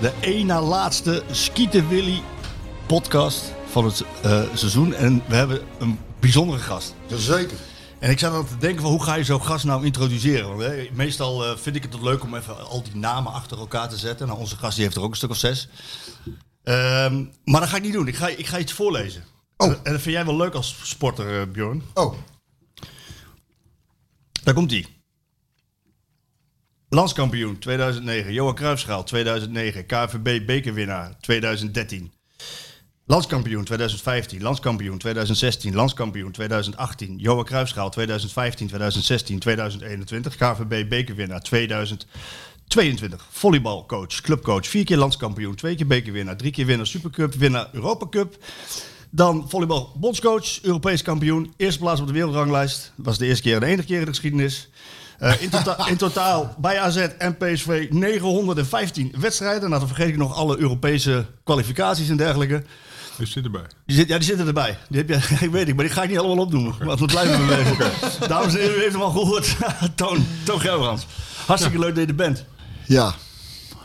De één na laatste Skieten Willy podcast van het eh, seizoen. En we hebben een bijzondere gast. Jazeker. En ik zat aan te denken van hoe ga je zo'n gast nou introduceren? Want, hè, meestal eh, vind ik het leuk om even al die namen achter elkaar te zetten. Nou, onze gast die heeft er ook een stuk of zes. Ehm, maar dat ga ik niet doen. Ik ga, ik ga iets voorlezen. Oh. En, en dat vind jij wel leuk als sporter, eh, Bjorn. Oh, Daar komt hij. Landskampioen 2009, Johan Cruijffschaal 2009, KVB bekerwinnaar 2013. Landskampioen 2015, landskampioen 2016, landskampioen 2018, Johan Cruijffschaal 2015, 2016, 2021, KVB bekerwinnaar 2022. Volleybalcoach, clubcoach, vier keer landskampioen, twee keer bekerwinnaar, drie keer winnaar Supercup, winnaar Europa Cup. Dan volleybal bondscoach, Europees kampioen, eerste plaats op de wereldranglijst. Dat was de eerste keer en de enige keer in de geschiedenis. Eh, in, tota- in totaal bij AZ en PSV 915 wedstrijden. Nou, dan vergeet ik nog alle Europese kwalificaties en dergelijke. Je zit erbij. Die, zit, ja, die zitten erbij. Die heb je, ik weet ik, maar die ga ik niet allemaal opdoen. Want we blijven we leven. Dames en heren, u heeft hem al gehoord. Toon, Toon. Hartstikke leuk dat je er bent. ja.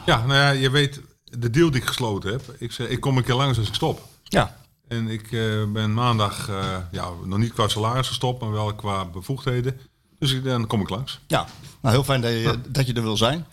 Ja, nou ja, je weet, de deal die ik gesloten heb. Ik, zei, ik kom een keer langs als ik stop. Ja. En ik eh, ben maandag, eh, ja, nog niet qua salaris gestopt, maar wel qua bevoegdheden. Dus ik, dan kom ik langs. Ja, nou heel fijn dat je, dat je er wil zijn.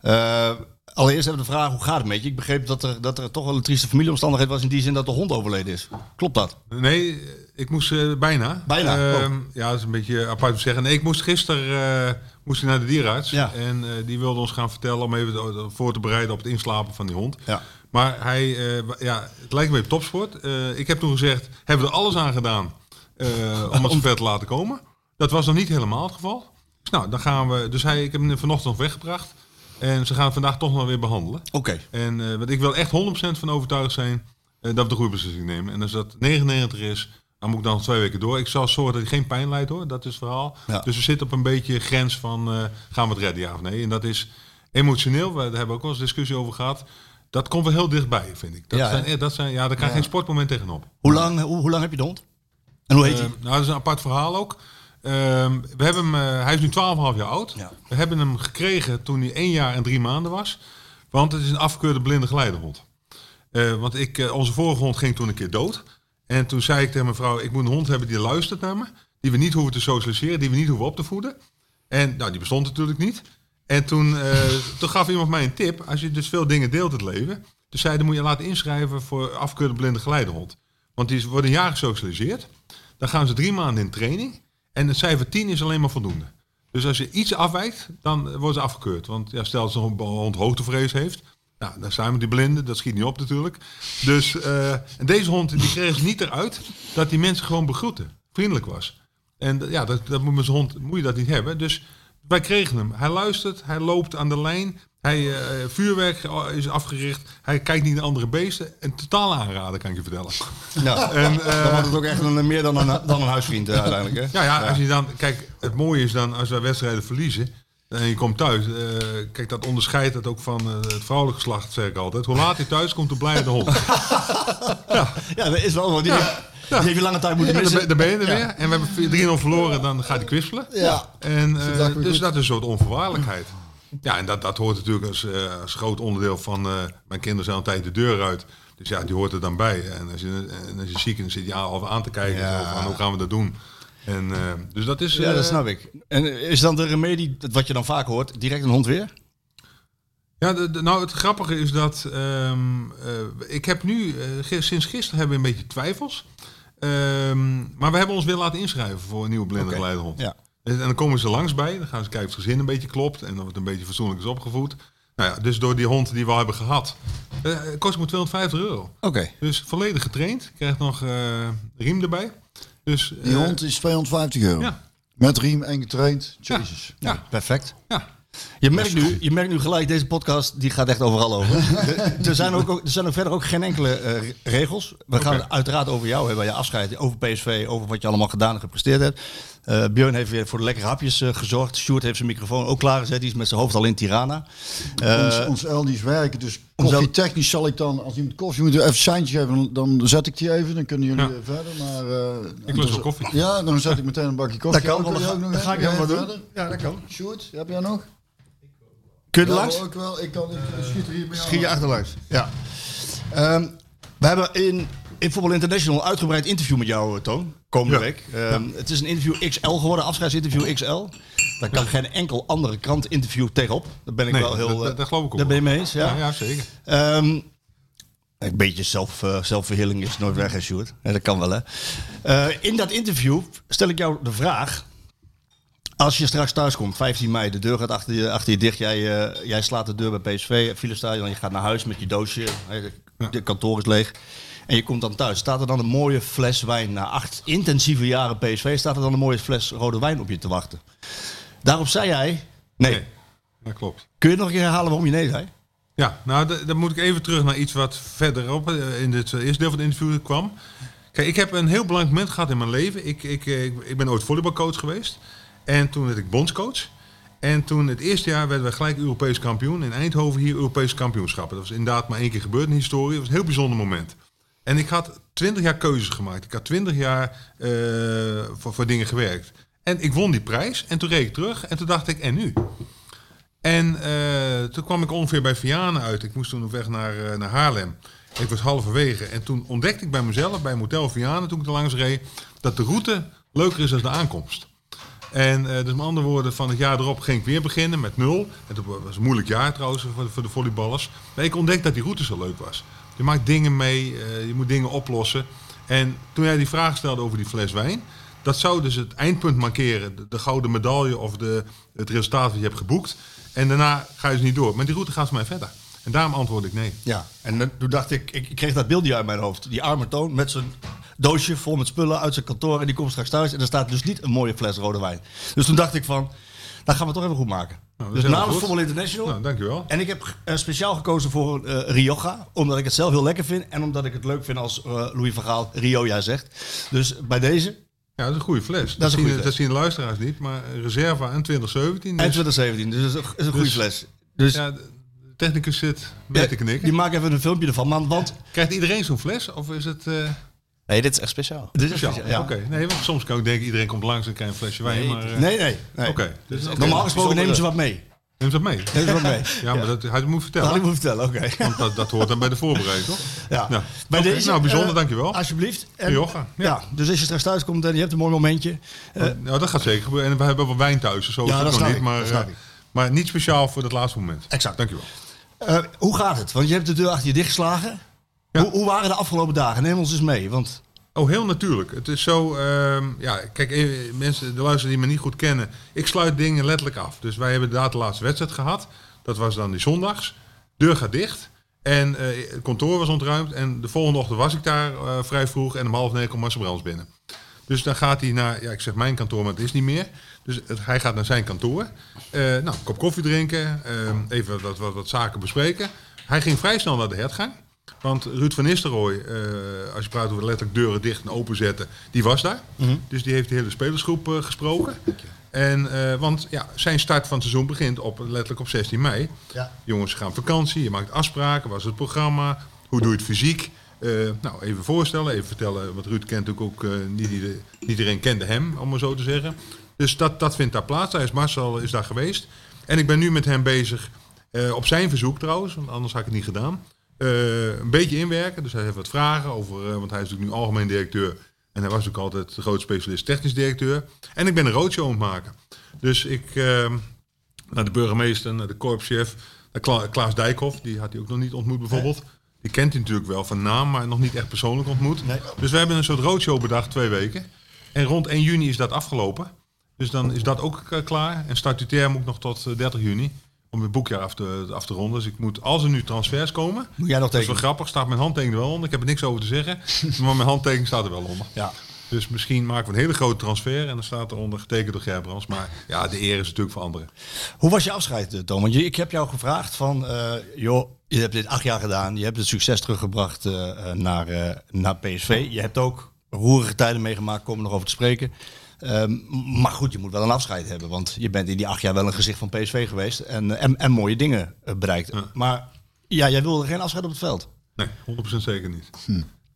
Eh, allereerst hebben we de vraag, hoe gaat het met je? Ik begreep dat er, dat er toch wel een trieste familieomstandigheid was in die zin dat de hond overleden is. Klopt dat? Nee, ik moest eh, bijna. Bijna? Ehm, Oh. Ja, dat is een beetje apart te zeggen. Nee, ik moest gisteren eh, moest ik naar de dierenarts. Ja. En eh, die wilde ons gaan vertellen om even voor te bereiden op het inslapen van die hond. Ja. Maar hij, eh, ja, het lijkt me topsport. Eh, ik heb toen gezegd, hebben we er alles aan gedaan eh, om het zover te laten komen. Dat was nog niet helemaal het geval. Dus nou, dan gaan we. Dus hij, ik heb hem vanochtend nog weggebracht. En ze gaan het vandaag toch nog weer behandelen. Oké. En want ik wil echt 100% van overtuigd zijn eh, dat we de goede beslissing nemen. En als dat 99 is, dan moet ik dan nog twee weken door. Ik zal zorgen dat hij geen pijn leidt hoor, dat is het verhaal. Ja. Dus we zitten op een beetje grens van eh, gaan we het redden ja of nee. En dat is emotioneel, we, daar hebben we ook wel eens discussie over gehad. Dat komt wel heel dichtbij, vind ik. Dat Ja, zijn, hè? dat zijn, ja, daar kan geen sportmoment tegenop. Hoe lang, hoe, hoe lang heb je de hond? En hoe heet hij? Nou, dat is een apart verhaal ook. Ehm, we hebben hem, eh, hij is nu 12,5 jaar oud. Ja. We hebben hem gekregen toen hij 1 jaar en 3 maanden was. Want het is een afgekeurde blinde geleidehond. Eh, want ik, eh, onze vorige hond ging toen een keer dood. En toen zei ik tegen mijn vrouw, ik moet een hond hebben die luistert naar me. Die we niet hoeven te socialiseren, die we niet hoeven op te voeden. En nou, die bestond natuurlijk niet. En toen, toen gaf iemand mij een tip. Als je dus veel dingen deelt het leven. Dus zei, dan moet je laten inschrijven voor afgekeurde blinde geleidehond. Want die worden een jaar gesocialiseerd. Dan gaan ze drie maanden in training. En het cijfer 10 is alleen maar voldoende. Dus als je iets afwijkt, dan worden ze afgekeurd. Want ja, stel dat zo'n hond hoogtevrees heeft. Nou, dan zijn we die blinden. Dat schiet niet op natuurlijk. Dus eh, en deze hond die kreeg niet eruit dat die mensen gewoon begroeten. Vriendelijk was. En ja, dat, dat moet met hond moet je dat niet hebben. Dus wij kregen hem. Hij luistert, hij loopt aan de lijn. Hij, eh, vuurwerk is afgericht. Hij kijkt niet naar andere beesten. Een totaal aanrader, kan ik je vertellen. Nou, En, eh, dan wordt het ook echt een, meer dan een, dan een huisvriend eh, uiteindelijk. Hè? Ja, ja, als je dan, kijk, het mooie is dan als wij wedstrijden verliezen en je komt thuis, eh, kijk, dat onderscheidt het ook van eh, het vrouwelijk geslacht, zeg ik altijd. Hoe laat hij thuis komt, hoe blij de hond. Ja, dat is wel. want Die, heeft, die heeft je lange tijd moeten Ja, missen. ben, dan ben je er weer. En we hebben 3-0 verloren, dan gaat hij kwispelen. Ja. En, eh, daar weer dus goed. dat is een soort onvoorwaardelijkheid. Ja, en dat, dat hoort natuurlijk als, eh, als groot onderdeel van... eh, mijn kinderen zijn altijd de deur uit. Dus ja, die hoort er dan bij. En als je, en als je ziek is, dan zit je al aan te kijken. Ja. Zo van, hoe gaan we dat doen? En, eh, dus dat is... Ja, dat eh, snap ik. En is dan de remedie, wat je dan vaak hoort, direct een hond weer? Ja, de, de- nou het grappige is dat ehm, eh, ik heb nu, eh, sinds gisteren hebben we een beetje twijfels. Ehm, maar we hebben ons weer laten inschrijven voor een nieuwe blinde geleidehond. ja. En dan komen ze langs bij, dan gaan ze kijken of het gezin een beetje klopt en of het een beetje fatsoenlijk is opgevoed. Nou ja, dus door die hond die we al hebben gehad, eh, kost me 250 euro. Oké. Dus volledig getraind, krijgt nog eh, riem erbij. Dus, Die eh, hond is 250 euro. Ja. Met riem en getraind. Ja. Jezus. Ja, perfect. Ja, Je merkt, nu, je merkt nu gelijk, deze podcast die gaat echt overal over. er, zijn ook, er zijn ook verder ook geen enkele eh, regels. We gaan het uiteraard over jou hebben, je afscheid, over PSV, over wat je allemaal gedaan en gepresteerd hebt. Uh, Björn heeft weer voor de lekkere hapjes uh, gezorgd. Sjoerd heeft zijn microfoon ook klaargezet. Die is met zijn hoofd al in Tirana. Uh, ons, ons Eldi's werken. Dus koffietechnisch zal ik dan, als iemand koffie moet, even seintje geven. Dan zet ik die even. Dan kunnen jullie ja. verder. Maar, ik lust wel koffie. Ja, dan zet ik meteen een bakje koffie. Dat kan. Dan, ook nog dan ga ik helemaal doen. Verder. Ja, dat kan. Sjoerd, heb jij nog? Kun je langs? ook wel. Ik kan ik schiet er hier mee Schiet je achterlangs. Ja. Um, we hebben in in Voetbal International een uitgebreid interview met jou, Toon. Komende ja. week. Um, ja. Het is een interview XL geworden, afscheidsinterview XL. Daar kan geen enkel andere krant interview tegenop. Daar ben ik nee, wel heel. Dat, dat geloof ik ook. Daar ben je mee eens, ja. Ja, ja zeker. Um, een beetje zelf, uh, zelfverhilling is nooit weg, hè, Sjoerd? Ja, dat kan wel, hè. Uh, in dat interview stel ik jou de vraag. Als je straks thuis komt, 15 mei, de deur gaat achter je, achter je dicht. Jij, uh, jij slaat de deur bij PSV, Filestadion. Je gaat naar huis met je doosje. De kantoor is leeg. En je komt dan thuis. Staat er dan een mooie fles wijn na acht intensieve jaren PSV? Staat er dan een mooie fles rode wijn op je te wachten? Daarop zei jij nee. nee dat klopt. Kun je nog een keer herhalen waarom je nee zei? Ja, nou dan moet ik even terug naar iets wat verderop in het eerste deel van het interview kwam. Kijk, ik heb een heel belangrijk moment gehad in mijn leven. Ik, ik, ik, ik ben ooit volleybalcoach geweest. En toen werd ik bondscoach. En toen het eerste jaar werden we gelijk Europees kampioen. In Eindhoven hier Europees kampioenschappen. Dat was inderdaad maar één keer gebeurd in de historie. Dat was een heel bijzonder moment. En ik had twintig jaar keuzes gemaakt. Ik had twintig jaar uh, voor, dingen gewerkt. En ik won die prijs. En toen reed ik terug. En toen dacht ik, en nu? En uh, toen kwam ik ongeveer bij Vianen uit. Ik moest toen op weg naar, uh, naar Haarlem. Ik was halverwege. En toen ontdekte ik bij mezelf, bij Motel Vianen, toen ik er langs reed, dat de route leuker is dan de aankomst. En uh, dus met andere woorden, van het jaar erop ging ik weer beginnen met nul. En dat was een moeilijk jaar trouwens voor, voor de volleyballers. Maar ik ontdekte dat die route zo leuk was. Je maakt dingen mee, uh, je moet dingen oplossen. En toen jij die vraag stelde over die fles wijn, dat zou dus het eindpunt markeren. De, de gouden medaille of de, het resultaat dat je hebt geboekt. En daarna ga je dus niet door. Maar die route gaat voor mij verder. En daarom antwoord ik nee. Ja, en toen dacht ik, ik kreeg dat beeldje uit mijn hoofd. Die arme toon met zijn doosje vol met spullen uit zijn kantoor. En die komt straks thuis en er staat dus niet een mooie fles rode wijn. Dus toen dacht ik van, dat gaan we toch even goed maken. Nou, dus namens Voetbal International. Nou, dankjewel. En ik heb uh, speciaal gekozen voor uh, Rioja. Omdat ik het zelf heel lekker vind. En omdat ik het leuk vind als uh, Louis van Gaal Rioja zegt. Dus bij deze... Ja, dat is een goede fles. Dat, zien, goede fles. dat zien de luisteraars niet. Maar Reserva en 2017. Dus... En 2017. Dus dat is een goede dus, fles. Dus, ja, de technicus zit mee ja, te knikken. Die maakt even een filmpje ervan. Man, want... Krijgt iedereen zo'n fles? Of is het... Nee, dit is echt speciaal. Dit is speciaal, speciaal ja. Oké, okay. nee, want soms kan ik denken iedereen komt langs en krijgt een flesje wijn. Nee, maar, uh... nee, nee. nee. Oké. Okay. Dus Normaal gesproken nemen ze wat mee. Neem ze dat mee? Neem ze wat mee. ja, maar dat, hij moet vertellen. Dat hij moet vertellen, oké. Okay. Want dat, dat hoort dan bij de voorbereiding, toch? Ja. Nou, bij okay. deze, nou, bijzonder, uh, dankjewel. Alsjeblieft. En. Ja. ja. dus als je straks thuis komt en je hebt een mooi momentje. Uh, nou, dat gaat zeker gebeuren. En we hebben wel wijn thuis, dus zo is ja, het nog niet. Ik, maar, maar niet speciaal voor dat laatste moment. Exact. Dankjewel. Uh, hoe gaat het? Want je hebt de deur achter je dichtgeslagen. Ja. Hoe, hoe waren de afgelopen dagen? Neem ons eens mee. Want Oh, heel natuurlijk. Het is zo, uh, ja, kijk, even, mensen, de luisteraars die me niet goed kennen, ik sluit dingen letterlijk af. Dus wij hebben inderdaad de laatste wedstrijd gehad. Dat was dan die zondags. Deur gaat dicht. En uh, het kantoor was ontruimd. En de volgende ochtend was ik daar uh, vrij vroeg. En om half negen komt Marcel Brands binnen. Dus dan gaat hij naar, ja, ik zeg mijn kantoor, maar het is niet meer. Dus het, hij gaat naar zijn kantoor. Uh, nou, een kop koffie drinken. even wat, wat, wat zaken bespreken. Hij ging vrij snel naar de hertgang. Want Ruud van Nistelrooy, uh, als je praat over letterlijk deuren dicht en openzetten, die was daar. Mhm. Mm -hmm. Dus die heeft de hele spelersgroep uh, gesproken. En, uh, want ja, zijn start van het seizoen begint op, letterlijk op 16 mei. Ja. Jongens gaan vakantie, je maakt afspraken, wat is het programma, hoe doe je het fysiek. nou, even voorstellen, even vertellen, want Ruud kent natuurlijk ook, niet, niet iedereen kende hem, om maar zo te zeggen. Dus dat, dat vindt daar plaats. Hij is Marcel is daar geweest. En ik ben nu met hem bezig, op zijn verzoek trouwens, want anders had ik het niet gedaan. Uh, een beetje inwerken. Dus hij heeft wat vragen over, uh, want hij is natuurlijk nu algemeen directeur. En hij was ook altijd de groot specialist technisch directeur. En ik ben een roadshow aan het maken. Dus ik uh, naar de burgemeester, naar de korpschef, naar Kla Klaas Dijkhoff, die had hij ook nog niet ontmoet bijvoorbeeld. Nee. Die kent hij natuurlijk wel van naam, maar nog niet echt persoonlijk ontmoet. Nee. Dus we hebben een soort roadshow bedacht, twee weken. En rond 1 juni is dat afgelopen. Dus dan is dat ook klaar. En statutair moet nog tot 30 juni om het boekjaar af te, af te ronden. Dus ik moet, als er nu transfers komen... Moet jij nog dat is wel grappig, staat mijn handtekening er wel onder. Ik heb er niks over te zeggen, maar mijn handtekening staat er wel onder. Ja. Dus misschien maken we een hele grote transfer en dan staat eronder getekend door Gerbrands. Maar ja, de eer is natuurlijk voor anderen. Hoe was je afscheid, eh, Tom? Want je- ik heb jou gevraagd van, eh, joh, je hebt dit acht jaar gedaan. Je hebt het succes teruggebracht eh, naar, naar PSV. Je hebt ook roerige tijden meegemaakt, komen we nog over te spreken. Ehm, maar goed, je moet wel een afscheid hebben. Want je bent in die acht jaar wel een gezicht van PSV geweest. En, en, en mooie dingen eh, bereikt. Maar ja, jij wilde geen afscheid op het veld. Nee, 100% zeker niet.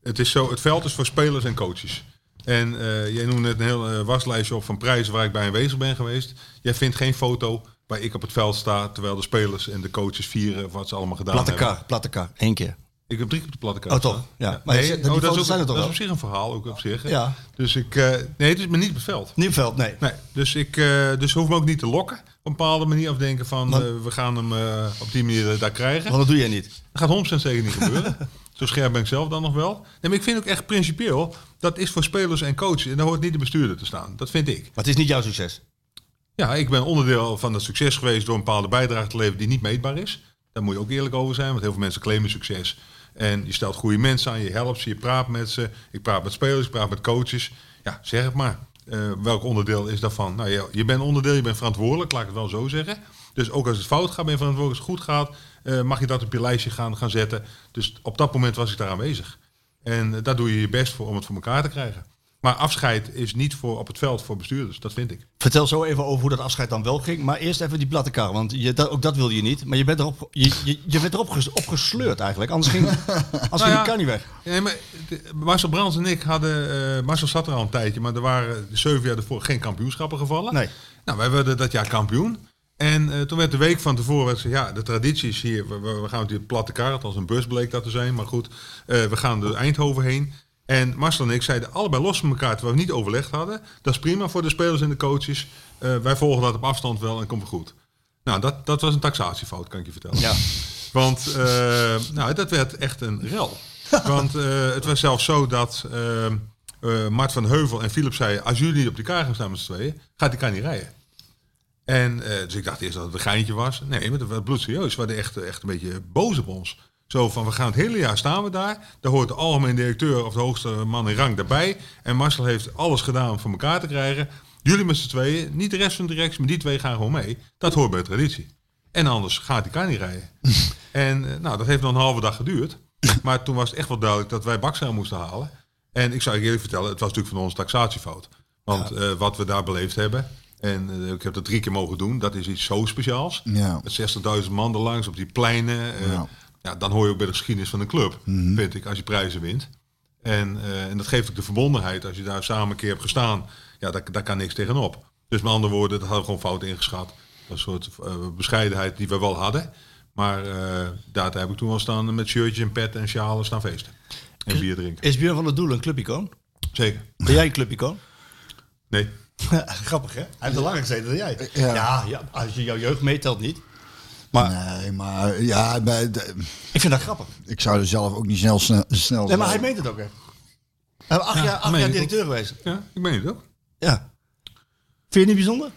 Het, is zo, het veld is voor spelers en coaches. En eh, jij noemde net een heel eh, waslijstje op van prijzen waar ik bij aanwezig ben geweest. Jij vindt geen foto waar ik op het veld sta terwijl de spelers en de coaches vieren wat ze allemaal gedaan Platte hebben. kar, platte kar. Eén keer. Ik heb drie keer op de platte kaart. Oh, toch? Ja. Maar Nee, oh, dat, is ook, zijn er toch dat is wel? op zich een verhaal ook op zich. hè. Ja. Dus ik, eh, nee, het is me niet beveld. Nieuwveld, nee. Nee, dus ik eh, dus hoef me ook niet te lokken op een bepaalde manier of denken van Maar- eh, we gaan hem op die manier daar krijgen. Want dat doe jij niet. Dat gaat 100% zeker niet gebeuren. Zo scherp ben ik zelf dan nog wel. Nee, maar ik vind ook echt principieel, dat is voor spelers en coaches. En daar hoort niet de bestuurder te staan. Dat vind ik. Maar het is niet jouw succes. Ja, ik ben onderdeel van het succes geweest door een bepaalde bijdrage te leveren die niet meetbaar is. Daar moet je ook eerlijk over zijn, want heel veel mensen claimen succes. En je stelt goede mensen aan, je helpt ze, je praat met ze. Ik praat met spelers, ik praat met coaches. Ja, zeg het maar. Eh, welk onderdeel is daarvan? Nou, je, je bent onderdeel, je bent verantwoordelijk, laat ik het wel zo zeggen. Dus ook als het fout gaat, ben je verantwoordelijk. Als het goed gaat, eh, mag je dat op je lijstje gaan, gaan zetten. Dus op dat moment was ik daar aanwezig. En eh, daar doe je je best voor om het voor elkaar te krijgen. Maar afscheid is niet voor op het veld voor bestuurders, dat vind ik. Vertel zo even over hoe dat afscheid dan wel ging. Maar eerst even die platte kar. Want je, dat, ook dat wilde je niet. Maar je bent erop, je, je, je bent erop ges- op eigenlijk. Anders ging, anders ging ja. de kar niet weg. Nee, maar de- Marcel Brands en ik hadden... eh Marcel zat er al een tijdje, maar er waren zeven jaar ervoor geen kampioenschappen gevallen. Nee. Nou, wij werden dat jaar kampioen. En eh, toen werd de week van tevoren, werd gezegd, ja, de traditie is hier, we, we we gaan met die platte kaart, als een bus bleek dat te zijn, maar goed, eh, we gaan door Eindhoven heen. En Marcel en ik zeiden allebei los van elkaar, terwijl we niet overlegd hadden. Dat is prima voor de spelers en de coaches. Eh, wij volgen dat op afstand wel en komt goed. Nou, dat, dat was een taxatiefout, kan ik je vertellen. Ja. Want eh, nou, dat werd echt een rel. Want eh, het was zelfs zo dat Mart van Heuvel en Philip zeiden... als jullie niet op die kaart gaan staan met z'n tweeën, gaat die kaart niet rijden. En dus ik dacht eerst dat het een geintje was. Nee, maar dat was bloedserieus. We waren echt, echt een beetje boos op ons. Zo van, we gaan het hele jaar staan we daar. Daar hoort de algemeen directeur of de hoogste man in rang daarbij. En Marcel heeft alles gedaan om voor elkaar te krijgen. Jullie met z'n tweeën, niet de rest van de directie, maar die twee gaan gewoon mee. Dat hoort bij de traditie. En anders gaat die kaart niet rijden. en eh, nou, dat heeft nog een halve dag geduurd. Maar toen was het echt wel duidelijk dat wij bakzeil moesten halen. En ik zou je eerlijk vertellen, het was natuurlijk van ons taxatiefout. Want eh, wat we daar beleefd hebben, en eh, ik heb dat drie keer mogen doen, dat is iets zo speciaals. Ja. Met 60.000 man er langs op die pleinen. Ja. Ja. dan hoor je ook bij de geschiedenis van een club, vind ik, als je prijzen wint. En, eh, en dat geeft ook de verbondenheid. Als je daar samen een keer hebt gestaan, ja, daar, daar kan niks tegenop. Dus met andere woorden, dat hadden we gewoon fout ingeschat. Een soort eh, bescheidenheid die we wel hadden. Maar eh, daar heb ik toen wel staan met shirtjes en pet en sjalen staan feesten. En bier drinken. Is Björn van der Doel een clubicoon? Zeker. Ben jij een clubicoon? Nee. Grappig hè? Hij heeft er langer gezeten dan jij. Ja. Ja, ja, als je jouw jeugd meetelt niet. Maar Nee, maar ja, bij de- ik vind dat grappig. ik zou er zelf ook niet snel snel, snel Nee, maar hij meent het ook hè. Hij acht jaar, acht meen jaar ook. directeur geweest. Ja, ik ben het ook. Ja. Vind je het niet bijzonder?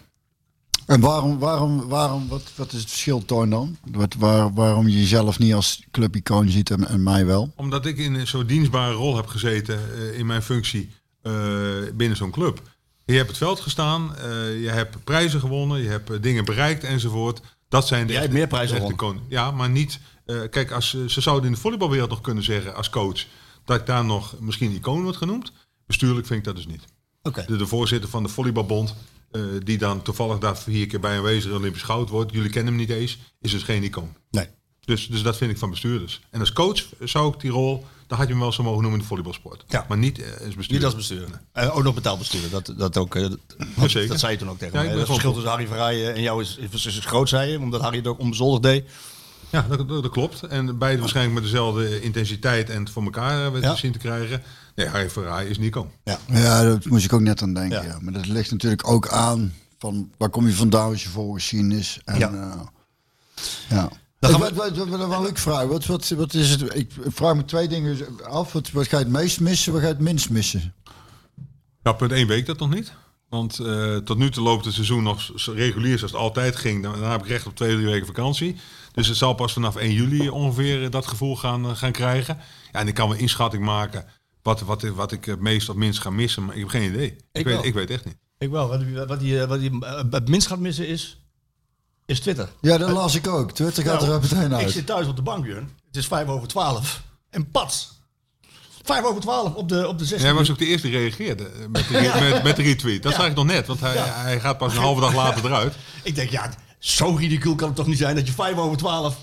En waarom, waarom, waarom wat, wat is het verschil Toon dan? Wat, waar, waarom je jezelf niet als clubicoon ziet en, en mij wel? Omdat ik in zo'n dienstbare rol heb gezeten eh, in mijn functie eh, binnen zo'n club. Je hebt het veld gestaan, eh, je hebt prijzen gewonnen, je hebt eh, dingen bereikt enzovoort. Dat zijn de Jij hebt meer prijzen. Ja, maar niet. eh, kijk, als, ze- ze zouden in de volleybalwereld nog kunnen zeggen als coach dat ik daar nog misschien icoon wordt genoemd. Bestuurlijk vind ik dat dus niet. Oké. De, de voorzitter van de volleybalbond, eh, die dan toevallig daar vier keer bij aanwezig Olympisch goud wordt, jullie kennen hem niet eens, is dus geen icoon. Nee. Dus, dus dat vind ik van bestuurders. En als coach zou ik die rol, dan had je hem wel zo mogen noemen in de volleybalsport. Ja. Maar niet eh, als bestuurder. Niet als bestuurder. En ook nog betaald bestuurder. Dat, dat, ook, eh, dat, zeker. dat zei je toen ook tegen Ja, mij. Het verschil tussen Harry Verrijen en jou is, is, is groot, zei je. Omdat Harry het ook onbezoldigd deed. Ja, dat, dat, dat klopt. En beide waarschijnlijk met dezelfde intensiteit en het voor elkaar eh, Ja. zien te krijgen. Nee, Harry Verraai is Nico. Ja. Ja, dat moest ik ook net aan denken. Ja. Ja. Maar dat ligt natuurlijk ook aan van waar kom je vandaan als je voorgeschiedenis. En, Ja. ja. Dan gaan Ik- wat, wat, wat, wat ik vraag, wat, wat, wat is het? Ik vraag me twee dingen af. Wat, wat ga je het meest missen, wat ga je het minst missen? Ja, punt 1 weet ik dat nog niet. Want eh, tot nu toe loopt het seizoen nog zo regulier zoals het altijd ging. Dan, dan heb ik recht op twee, drie weken vakantie. Dus het zal pas vanaf 1 juli ongeveer eh, dat gevoel gaan, eh, gaan krijgen. Ja, en ik kan een inschatting maken wat, wat, wat ik het meest of minst ga missen. Maar ik heb geen idee. Ik, Ik weet, wel. ik weet echt niet. Ik wel. Wat, hij- wat wat het minst gaat missen is, is Twitter. Ja, dat las ik ook. Twitter gaat Nou, er meteen Ik uit. zit thuis op de bank, Jurn. Het is vijf over twaalf. En pats. Vijf over twaalf op de, op de 16. Hij was ook de eerste die reageerde eh, met de, re- met, met de retweet. Dat zag ik nog net, want hij, Ja. hij gaat pas een halve dag later eruit. Ik denk, ja, zo ridicuul kan het toch niet zijn dat je vijf over twaalf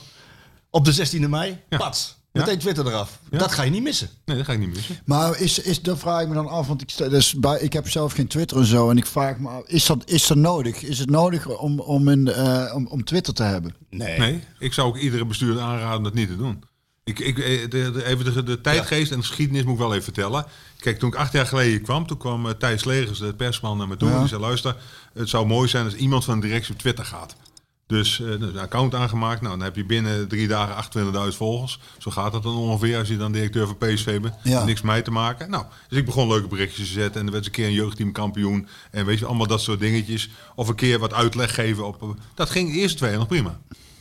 op de 16e mei, pats. Ja. Meteen Twitter eraf. Ja. Dat ga je niet missen. Nee, dat ga ik niet missen. Maar is, is, dat vraag ik me dan af, want ik, sta- dus bij, ik heb zelf geen Twitter en zo. En ik vraag me af, is dat, is dat nodig? Is het nodig om, om, een, eh, om, om Twitter te hebben? Nee. Nee, ik zou ook iedere bestuurder aanraden dat niet te doen. Ik, ik, eh, de, de, even de, de tijdgeest en de geschiedenis moet ik wel even vertellen. Kijk, toen ik acht jaar geleden kwam, toen kwam eh, Thijs Legers, de persman, naar me toe. Ja. Die zei, luister, het zou mooi zijn als iemand van de directie op Twitter gaat. Dus eh, een account aangemaakt. Nou, dan heb je binnen drie dagen 28.000 volgers. Zo gaat dat dan ongeveer als je dan directeur van PSV bent. Ja. Niks mee te maken. Nou, dus ik begon leuke berichtjes te zetten. En er werd een keer een jeugdteam kampioen. En weet je, allemaal dat soort dingetjes. Of een keer wat uitleg geven. Op, dat ging de eerste twee jaar nog prima.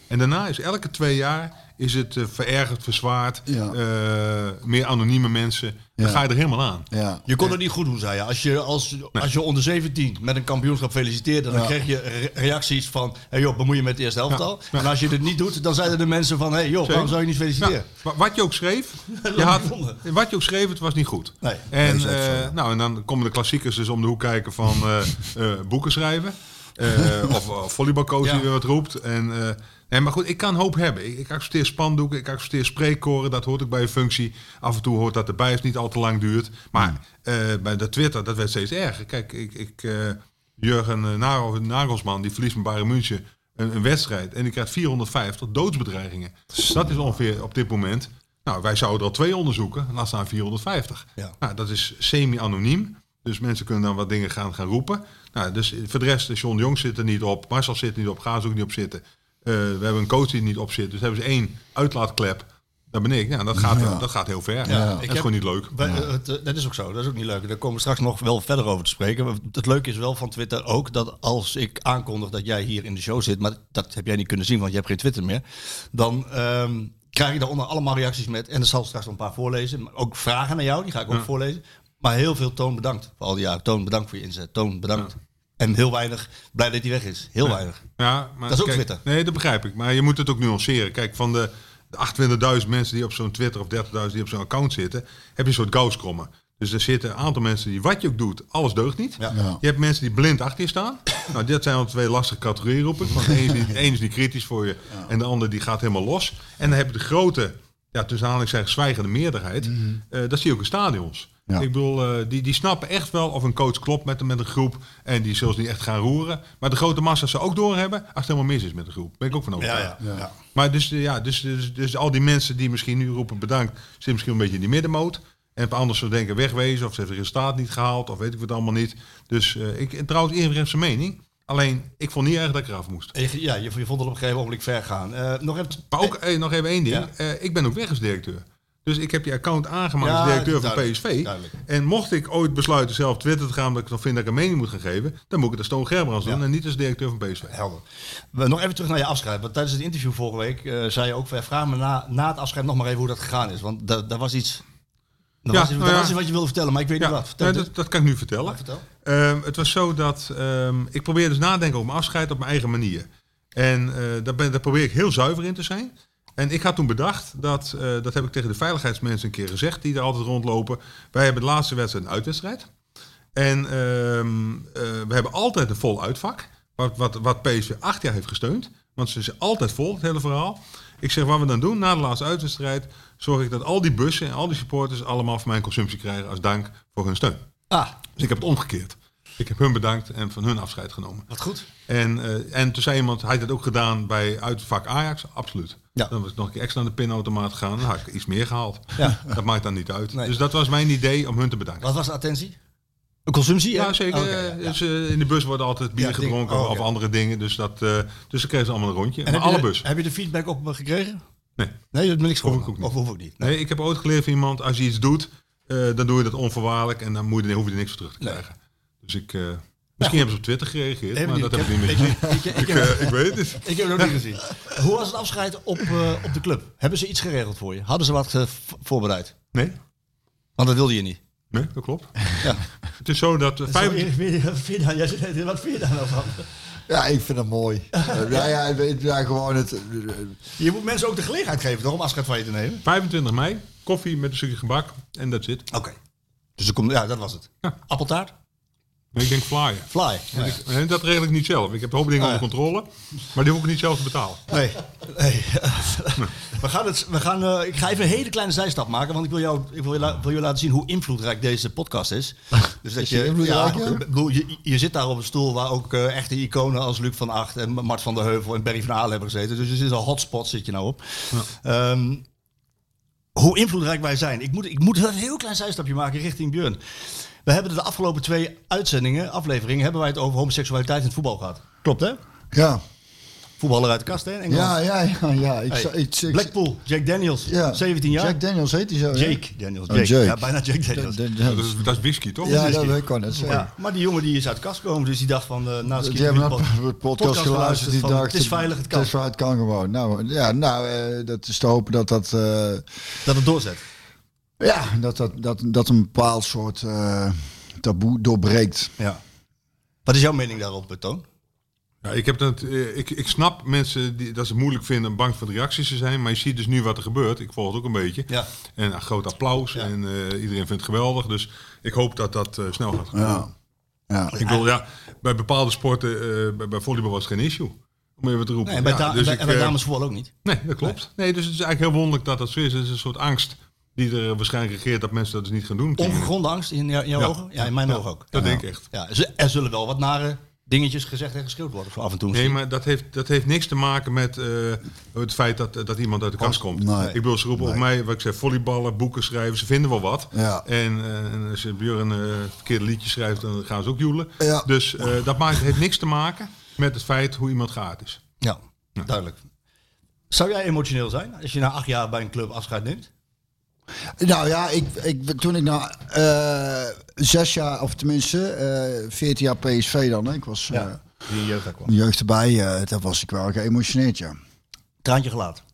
En daarna is elke twee jaar is het eh, verergerd, verzwaard. Ja. eh, meer anonieme mensen. Dan Ja. ga je er helemaal aan. Ja. Je kon het niet goed doen, zei je. Als je, als, als je onder 17 met een kampioenschap feliciteerde, dan Ja. kreeg je re- reacties van: hey joh, bemoei je met de eerste helftal. Ja. En als je het niet doet, dan zeiden de mensen van: hey joh, waarom zou je niet feliciteren? Wat je ook schreef, je had, wat je ook schreef, het was niet goed. Nee. En, Nee, eh, nou, en dan komen de klassiekers dus om de hoek kijken van eh, eh, boeken schrijven. Eh, of uh, volleybalcoach die weer wat roept. En, eh, nee, maar goed, ik kan hoop hebben. Ik, ik accepteer spandoeken, ik accepteer spreekkoren. Dat hoort ook bij een functie. Af en toe hoort dat erbij het niet al te lang duurt. Maar eh, bij de Twitter, dat werd steeds erger. Kijk, ik, ik, eh, Jurgen eh, Nagel- Nagelsman, die verliest met Bayern München een, een wedstrijd. En die krijgt 450 doodsbedreigingen. Dat is ongeveer op dit moment. Nou, wij zouden er al twee onderzoeken. Laat staan 450. Ja. Nou, dat is semi-anoniem. Dus mensen kunnen dan wat dingen gaan, gaan roepen. Nou, dus voor de rest, John Jong zit er niet op. Marcel zit er niet op. Gaan ze ook niet op zitten. Eh, we hebben een coach die er niet op zit. Dus hebben ze één uitlaatklep. Dat ben ik. Nou, dat gaat, Ja. dat gaat heel ver. Ja. Dat Ik is heb- gewoon niet leuk. Het, eh, dat is ook zo. Dat is ook niet leuk. Daar komen we straks nog wel verder over te spreken. Het leuke is wel van Twitter ook dat als ik aankondig dat jij hier in de show zit, maar dat heb jij niet kunnen zien, want je hebt geen Twitter meer, dan ehm, krijg ik daaronder allemaal reacties met, en er zal straks nog een paar voorlezen, maar ook vragen naar jou, die ga ik ook voorlezen. Maar heel veel Toon bedankt voor al die jaren. Toon bedankt voor je inzet. Toon bedankt. En heel weinig blij dat hij weg is. Heel weinig. Ja, maar Dat is ook kijk, Twitter. Nee, dat begrijp ik. Maar je moet het ook nuanceren. Kijk, van de, de 28.000 mensen die op zo'n Twitter of 30.000 die op zo'n account zitten, heb je een soort gauskrommen. Dus er zitten een aantal mensen die wat je ook doet, alles deugt niet. Ja. Ja. Je hebt mensen die blind achter je staan. Nou, dat zijn al twee lastige categorieën roepen. Want de een is niet, de een is niet kritisch voor je en de ander die gaat helemaal los. En dan heb je de grote, ja, tussen aanhalingstekens zwijgende meerderheid. Eh, dat zie je ook in stadions. Ja. Ik bedoel, eh, die, die snappen echt wel of een coach klopt met, met een groep. En die zullen ze niet echt gaan roeren. Maar de grote massa ze ook doorhebben als het helemaal mis is met de groep. Ben ik ook van overtuigd. Ja, ja. ja. Maar dus, ja, dus, dus, dus al die mensen die misschien nu roepen bedankt, zitten misschien een beetje in die middenmoot. En op anders zullen denken wegwezen of ze hebben resultaat niet gehaald of weet ik wat allemaal niet. Dus eh, ik, en trouwens, iedereen heeft zijn mening. Alleen, ik vond niet erg dat ik eraf moest. Je- Ja, je, je vond het op een gegeven moment ver gaan. Eh, nog even, Maar ook eh, nog even één ding. Ja. Eh, ik ben ook weg als directeur. Dus ik heb je account aangemaakt als directeur van PSV. duidelijk. En mocht ik ooit besluiten zelf Twitter te gaan, omdat ik dan vind dat ik een mening moet gaan geven, dan moet ik het als Toon Gerbrands doen en niet als directeur van PSV. Helder. We, nog even terug naar je afscheid. Want tijdens het interview vorige week eh, zei je ook... "Ja, vraag me na, na het afscheid nog maar even hoe dat gegaan is. Want da- daar was iets... Er Ja, was, iets- nou ja. was iets wat je wilde vertellen, maar ik weet Ja, niet wat. Vertel dat, dat kan ik nu vertellen. Vertel. Ehm, het was zo dat ehm, ik probeerde dus nadenken over mijn afscheid op mijn eigen manier. En eh, daar, ben, daar probeer ik heel zuiver in te zijn. En ik had toen bedacht, dat, eh, dat heb ik tegen de veiligheidsmensen een keer gezegd, die er altijd rondlopen. Wij hebben de laatste wedstrijd een uitwedstrijd. En ehm, eh, we hebben altijd een vol uitvak. Wat, wat, wat PSV acht jaar heeft gesteund. Want ze is altijd vol, het hele verhaal. Ik zeg, wat we dan doen na de laatste uitwedstrijd... zorg ik dat al die bussen en al die supporters... allemaal van mijn consumptie krijgen als dank voor hun steun. Ah, Dus ik heb het omgekeerd. Ik heb hun bedankt en van hun afscheid genomen. wat goed. En, eh, en toen zei iemand, hij had dat ook gedaan bij uitvak Ajax? Absoluut. Ja. Dan was ik nog een keer extra naar de pinautomaat gegaan. Dan had ik iets meer gehaald. Ja. Dat maakt dan niet uit. Nee. Dus dat was mijn idee om hun te bedanken. Wat was de attentie? Een consumptie? Ja, zeker. Oké, eh, ja, ja. Dus, eh, in de bus wordt altijd bier Ja, gedronken oh, of andere dingen. Dus, dat, eh, dus ze kregen ze allemaal een rondje. En maar je alle de, bussen. heb je de feedback op me gekregen? Nee. Nee, niks Hoef voor. ik ook niet. Of hoef ik niet. Nee, ik heb ooit geleerd van iemand, als je iets doet, eh, dan doe je dat onvoorwaardelijk en dan moet je, hoef je er niks voor terug te Nee. krijgen. Dus ik, eh, misschien hebben ze op Twitter gereageerd, maar dat niet. heb ik niet meer Ik- gezien. ik- ik- ik Ik, heb- eh, ik weet het. Ik heb het ook niet gezien. Hoe was het afscheid op, eh, op de club? Hebben ze iets geregeld voor je? Hadden ze wat eh, v- voorbereid? Nee? Want dat wilde je niet. Nee, dat klopt. Ja. Het is zo dat... eh, vijf- Erik, vind je- Wat vind je daar- jij zegt, Wat vind je daar nou van? Ja, ik vind dat mooi. Eh, ja, ja, ik weet- ja, gewoon het... Je moet mensen ook de gelegenheid geven toch, om afscheid van je te nemen. 25 mei, koffie met een stukje gebak en dat zit. Oké. Dus er komt, ja, dat was het. Ja. Appeltaart? Ik denk flyer. Fly. Ja. Ik, en dat regel ik niet zelf. Ik heb een hoop dingen Ah, ja. onder controle, maar die hoef ik niet zelf te betalen. Nee. nee. we gaan het, we gaan, eh, ik ga even een hele kleine zijstap maken, want ik wil jou, ik wil je, wil je laten zien hoe invloedrijk deze podcast is. Dus dat Is invloedrijk, ja? bedoel, je, je zit daar op een stoel waar ook eh, echte iconen als Luc van Acht en Mart van der Heuvel en Barry van Aalen hebben gezeten. Dus het is een hotspot zit je nou op. Ehm, hoe invloedrijk wij zijn. Ik moet, ik moet een heel klein zijstapje maken richting Björn. We hebben de afgelopen twee uitzendingen, afleveringen, hebben wij het over homoseksualiteit in het voetbal gehad. Klopt hè? ja. Voetballer uit de kast hè? Engeland. Ja, ja, ja, ja. Ik, Hey, zou- ik, ik- Blackpool, Jack Daniels, ja. 17 jaar. Jack Daniels heet hij zo. ja? Jake Daniels. Oh, Jake. Ja, bijna Jack Daniels. Dat is, dat is whisky, toch? ja, Whisky. dat weet ik wel net zeggen. Ja, maar die jongen die is uit de kast gekomen, dus die dacht van uh, na Die hebben de podcast geluisterd. Die van, dacht, het is veilig, het kan. Het is veilig, het kan gewoon. Nou, ja, nou eh, dat is te hopen dat dat... eh, Dat het doorzet. Ja, dat, dat, dat, dat een bepaald soort eh, taboe doorbreekt. Ja. Wat is jouw mening daarop, Toon? Ja, ik, heb dat, eh, ik, ik snap mensen die, dat ze het moeilijk vinden om bang voor de reacties te zijn. Maar je ziet dus nu wat er gebeurt. Ik volg het ook een beetje. Ja. En een groot applaus. Ja. En eh, iedereen vindt het geweldig. Dus ik hoop dat dat eh, snel gaat gebeuren. Ja. Ja. Ik bedoel, ja, bij bepaalde sporten, eh, bij, bij volleybal was het geen issue. Om even te roepen. Nee, bij, Ja, dus bij, ik, en bij damesvoetbal ook niet. Nee, dat klopt. Nee. dus het is eigenlijk heel wonderlijk dat dat zo is. Het is een soort angst die er waarschijnlijk regeert dat mensen dat dus niet gaan doen. Ongegronde angst in jou- jouw Ja. ogen? Ja, in mijn Ja, ogen ook. Dat ja. denk ik echt. Ja, er zullen wel wat nare dingetjes gezegd en geschreeuwd worden af en toe. Nee, maar dat heeft, dat heeft niks te maken met eh, het feit dat, dat iemand uit de kast komt. nee. Ik bedoel, ze roepen op mij, wat ik zeg, volleyballen, boeken schrijven, ze vinden wel wat. Ja. En, eh, en als je Björn een uh, verkeerde liedje schrijft, dan gaan ze ook joelen. Ja. Dus eh, dat maakt, heeft niks te maken met het feit hoe iemand geaard is. Ja, duidelijk. Zou jij emotioneel zijn als je na acht jaar bij een club afscheid neemt? Nou ja, ik, ik, toen ik na eh, zes jaar, of tenminste eh 14 jaar PSV dan, hè, ik was eh, Die in jeugd kwam. jeugd erbij, eh daar was ik wel geëmotioneerd, ja. Traantje gelaten.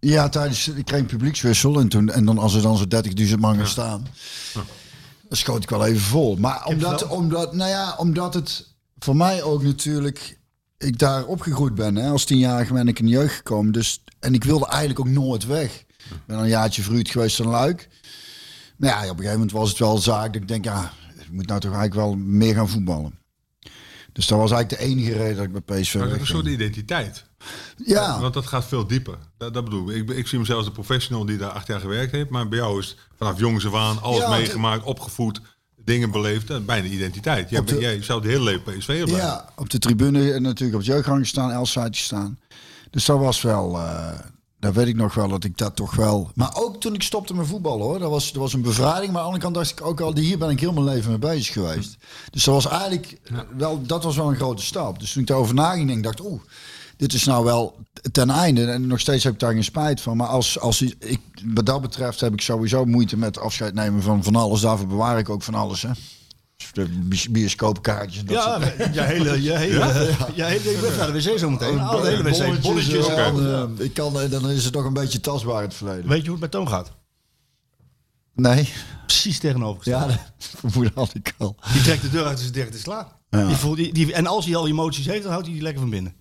Ja, tijdens, ik kreeg een publiekswissel en, toen, en dan als er dan zo'n 30.000 man gaan staan, dan schoot ik wel even vol. Maar omdat, omdat, nou ja, omdat het voor mij ook natuurlijk, ik daar opgegroeid ben. Hè, als tienjarige ben ik in de jeugd gekomen. Dus, en ik wilde eigenlijk ook nooit weg. Ik ben een jaartje verhuurd geweest aan Luik. Maar ja, op een gegeven moment was het wel zaak dat ik denk, ja, ik moet nou toch eigenlijk wel meer gaan voetballen. Dus dat was eigenlijk de enige reden dat ik bij PSV Maar dat is een soort identiteit. Ja, Want dat gaat veel dieper. Dat, dat bedoel ik. ik. Ik zie mezelf als de professional die daar acht jaar gewerkt heeft. Maar bij jou is het vanaf jongs af aan alles Ja, het- meegemaakt, opgevoed, dingen beleefd. Is bijna identiteit. Jij, de- jij zou de hele leven PSV blijven. Ja, op de tribune en natuurlijk op het jeugdgang staan, Elsaatje staan. Dus dat was wel, eh daar weet ik nog wel dat ik dat toch wel. Maar ook toen ik stopte met voetballen hoor, dat was, dat was een bevrijding. Maar aan de andere kant dacht ik ook al, hier ben ik heel mijn leven mee bezig geweest. Dus dat was eigenlijk wel, dat was wel een grote stap. Dus toen ik daarover naging, denk ik, dacht oeh, dit is nou wel ten einde. En nog steeds heb ik daar geen spijt van. Maar als, als ik, wat dat betreft heb ik sowieso moeite met afscheid nemen van van alles. Daarvoor bewaar ik ook van alles hè. De bioscoopkaartjes soort Ja, je hele, je hele, je hele, ik ben naar de wc zo meteen. Alle hele wc, bolletjes, bolletjes. eh, ja. ik kan, eh, dan is het toch een beetje tastbaar in het verleden. Weet je hoe het met Toon gaat? Nee. Precies tegenovergesteld. Ja, dat vermoeden had ik al. Die trekt de deur uit en is dicht is klaar. Ja. Die voelt, die, die, en als hij al emoties heeft, dan houdt hij die lekker van binnen.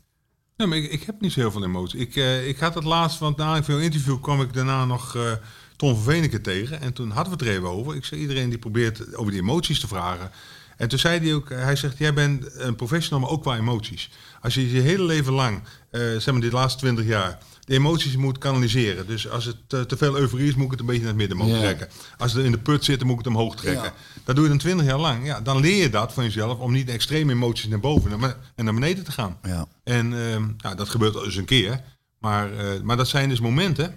Nee, maar ik, ik heb niet zo heel veel emotie. Ik, eh, ik had het laatst, want na een veel interview kwam ik daarna nog eh Ton van Veneke tegen. En toen hadden we het er even over. Ik zei, iedereen die probeert over die emoties te vragen. En toen zei hij ook, hij zegt, jij bent een professional, maar ook qua emoties. Als je je hele leven lang, eh zeg maar dit laatste twintig jaar, de emoties moet kanaliseren. Dus als het eh, te veel euforie is, moet ik het een beetje naar het midden Ja. trekken. Als het in de put zit, dan moet ik het omhoog trekken. Ja. Dat doe je dan twintig jaar lang. Ja, dan leer je dat van jezelf om niet extreme emoties naar boven en naar- en naar beneden te gaan. Ja. En nou, dat gebeurt al eens een keer. Maar, eh, maar dat zijn dus momenten.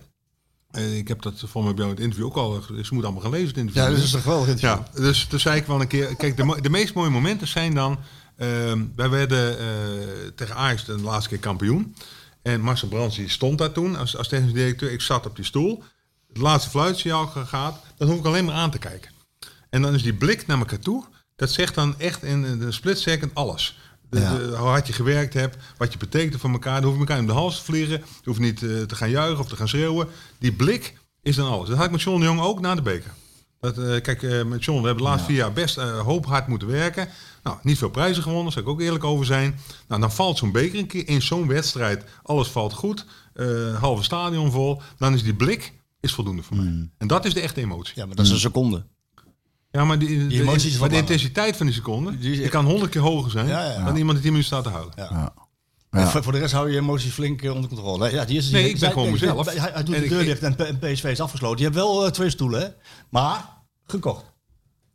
Eh, ik heb dat voor mij bij jou in het interview ook al. ge- Ze moet allemaal gaan lezen, het interview. Ja, dat is toch wel Ja, dus toen zei ik wel een keer. Kijk, de, de meest mooie momenten zijn dan. ehm, wij werden eh, tegen Ajax de laatste keer kampioen. En Marcel Brands stond daar toen als, als technisch directeur. Ik zat op die stoel. Het laatste fluitsignaal gaat. Dan hoef ik alleen maar aan te kijken. En dan is die blik naar elkaar toe. Dat zegt dan echt in een split second alles. De, Ja. de- hoe hard je gewerkt hebt, wat je betekent voor elkaar. Dan hoef je elkaar in de hals te vliegen. Je hoeft niet eh, te gaan juichen of te gaan schreeuwen. Die blik is dan alles. Dat had ik met John de Jong ook na de beker. Dat, eh, kijk, eh, met John, we hebben de laatste vier jaar best eh, hoop hard moeten werken. Nou, niet veel prijzen gewonnen, daar zal ik ook eerlijk over zijn. Nou, dan valt zo'n beker een keer in zo'n wedstrijd. Alles valt goed, eh, halve stadion vol. Dan is die blik is voldoende voor mij. En dat is de echte emotie. Ja, maar dat is een seconde. Ja, maar, die, de, intensiteit van die seconde, Die kan honderd keer hoger zijn Ja, ja. dan iemand die 10 minuten staat te houden. Ja. Ja. Voor, voor de rest hou je je emoties flink eh, onder controle. Ja, die is, Nee, die- ik ben gewoon mezelf. Hij, hij doet En de deur dicht en, en PSV is afgesloten. Je hebt wel eh, twee stoelen, hè? Maar gekocht.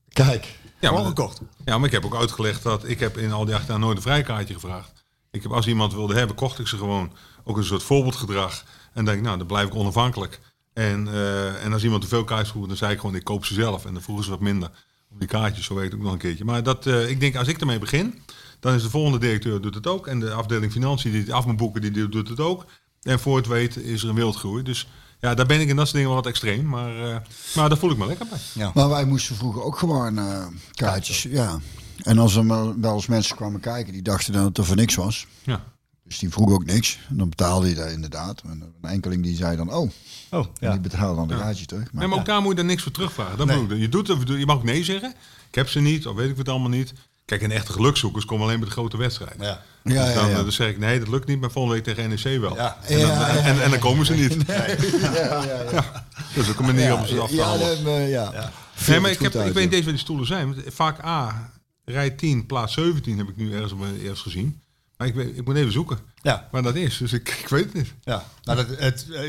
Kijk. Ja, Gewoon maar, gekocht. ja, maar ik heb ook uitgelegd dat ik heb in al die acht jaar nooit een vrijkaartje gevraagd. Ik heb als iemand wilde hebben, kocht ik ze gewoon. Ook een soort voorbeeldgedrag. En denk ik, nou, dan blijf ik onafhankelijk. En, eh, en als iemand te veel kaartjes vroeg, dan zei ik gewoon, ik koop ze zelf. En dan vroegen ze wat minder op die kaartjes, zo weet ik ook nog een keertje. Maar dat, eh, ik denk, als ik ermee begin, dan is de volgende directeur doet het ook. En de afdeling financiën die het af moet boeken, die doet het ook. En voor het weet is er een wildgroei. Dus ja, daar ben ik in dat soort dingen wel wat extreem. Maar, eh, maar daar voel ik me lekker bij. Maar wij moesten vroeger ook gewoon eh, kaartjes. Ja. En als er wel wel eens mensen kwamen kijken die dachten dat het er voor niks was. Ja. Dus die vroegen ook niks. En dan betaalde je daar inderdaad. En een enkeling die zei dan, oh, Oh, en ja. die betaalde dan de kaartje terug. Maar, Nee, maar ook daar moet je dan niks voor terugvragen. Dat Nee. Je, doet, je mag ook nee zeggen. Ik heb ze niet, of weet ik het allemaal niet. Kijk, en echte gelukzoekers komen alleen bij de grote wedstrijd. Ja. ja, Dus ja, dan, ja. eh, dan zeg ik, nee, dat lukt niet, maar volgende week tegen NEC wel. Ja. En, dan, Ja, ja, en, en dan komen ze niet. ja, ja, ja. Dat is ook een manier om ze af te Ja, halen. dan, ja. Nee, maar ik, heb, ik weet niet ja. eens waar die stoelen zijn. Vaak A, rij 10, plaats 17 heb ik nu ergens op mijn eerst gezien. Maar ik, weet, ik moet even zoeken Ja. waar dat is. Dus ik, ik weet het niet. ja. Nou, dat, het, eh,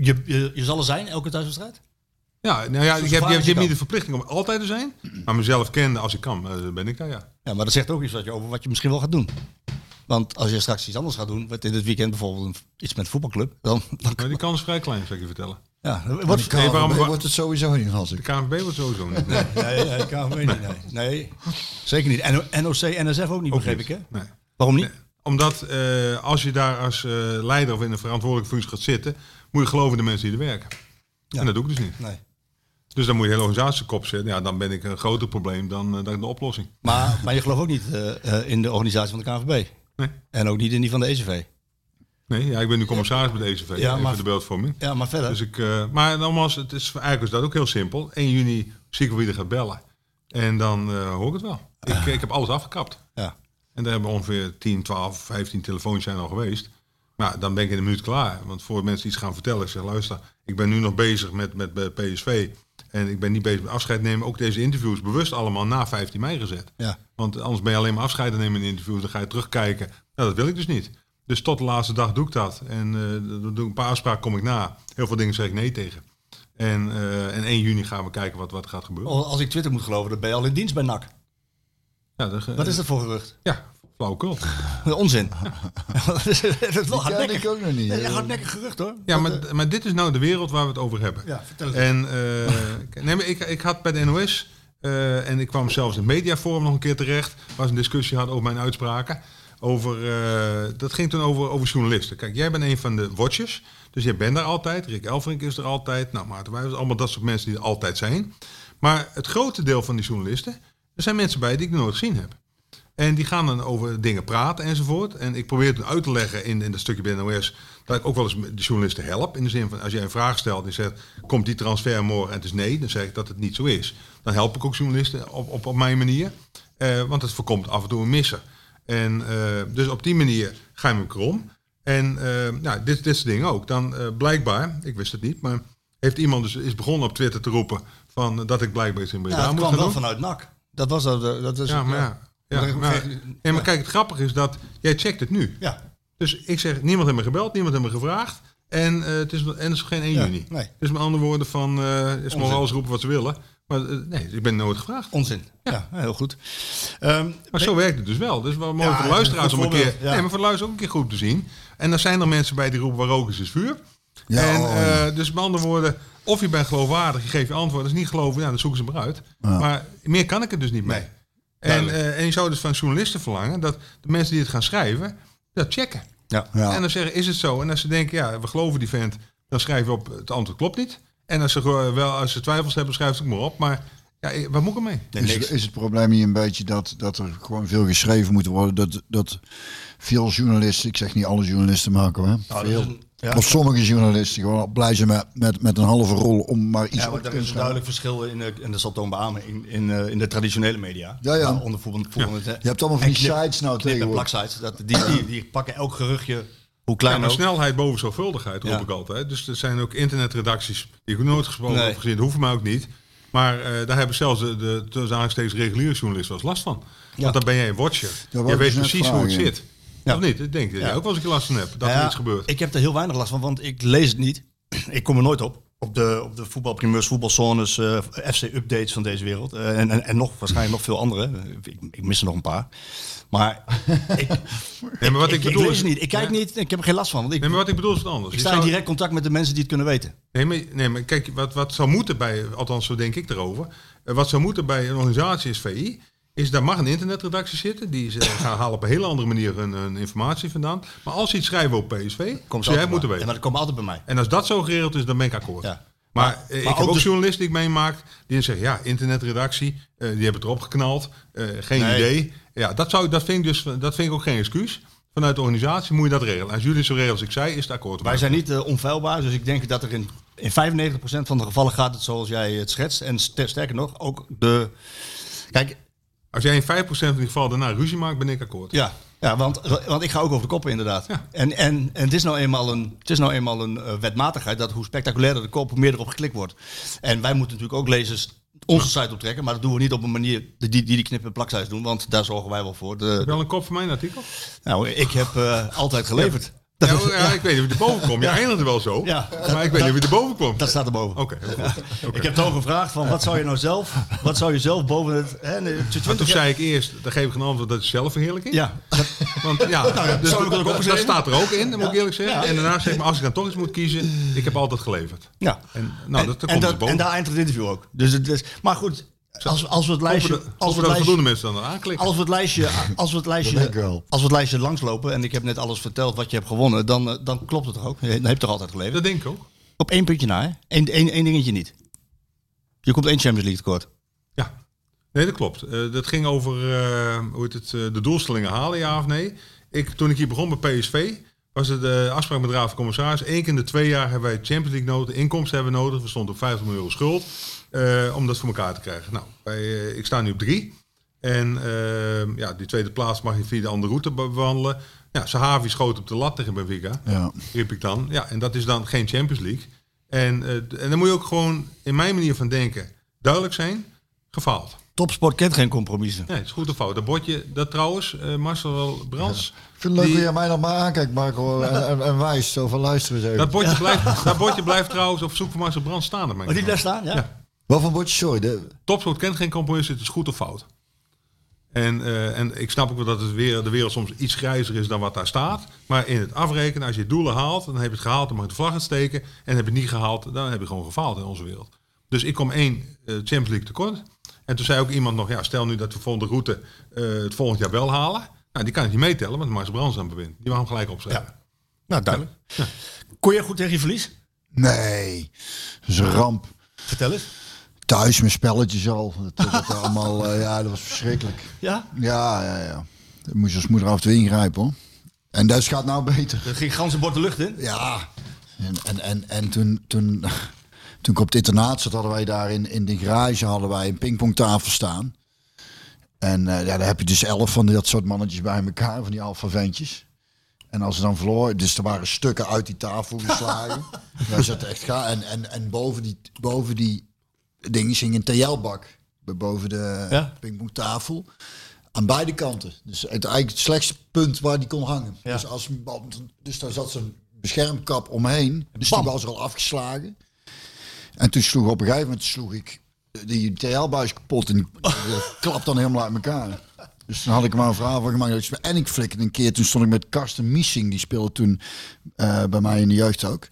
je, je, je zal er zijn, elke thuiswedstrijd? Ja, nou ja, Zo ik heb, je hebt, je hebt niet de verplichting om altijd te zijn. Maar mezelf kennen als ik kan, eh, ben ik daar, ja. Ja, maar dat zegt ook iets wat je, over wat je misschien wel gaat doen. Want als je straks iets anders gaat doen, wat in het weekend bijvoorbeeld iets met voetbalclub, dan, dan Maar die kans is vrij klein, zou ik je vertellen. ja, Wat wordt wordt het sowieso niet als De ik. KNVB wordt sowieso niet. Nee, Nee, nee, KNVB niet. Nee. nee, zeker niet. NO- NOC, NSF ook niet, ook begreep niet. ik, hè? Nee. Waarom niet? Omdat eh, als je daar als eh, leider of in een verantwoordelijke functie gaat zitten, moet je geloven in de mensen die er werken. Ja. En dat doe ik dus niet. Nee. Dus dan moet je de hele organisatie op kop zetten. Ja, dan ben ik een groter probleem dan, eh, dan de oplossing. Maar, maar je gelooft ook niet in de organisatie van de KNVB. Nee. En ook niet in die van de ECV. Nee, ja, ik ben nu commissaris bij de ECV, Ja, maar- de beeldvorming. Ja, maar verder. Dus ik, eh, maar nogmaals, het is, eigenlijk is dat ook heel simpel. 1 juni zie ik wie er gaat bellen. En dan hoor ik het wel. Ik, ik heb alles afgekapt. ja. En daar hebben ongeveer 10, 12, 15 telefoontjes zijn al geweest. Maar dan ben ik in een minuut klaar. Want voor mensen iets gaan vertellen, ik zeg luister, ik ben nu nog bezig met, met, met PSV. En ik ben niet bezig met afscheid nemen. Ook deze interviews bewust allemaal na 15 mei gezet. Ja. Want anders ben je alleen maar afscheid nemen in interviews. Dan ga je terugkijken. Nou, dat wil ik dus niet. Dus tot de laatste dag doe ik dat. En eh, doe een paar afspraken kom ik na. Heel veel dingen zeg ik nee tegen. En, eh, en 1 juni gaan we kijken wat, wat gaat gebeuren. Als ik Twitter moet geloven, dan ben je al in dienst bij NAC. Ja, dat, Wat is dat voor gerucht? Ja, flauwekul. Onzin. dat is, dat hardnekkig. ik ook nog niet. Is een hardnekkig gerucht hoor. Ja, maar, maar dit is nou de wereld waar we het over hebben. Ja, vertel eens. En eh, nee, maar ik, ik had bij de NOS, eh, en ik kwam zelfs in het mediaforum nog een keer terecht, waar ze een discussie hadden over mijn uitspraken. Over, eh, dat ging toen over, over journalisten. Kijk, jij bent een van de watchers, dus jij bent daar altijd. Rick Elfrink is er altijd. Nou, Maarten Wijs, allemaal dat soort mensen die er altijd zijn. Maar het grote deel van die journalisten, er zijn mensen bij die ik nooit gezien heb. En die gaan dan over dingen praten enzovoort. En ik probeer het uit te leggen in, in dat stukje bij NOS... dat ik ook wel eens de journalisten help. In de zin van, als jij een vraag stelt en zegt... komt die transfer morgen en het is nee, dan zeg ik dat het niet zo is. Dan help ik ook journalisten op, op, op mijn manier. Eh, want het voorkomt af en toe een missen. En eh, dus op die manier ga je me krom. En eh, nou, dit, dit soort dingen ook. Dan eh, blijkbaar, ik wist het niet... maar heeft iemand dus is begonnen op Twitter te roepen... Van, dat ik blijkbaar iets in ja, Breda het moet kwam gaan wel doen. vanuit NAC. Dat was dat. dat is, Ja, maar ja. ja, maar, ja, maar kijk, het grappige is dat jij checkt het nu. Ja. Dus ik zeg, niemand heeft me gebeld, niemand heeft me gevraagd. En, eh, het, is, en het is geen 1 Ja, juni. nee. Dus met andere woorden van, eh is mogen alles roepen wat ze willen. Maar eh, nee, ik ben nooit gevraagd. Onzin. Ja, heel goed. Ehm, Maar zo werkt het dus wel. Dus we mogen Ja, voor de luisteraars een om een keer... Nee, maar voor de ook een keer goed te zien. En dan zijn er mensen bij die roepen waar rook is, is vuur. Ja, en, oh, eh, dus met andere woorden, of je bent geloofwaardig, je geeft je antwoord. Als je niet geloven, ja, dan zoeken ze maar uit. Maar meer kan ik er dus niet mee. Nee. En, eh, en je zou dus van journalisten verlangen dat de mensen die het gaan schrijven, dat checken. ja. Ja. En dan zeggen, is het zo? En als ze denken, ja, we geloven die vent, dan schrijven we op, het antwoord klopt niet. En als ze, wel, als ze twijfels hebben, schrijf het ook maar op. Maar ja, eh, wat moet ik ermee? Nee, Is, is het probleem niet een beetje dat, dat er gewoon veel geschreven moet worden? Dat, dat veel journalisten, ik zeg niet alle journalisten maken, hè? Nou, dat veel. Een- Of sommige journalisten gewoon blij zijn met, met, met een halve rol om maar iets Ja, op maar te er is een duidelijk verschil in, de- en dat zal Toon beamen, in, in, eh, in de traditionele media. Ja, ja. Onder voetbal, voetbal, Je hebt allemaal van die sites nou knip- en tegenwoordig. plaksites. Dat, die, die, die pakken elk geruchtje, hoe klein Ja, maar ook. snelheid boven zorgvuldigheid roep Ja. ik altijd. Dus er zijn ook internetredacties die ik nooit gesproken Nee. heb gezien. Dat hoeft mij ook niet. Maar eh, daar hebben zelfs de, de tussen aanhalingstekens reguliere journalisten last van. Want dan ben jij een watcher. je weet precies hoe het zit. Ja. Of niet? Ik denk dat jij ook wel eens last van hebt. Dat er iets gebeurt. Ik heb er heel weinig last van, want ik lees het niet. ik kom er nooit op. Op de, op de voetbalprimeurs, voetbalzones, eh, FC-updates van deze wereld. Eh, en, en, en nog, waarschijnlijk nog veel andere. Ik, ik mis er nog een paar. Maar ik, Nee, maar wat ik, bedoel lees is... het niet. Ik kijk niet. Ik heb er geen last van. Want ik, Nee, maar wat ik bedoel is wat anders. ik sta in zou- direct contact met de mensen die het kunnen weten. Nee, maar, nee, maar kijk, wat, wat zou moeten bij, althans zo denk ik erover, eh, wat zou moeten bij een organisatie als VI, is daar mag een internetredactie zitten, die ze gaan halen op een hele andere manier hun, hun informatie vandaan. Maar als ze iets schrijven op PSV, Komt jij altijd moeten weten. Ja, maar dat komt altijd bij mij. En als dat zo geregeld is, dan ben ik akkoord. Ja. Maar, Maar- eh, maar ik heb ook ook dus- journalisten die ik meemaak, die zeggen, ja, internetredactie, eh, die hebben het erop geknald, eh, geen Nee. idee. Ja, dat, zou, dat, vind ik dus, dat vind ik ook geen excuus. Vanuit de organisatie moet je dat regelen. Als jullie zo regelen als ik zei, is het akkoord. Wij zijn niet eh, onfeilbaar, dus ik denk dat er in, in 95% van de gevallen gaat het zoals jij het schetst. En ster- sterker nog, ook de... Kijk, Als jij in 5% van die gevallen daarna ruzie maakt, ben ik akkoord. ja, ja want, want ik ga ook over de koppen inderdaad. Ja. En, en, en het is nou eenmaal een, het is nou eenmaal een eh, wetmatigheid dat hoe spectaculairder de kop, hoe meer erop geklikt wordt. En wij moeten natuurlijk ook lezers onze site optrekken, maar dat doen we niet op een manier die die, die knippen en plakcijs doen, want daar zorgen wij wel voor. Heb je De, wel een kop voor mijn artikel? nou, ik heb eh, altijd geleverd. Ja, ik weet niet of je erboven komt. Je eindigde wel zo. Ja. maar ik weet niet of je erboven komt. dat staat erboven. Oké. Ik heb Toon gevraagd van wat zou je nou zelf, wat zou je zelf boven het... Hè, nee, Maar 20 toen zei ik eerst, daar geef ik een antwoord, dat is zelfverheerlijking. Ja, Want ja, dus zou ik dat, ook dat, opgeschreven? staat er ook in, dat moet ik eerlijk zeggen. En daarna zeg ik, maar als ik dan toch eens moet kiezen, ik heb altijd geleverd. ja. En, nou, dat, dat en, komt dus dat, boven. en daar eindigt het interview ook. Dus het is, maar goed, als, als we het lijstje... Als we het lijstje, mensen dan aanklikken. als we het lijstje, als we het lijstje, als we het lijstje langslopen en ik heb net alles verteld wat je hebt gewonnen, dan, eh, dan klopt het toch ook? Je hebt toch altijd geleverd? Dat denk ik ook. Op één puntje na, hè? Eén, één, één dingetje niet. Je komt één Champions League tekort. Ja, nee, dat klopt. Eh, dat ging over eh, hoe heet het, de doelstellingen halen, ja of nee. Ik, toen ik hier begon bij PSV, was het de afspraak met de Raad van Commissaris. Eén keer in de twee jaar hebben wij Champions League nodig, inkomsten hebben we nodig. We stonden op 50 miljoen euro schuld eh, om dat voor elkaar te krijgen. Nou, wij, eh, ik sta nu op drie. En eh, ja, die tweede plaats mag je via de andere route be- bewandelen. Ja, Sahavi schoot op de lat tegen Benfica, Ja. riep ik dan. Ja, en dat is dan geen Champions League. En, eh, en dan moet je ook gewoon, in mijn manier van denken, duidelijk zijn, gefaald. Topsport kent geen compromissen. Nee, het is goed of fout. Dat bordje, dat trouwens, eh, Marcel Brands. Ik vind het leuk die- jij mij dan maar aankijkt, Marco. En, en, en wijst zo van luisteren eens even. dat, bordje blijft, dat bordje blijft trouwens op zoek van Marcel Brands staan. mijn Oh, die blijft staan, ja? Ja. Wat voor bordje? Sorry. De, Topsport kent geen compromis, het is goed of fout. En, eh, en ik snap ook wel dat het weer, de wereld soms iets grijzer is dan wat daar staat. Maar in het afrekenen, als je doelen haalt, dan heb je het gehaald, dan mag je de vlag uitsteken. En heb je het niet gehaald, dan heb je gewoon gefaald in onze wereld. Dus ik kom één eh, Champions League tekort. En toen zei ook iemand nog, ja, stel nu dat we volgende route eh, het volgend jaar wel halen. Nou, die kan ik niet meetellen, want Mars Brands aan bewint. Die wou hem gelijk opschrijven. Nou, duidelijk. Kon je goed tegen je verlies? nee, dat is een ramp. Vertel eens. Thuis mijn spelletjes al. Dat, dat, allemaal, eh, ja, dat was verschrikkelijk. Ja? Ja, ja, ja. Daar moest als moeder af en toe ingrijpen hoor. En dat gaat nou beter. Er ging ganse bord de lucht in. Ja. En, en, en, en toen, toen, toen ik op het internaat zat, hadden wij daar in, in de garage hadden wij een pingpongtafel staan. En eh, ja, daar heb je dus elf van dat soort mannetjes bij elkaar, van die alfa ventjes. En als ze dan verloor, dus er waren stukken uit die tafel geslagen. Daar zat echt ga en, en, en boven die, boven die dingen hing een TL-bak. Boven de Ja. pingpongtafel. Aan beide kanten. Dus het, eigenlijk het slechtste punt waar die kon hangen. Ja. Dus, als, dus daar zat zo'n beschermkap omheen. Dus Bam. die was er al afgeslagen. En toen sloeg op een gegeven moment sloeg ik die TL-buis kapot. En klapt dan helemaal uit elkaar. Dus toen had ik maar een verhaal van gemaakt. ik- En ik flikkerde een keer. Toen stond ik met Karsten Miesing. Die speelde toen eh, bij mij in de jeugd ook.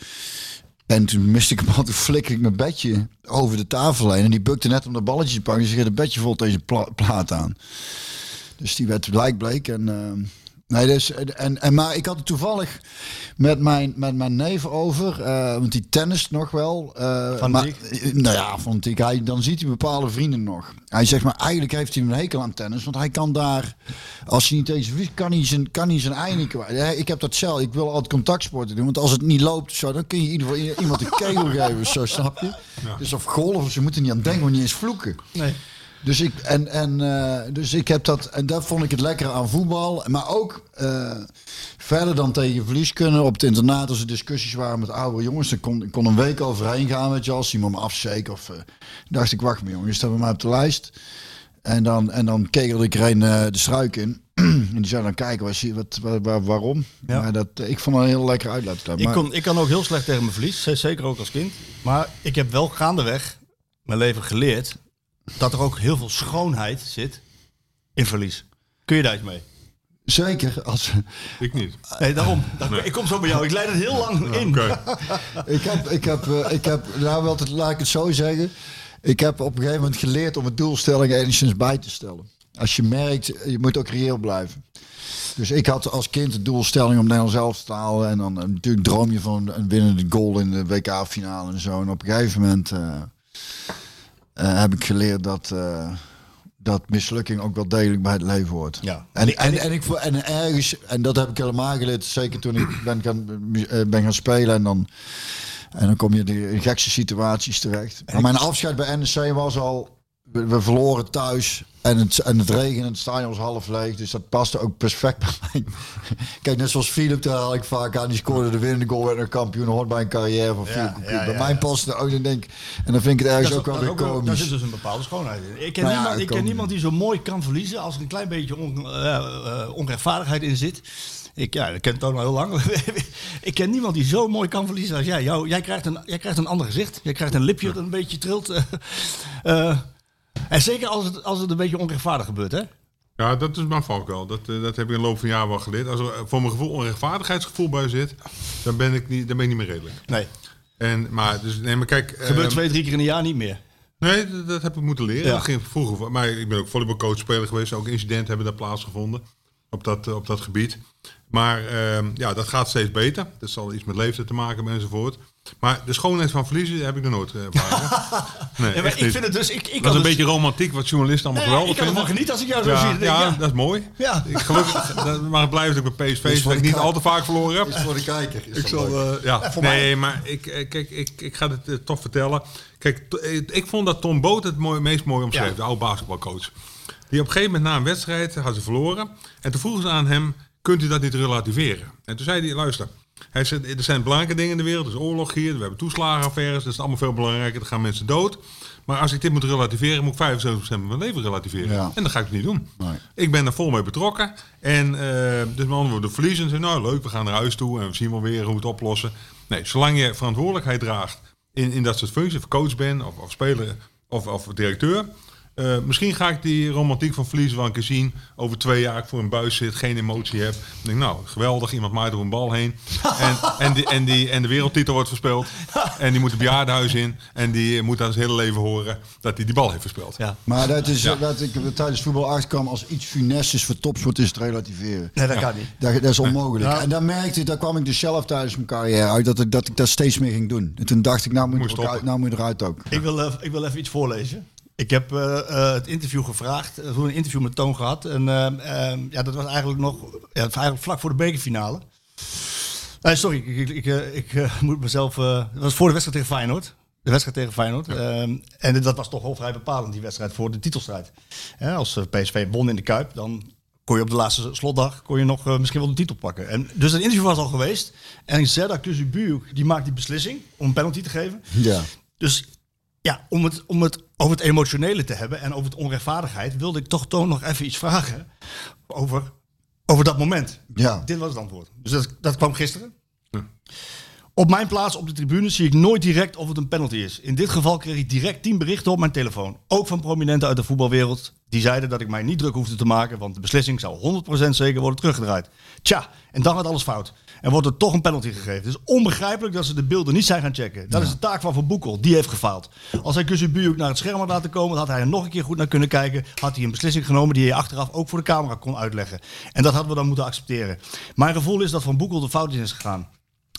En toen miste ik hem al. Toen flikkerde ik mijn bedje over de tafel heen. En die bukte net om dat balletje te pakken. Dus ik had het bedje vol tegen de pla- plaat aan. Dus die werd blijkbleek. En, eh, Nee, dus, en, en, maar ik had het toevallig met mijn, met mijn neef over. eh, want die tennist nog wel. eh, Van maar, eh, Nou ja, vond ik. Hij, dan ziet hij bepaalde vrienden nog. Hij zegt maar, eigenlijk heeft hij een hekel aan tennis. Want hij kan daar, als hij niet eens verliest, kan hij zijn, kan hij zijn einde kwijt. Ik heb dat zelf. Ik wil altijd contactsporten doen. Want als het niet loopt, zo, dan kun je in ieder geval iemand een kegel geven. Zo, snap je? Dus of golf, ze moeten niet aan denken, want niet eens vloeken. Nee. Dus ik, en, en, eh, dus ik heb dat, en dat vond ik het lekker aan voetbal. Maar ook eh, verder dan tegen verlies kunnen. Op het internaat, als er discussies waren met oude jongens, dan kon ik kon een week overheen gaan, weet je, als iemand me afzeek. Of eh, dacht ik, wacht maar jongens, staan we maar op de lijst. En dan, en dan kegelde ik er een de struik in. en die zou dan kijken, was, wat, wat, waar- waarom. Ja. Maar dat, ik vond het een heel lekker uitlaat. Ik, kon, ik kan ook heel slecht tegen mijn verlies, zeker ook als kind. Maar ik heb wel gaandeweg mijn leven geleerd dat er ook heel veel schoonheid zit in verlies. Kun je daar iets mee? Zeker, als, Ik niet. Nee, daarom. Daar- Ik kom zo bij jou. Ik leid het heel lang in. Oké. Ik heb, ik heb, eh, ik heb, nou wel, laat ik het zo zeggen. Ik heb op een gegeven moment geleerd om het doelstelling enigszins bij te stellen. Als je merkt, je moet ook reëel blijven. Dus ik had als kind de doelstelling om Nederland zelf te halen. En dan eh, natuurlijk droom je van een winnende goal in de WK-finale en zo. En op een gegeven moment eh, eh, heb ik geleerd dat, eh, dat mislukking ook wel degelijk bij het leven hoort. Ja. En, en, en, ik, en ergens, en dat heb ik helemaal geleerd, zeker toen ik ben gaan, eh, ben gaan spelen en dan, en dan kom je in gekste situaties terecht. Maar mijn afscheid bij NEC was al, we, we verloren thuis en het, en het regen en het stadion was half leeg, dus dat paste ook perfect bij mij. Kijk, net zoals Philip, daar haal ik vaak aan, die scoorde de winnende goal, werd een kampioen, hoort bij een carrière van Philip. Ja, bij mij past het ook, dan denk en dan vind ik het ergens Dat ook wel weer wel- Daar komisch. zit dus een bepaalde schoonheid in. Ik ken, Nou niemand, ik ken komisch. niemand die zo mooi kan verliezen als er een klein beetje on, eh, onrechtvaardigheid in zit. Ik, ja, ik ken het ook al heel lang. ik ken niemand die zo mooi kan verliezen als jij. Jou, jij, krijgt een, jij krijgt een ander gezicht. Jij krijgt een lipje dat een beetje trilt. Eh, en zeker als het, als het een beetje onrechtvaardig gebeurt, hè? Ja, dat is mijn valkuil. Dat, eh, dat heb ik in de loop van jaren wel geleerd. Als er voor mijn gevoel onrechtvaardigheidsgevoel bij zit, dan ben ik niet, dan ben ik niet meer redelijk. Nee. En, maar, dus, nee, maar kijk... Gebeurt ehm, twee, drie keer in een jaar niet meer. Nee, dat, dat heb ik moeten leren. Ja. Dat ging vroeger. Maar ik ben ook volleybalcoach speler geweest. Ook incidenten hebben daar plaatsgevonden op dat, eh, op dat gebied. Maar ehm, ja, dat gaat steeds beter. Dat zal iets met leeftijd te maken hebben enzovoort. Maar de schoonheid van verliezen heb ik nog nooit eh, ervaren. Nee, Ja, maar ik niet. vind het dus... Ik, ik dat is kan een dus- beetje romantiek wat journalisten allemaal Nee, geweldig ik kan vinden. genieten als ik jou zo Ja, zie. Ja, ja. dat is mooi. Ja. Ik gelukkig, dat- maar het blijft ook bij PSV, dat ik niet al te vaak verloren heb. Is voor de kijker. Is Ik zal, eh, ja. nee, maar ik, eh, kijk, ik, ik ga het toch vertellen. Kijk, ik vond dat Tom Boot het mooi, meest mooi omschreef, Ja. de oude basketbalcoach. Die op een gegeven moment na een wedstrijd had ze verloren. En toen vroegen ze aan hem, kunt u dat niet relativeren? En toen zei hij, luister, hij zei, er zijn belangrijke dingen in de wereld. Er is oorlog hier, we hebben toeslagenaffaires, dat is allemaal veel belangrijker. Er gaan mensen dood. Maar als ik dit moet relativeren, moet ik 75% van mijn leven relativeren. Ja. En dat ga ik niet doen. Nee. Ik ben er vol mee betrokken. En eh, dus woorden, verliezen. Ze nou leuk, we gaan naar huis toe en we zien wel weer hoe we het oplossen. Nee, zolang je verantwoordelijkheid draagt in, in dat soort functies, of coach bent, of, of speler, of, of directeur. Eh, misschien ga ik die romantiek van verliezen wel een keer zien. Over twee jaar ik voor een buis zit, geen emotie heb. Dan denk ik, nou, geweldig, iemand maait er een bal heen. En, en, die, en, die, en de wereldtitel wordt verspeeld. En die moet het bejaardenhuis in. En die moet aan zijn hele leven horen dat hij die bal heeft verspeeld. Ja. Maar dat is Ja. dat ik er tijdens voetbal achterkwam als iets funest is voor topsport is het relativeren. Nee, dat kan niet. Dat, dat is onmogelijk. Ja. En dan merkte ik, daar kwam ik dus zelf tijdens mijn carrière uit dat ik dat, ik dat steeds meer ging doen. En toen dacht ik, nou moet, Moet eruit, nou moet je eruit ook. Ik wil, eh, ik wil even iets voorlezen. Ik heb eh, eh, het interview gevraagd, uh, een interview met Toon gehad. En eh, eh, ja, dat was eigenlijk nog ja, eigenlijk vlak voor de bekerfinale. Sorry, ik, ik, ik, ik moet mezelf... dat was voor de wedstrijd tegen Feyenoord. De wedstrijd tegen Feyenoord. Ehm, en dat was toch wel vrij bepalend, die wedstrijd, voor de titelstrijd. Hè, als PSV won in de Kuip, dan kon je op de laatste slotdag kon je nog misschien wel de titel pakken. En, dus dat interview was al geweest. En Zedda Kuzubuuk, die maakt die beslissing om een penalty te geven. Ja. Dus ja, om het, om het over het emotionele te hebben en over het onrechtvaardigheid, wilde ik toch Toon nog even iets vragen over, over dat moment. Ja. Dit was het antwoord. Dus dat, dat kwam gisteren. Op mijn plaats op de tribune zie ik nooit direct of het een penalty is. In dit geval kreeg ik direct tien berichten op mijn telefoon. Ook van prominenten uit de voetbalwereld Die zeiden dat ik mij niet druk hoefde te maken, want de beslissing zou 100% zeker worden teruggedraaid. Tja, en dan gaat alles fout. En wordt er toch een penalty gegeven. Het is onbegrijpelijk dat ze de beelden niet zijn gaan checken. Dat is de taak van Van Boekel. Die heeft gefaald. Als hij Kuzubujuk naar het scherm had laten komen, had hij er nog een keer goed naar kunnen kijken. Had hij een beslissing genomen die hij achteraf ook voor de camera kon uitleggen. En dat hadden we dan moeten accepteren. Mijn gevoel is dat Van Boekel de fout in is gegaan.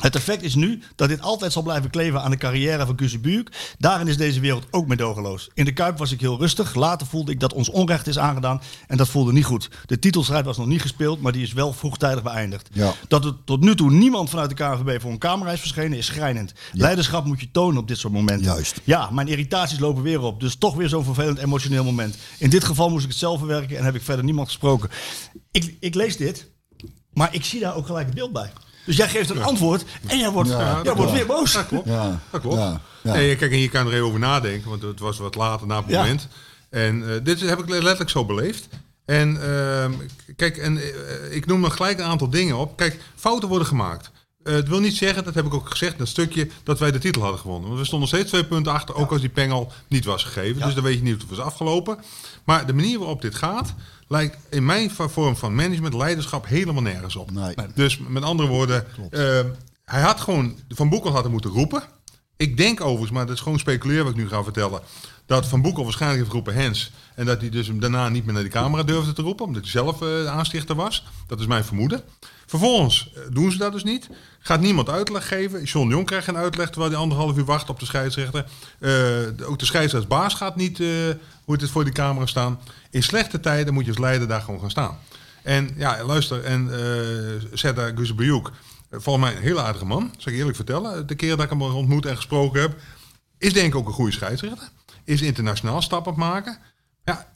Het effect is nu dat dit altijd zal blijven kleven aan de carrière van Kuzebuurk. Daarin is deze wereld ook meedogenloos. In de Kuip was ik heel rustig. Later voelde ik dat ons onrecht is aangedaan. En dat voelde niet goed. De titelstrijd was nog niet gespeeld, maar die is wel vroegtijdig beëindigd. Ja. Dat er tot nu toe niemand vanuit de KNVB voor een camera is verschenen, is schrijnend. Leiderschap moet je tonen op dit soort momenten. Juist. Ja, mijn irritaties lopen weer op. Dus toch weer zo'n vervelend emotioneel moment. In dit geval moest ik het zelf verwerken en heb ik verder niemand gesproken. Ik, ik lees dit, maar ik zie daar ook gelijk het beeld bij. Dus jij geeft een antwoord en jij wordt, Ja, jij dat wordt weer boos. Dat klopt. Ja, Dat klopt. Ja, ja. Nee, kijk, en je kan er even over nadenken, want het was wat later na het Ja. moment. En eh, dit heb ik letterlijk zo beleefd. En ehm, kijk, en, eh, ik noem nog gelijk een aantal dingen op. Kijk, fouten worden gemaakt. Eh, het wil niet zeggen, dat heb ik ook gezegd, dat stukje, dat wij de titel hadden gewonnen. Want we stonden steeds twee punten achter, ook als die pengel niet was gegeven. Dus dan weet je niet hoe het was afgelopen. Maar de manier waarop dit gaat, lijkt in mijn vorm van management, leiderschap helemaal nergens op. Nee. Dus met andere woorden, eh, hij had gewoon, Van Boekel had hem moeten roepen. Ik denk overigens, maar dat is gewoon speculeren wat ik nu ga vertellen, dat Van Boekel waarschijnlijk heeft geroepen Hens. En dat hij dus hem daarna niet meer naar die camera durfde te roepen, omdat hij zelf de aanstichter was. Dat is mijn vermoeden. Vervolgens eh, doen ze dat dus niet. Gaat niemand uitleg geven. John Jong krijgt geen uitleg terwijl hij anderhalf uur wacht op de scheidsrechter. Eh, ook de scheidsrechtsbaas gaat niet eh, hoe het is voor die camera staan. In slechte tijden moet je als leider daar gewoon gaan staan. En ja, luister, en uh, Zeta Guzebujuk, volgens mij een heel aardige man, zal ik eerlijk vertellen. De keer dat ik hem ontmoet en gesproken heb, is denk ik ook een goede scheidsrechter. Is internationaal stappen maken. Ja,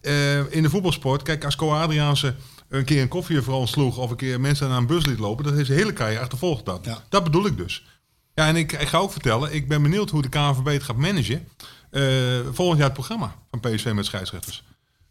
in de voetbalsport, kijk, als Co Adriaanse een keer een koffie voor ons sloeg of een keer mensen naar een bus liet lopen, dat heeft zijn hele carrière achtervolgd dat. Ja. Dat bedoel ik dus. Ja, en ik, ik ga ook vertellen, ik ben benieuwd hoe de KNVB het gaat managen. eh, volgend jaar het programma van PSV met scheidsrechters.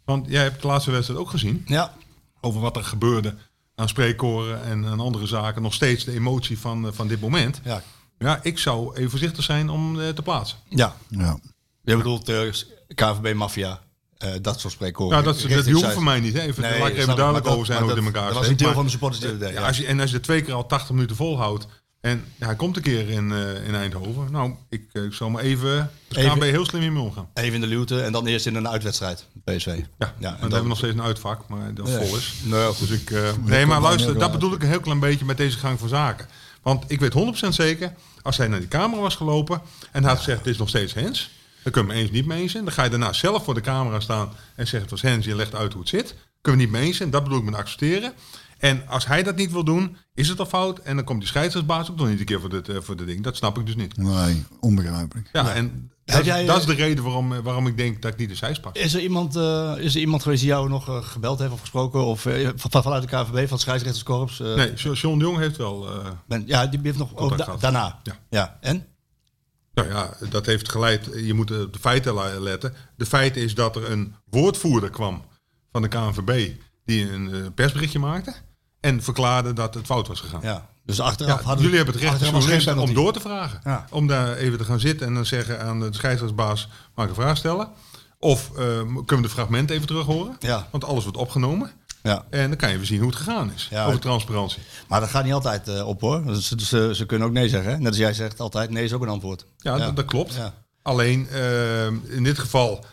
Want jij hebt de laatste wedstrijd ook gezien Ja, over wat er gebeurde aan spreekkoren en aan andere zaken. Nog steeds de emotie van, eh, van dit moment. ja, Ja, ik zou even voorzichtig zijn om eh, te plaatsen. ja. Ja. Je bedoelt uh, KVB-maffia, uh, dat soort spreekkoren. Nou, dat, dat, die hoeft voor mij niet. Hè. Even, Nee, laat ik even duidelijk over zijn hoe het in elkaar dat was zit. een deel Maar- van de supporters die Ja, ja. als je, en als je twee keer al 80 minuten volhoudt en ja, hij komt een keer in, eh, in Eindhoven. Nou, ik, eh, ik zal maar even... Dus Even- KNVB heel slim in mee omgaan. Even in de luwte en dan eerst in een uitwedstrijd, PSV. Ja, ja dan en hebben we nog steeds een uitvak, maar dat vol is. Nou goed. Dus ik, eh, nee, maar luister, dat bedoel ik een heel klein beetje met deze gang van zaken. Want ik weet 100% zeker, als hij naar die camera was gelopen en had gezegd, dit is nog steeds Hens. Dan kunnen we eens niet mee eens zijn. Dan ga je daarna zelf voor de camera staan en zeggen, het was Hens, je legt uit hoe het zit. Kunnen we niet mee eens zijn, dat bedoel ik met accepteren. En als hij dat niet wil doen, is het al fout. En dan komt die scheidsrechtsbaas ook nog niet een keer voor dit, eh, voor dit ding. Dat snap ik dus niet. Nee, onbegrijpelijk. Ja, en dat, jij, dat is eh, de reden waarom, eh, waarom ik denk dat ik niet de zijs pak. Is er iemand, uh, is er iemand geweest die jou nog uh, gebeld heeft of gesproken? Of uh, van, vanuit de KVB, van het scheidsrechterskorps? Uh, nee, John de Jong heeft wel... uh, ben, ja, die heeft nog oh, da daarna. Ja. ja. En? Nou ja, dat heeft geleid. Je moet op de feiten letten. De feit is dat er een woordvoerder kwam van de KNVB die een uh, persberichtje maakte en verklaarde dat het fout was gegaan. Ja. Dus achteraf ja, hadden jullie hebben het recht als om door te vragen. Ja. Om daar even te gaan zitten en dan zeggen aan de scheidsrechtsbaas, mag ik een vraag stellen? Of uh, kunnen we de fragment even terug horen? Ja. Want alles wordt opgenomen. Ja. En dan kan je even zien hoe het gegaan is. Ja, over transparantie. Maar dat gaat niet altijd uh, op hoor. Dus, ze, ze, kunnen ook nee zeggen. Hè? Net als jij zegt altijd nee is ook een antwoord. Ja. Dat, dat, klopt. Alleen uh, in dit geval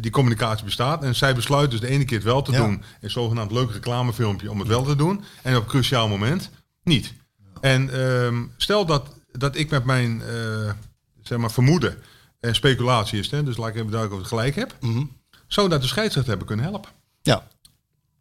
die communicatie bestaat. En zij besluit dus de ene keer het wel te ja. doen. Een zogenaamd leuk reclamefilmpje om het wel te doen. En op een cruciaal moment niet. En uh, stel dat, dat ik met mijn uh, zeg maar vermoeden en speculatie is, hè, dus laat ik even duidelijk of ik gelijk heb, mm -hmm. zou dat de scheidsrechter hebben kunnen helpen. Ja.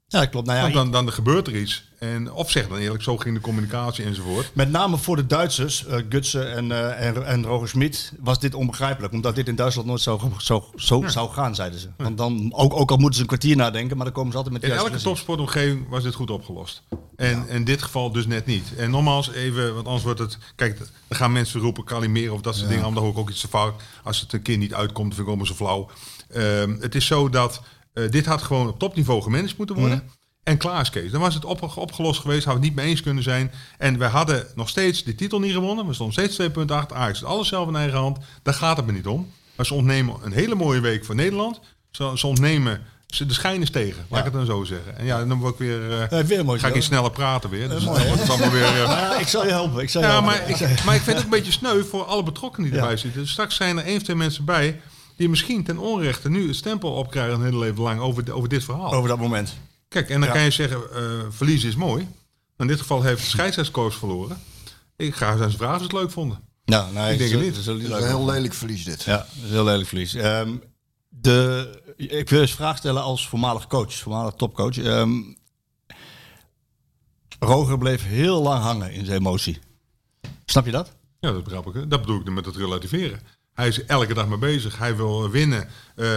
Ja, klopt. Nou ja, Want dan, dan gebeurt er iets. En, of zeg dan eerlijk, zo ging de communicatie enzovoort. Met name voor de Duitsers, uh, Gutsen en, uh, en, en Roger Schmid, was dit onbegrijpelijk. Omdat dit in Duitsland nooit zo, zo, zo ja. zou gaan, zeiden ze. Want dan, ook, ook al moeten ze een kwartier nadenken, maar dan komen ze altijd met de In elke topsportomgeving was dit goed opgelost. En ja. in dit geval dus net niet. En nogmaals, even, want anders wordt het... Kijk, dan gaan mensen roepen, kalimeren of dat soort dingen. Dan hoor ik ook iets te fout. Als het een keer niet uitkomt, vind ik allemaal zo flauw. Uh, het is zo dat uh, dit had gewoon op topniveau gemanaged moeten worden. Mm. En klaar is Kees. Dan was het op, opgelost geweest, hadden we het niet mee eens kunnen zijn. En we hadden nog steeds de titel niet gewonnen. We stonden steeds twee punten achter. Ajax alles zelf in eigen hand. Daar gaat het me niet om. Maar ze ontnemen een hele mooie week voor Nederland. Ze, ze ontnemen de schijn is tegen, laat ik het dan zo zeggen. En ja, dan word ik weer, eh, Ja, weer mooi ga ik sneller praten weer. Dus mooi, dan allemaal weer... eh, ja, ik zal je helpen. Ik zal je ja, helpen. maar ik, maar ik vind het ook een beetje sneu voor alle betrokkenen die erbij zitten. Dus straks zijn er één of twee mensen bij die misschien ten onrechte nu het stempel opkrijgen een hele leven lang over, de- over dit verhaal. Over dat moment. Kijk, en dan Ja. kan je zeggen, eh verliezen is mooi. In dit geval heeft de scheidsrechtscoach verloren. Ik ga zijn vragen als ze het leuk vonden. Ja, nee, Ik denk het niet. niet is een heel lelijk verlies dit. Ja, dat is heel lelijk verlies. Ehm, de, ik wil eens een vraag stellen als voormalig coach, voormalig topcoach. Ehm Roger bleef heel lang hangen in zijn emotie. Snap je dat? Ja, dat begrijp ik. Dat bedoel ik met het relativeren. Hij is elke dag mee bezig. Hij wil winnen. Eh,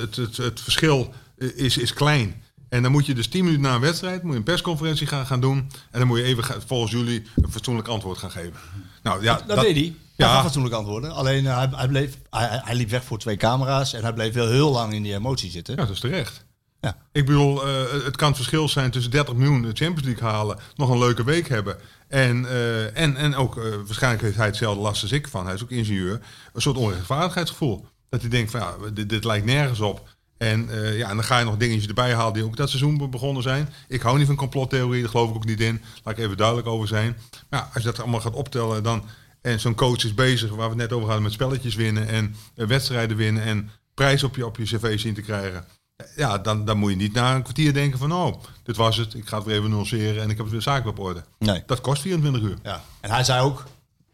het, het, het, verschil is, is klein. En dan moet je dus tien minuten na een wedstrijd moet je een persconferentie gaan, gaan doen. En dan moet je even volgens jullie een fatsoenlijk antwoord gaan geven. Nou ja, Dat, deed hij. Ja. Gaf fatsoenlijk antwoorden. Alleen eh, hij, hij, bleef, hij, hij liep weg voor twee camera's en hij bleef wel heel lang in die emotie zitten. Ja, dat is terecht. Ja. Ik bedoel, eh, het kan het verschil zijn tussen 30 miljoen de Champions League halen, nog een leuke week hebben. En, eh, en, en ook, eh, waarschijnlijk heeft hij hetzelfde last als ik van, hij is ook ingenieur, een soort onrechtvaardigheidsgevoel. Dat hij denkt van ja, dit, dit lijkt nergens op. En, eh, ja, en dan ga je nog dingetjes erbij halen die ook dat seizoen be- begonnen zijn. Ik hou niet van complottheorie, daar geloof ik ook niet in. Laat ik even duidelijk over zijn. Maar als je dat allemaal gaat optellen, dan... En zo'n coach is bezig, waar we het net over hadden, met spelletjes winnen en wedstrijden winnen en prijs op je, op je cv zien te krijgen. Ja, dan, dan moet je niet na een kwartier denken van, oh, dit was het, ik ga het weer even nuanceren en ik heb het weer zaken op orde. Nee. Dat kost 24 uur. Ja. En hij zei ook,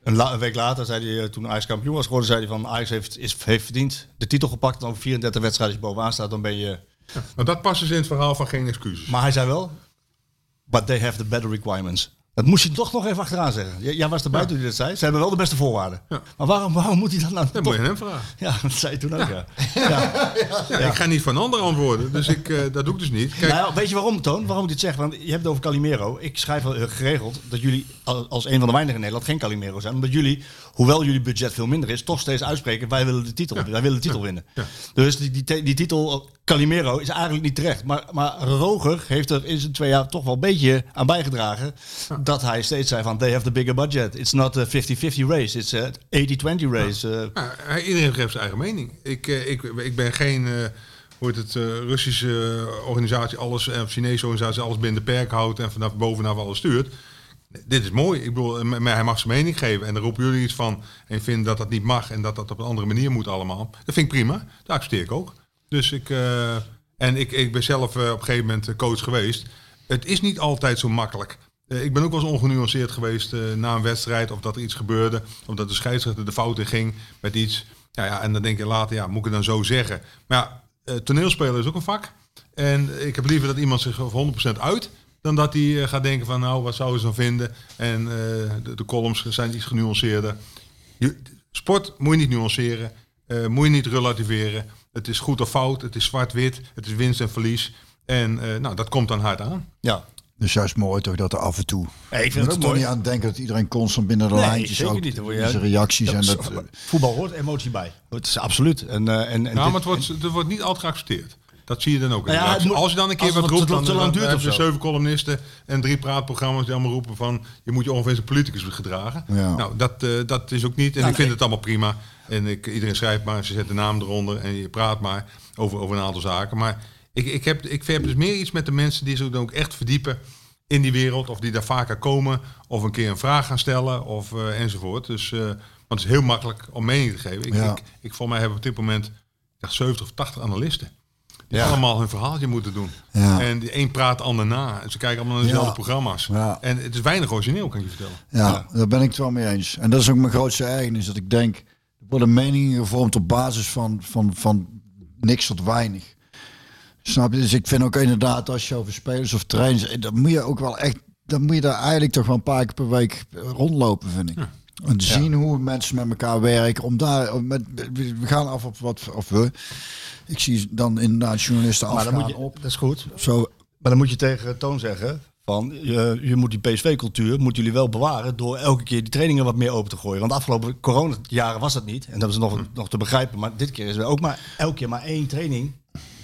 een, la- een week later, zei hij, eh, toen Ajax kampioen was geworden, zei hij van Ajax heeft, is, heeft verdiend de titel gepakt. En over 34 wedstrijden als je bovenaan staat, dan ben je... Maar dat past dus in het verhaal van geen excuses. Maar hij zei wel, but they have the better requirements. Dat moest je toch nog even achteraan zeggen. J- Jij was erbij toen hij dat zei. Ze hebben wel de beste voorwaarden. Ja. Maar waarom, waarom moet hij dat nou Dat moet je hem vragen. Ja, dat zei hij toen ook, ja. ja. Ja, Ik ga niet van anderen antwoorden, dus ik, eh, dat doe ik dus niet. Kijk, Nou ja, weet je waarom, Toon? Waarom ik dit zeg? Want je hebt het over Calimero. Ik schrijf al, eh, geregeld dat jullie al- als een van de weinigen in Nederland geen Calimero zijn. Omdat jullie, hoewel jullie budget veel minder is, toch steeds uitspreken, wij willen de titel, wij willen de titel winnen. Ja. Dus die, die, te- die titel Calimero is eigenlijk niet terecht. Maar, maar Roger heeft er in zijn twee jaar toch wel een beetje aan bijgedragen. Dat hij steeds zei van, they have the bigger budget. It's not a 50-50 race, it's a 80-20 race. Eh, Ja, iedereen geeft zijn eigen mening. Ik, eh, ik, ik ben geen eh, hoe heet het, Russische organisatie, alles, en of Chinese organisatie, alles binnen de perk houdt en vanaf bovenaf alles stuurt. Dit is mooi. Ik bedoel, maar hij mag zijn mening geven. En dan roepen jullie iets van en vinden dat dat niet mag en dat dat op een andere manier moet allemaal. Dat vind ik prima. Dat accepteer ik ook. Dus ik, eh, en ik, ik ben zelf eh, op een gegeven moment eh, coach geweest. Het is niet altijd zo makkelijk. Ik ben ook wel eens ongenuanceerd geweest na een wedstrijd. Of dat er iets gebeurde. Of dat de scheidsrechter de fout in ging met iets. Ja, ja, en dan denk je later, ja, moet ik het dan zo zeggen? Maar ja, toneelspelen is ook een vak. En ik heb liever dat iemand zich voor 100% uit. Dan dat hij gaat denken van, nou, wat zouden ze dan vinden? En de, columns zijn iets genuanceerder. Sport moet je niet nuanceren. moet je niet relativeren. Het is goed of fout. Het is zwart-wit. Het is winst en verlies. En eh, nou, dat komt dan hard aan. ja. Dus juist mooi toch dat er af en toe. Hey, ik vind moet het er ook toch mooi. niet aan denken dat iedereen constant binnen de Nee, lijntjes zeker ook niet. Reacties en dat. zo- Voetbal hoort emotie bij. Het is absoluut. En, eh, en, en dit- maar het wordt, het wordt niet altijd geaccepteerd. Dat zie je dan ook. Nou ja, moet- als je dan een keer als wat roept, te- dan, te lang dan duurt je zo. zeven columnisten en drie praatprogramma's die allemaal roepen van... je moet je ongeveer als een politicus gedragen. Ja. Nou, dat, eh, dat is ook niet. En Nou, ik vind nee. het allemaal prima. En ik, iedereen schrijft maar, ze zet de naam eronder en je praat maar over, over een aantal zaken. Maar ik, ik, heb, ik heb dus meer iets met de mensen die zich dan ook echt verdiepen in die wereld. Of die daar vaker komen. Of een keer een vraag gaan stellen of, eh, enzovoort. Dus, eh, want het is heel makkelijk om mening te geven. Ik, Ja. ik, ik, voor mij hebben we op dit moment ik dacht 70 of 80 analisten. Die Ja. allemaal hun verhaaltje moeten doen. Ja. En die een praat de ander na. En ze kijken allemaal naar dezelfde Ja. programma's. Ja. En het is weinig origineel, kan ik je vertellen. Ja, daar ben ik het wel mee eens. En dat is ook mijn grootste ergernis. Dat ik denk, er worden meningen gevormd op basis van, van, van niks tot weinig. Snap je? Dus ik vind ook inderdaad, als je over spelers of trainers... eh, Dan moet je ook wel echt... Dan moet je daar eigenlijk toch wel een paar keer per week rondlopen, vind ik. En te zien hoe mensen met elkaar werken. Om daar, om met, we gaan af op wat... Of we... Ik zie dan inderdaad journalisten maar dan afgaan moet je, op. dat is goed. Zo, Maar dan moet je tegen Toon zeggen van je, je moet die PSV-cultuur moeten jullie wel bewaren door elke keer die trainingen wat meer open te gooien. Want de afgelopen coronajaren was dat niet en dat is nog, nog te begrijpen. Maar dit keer is er ook maar elke keer maar één training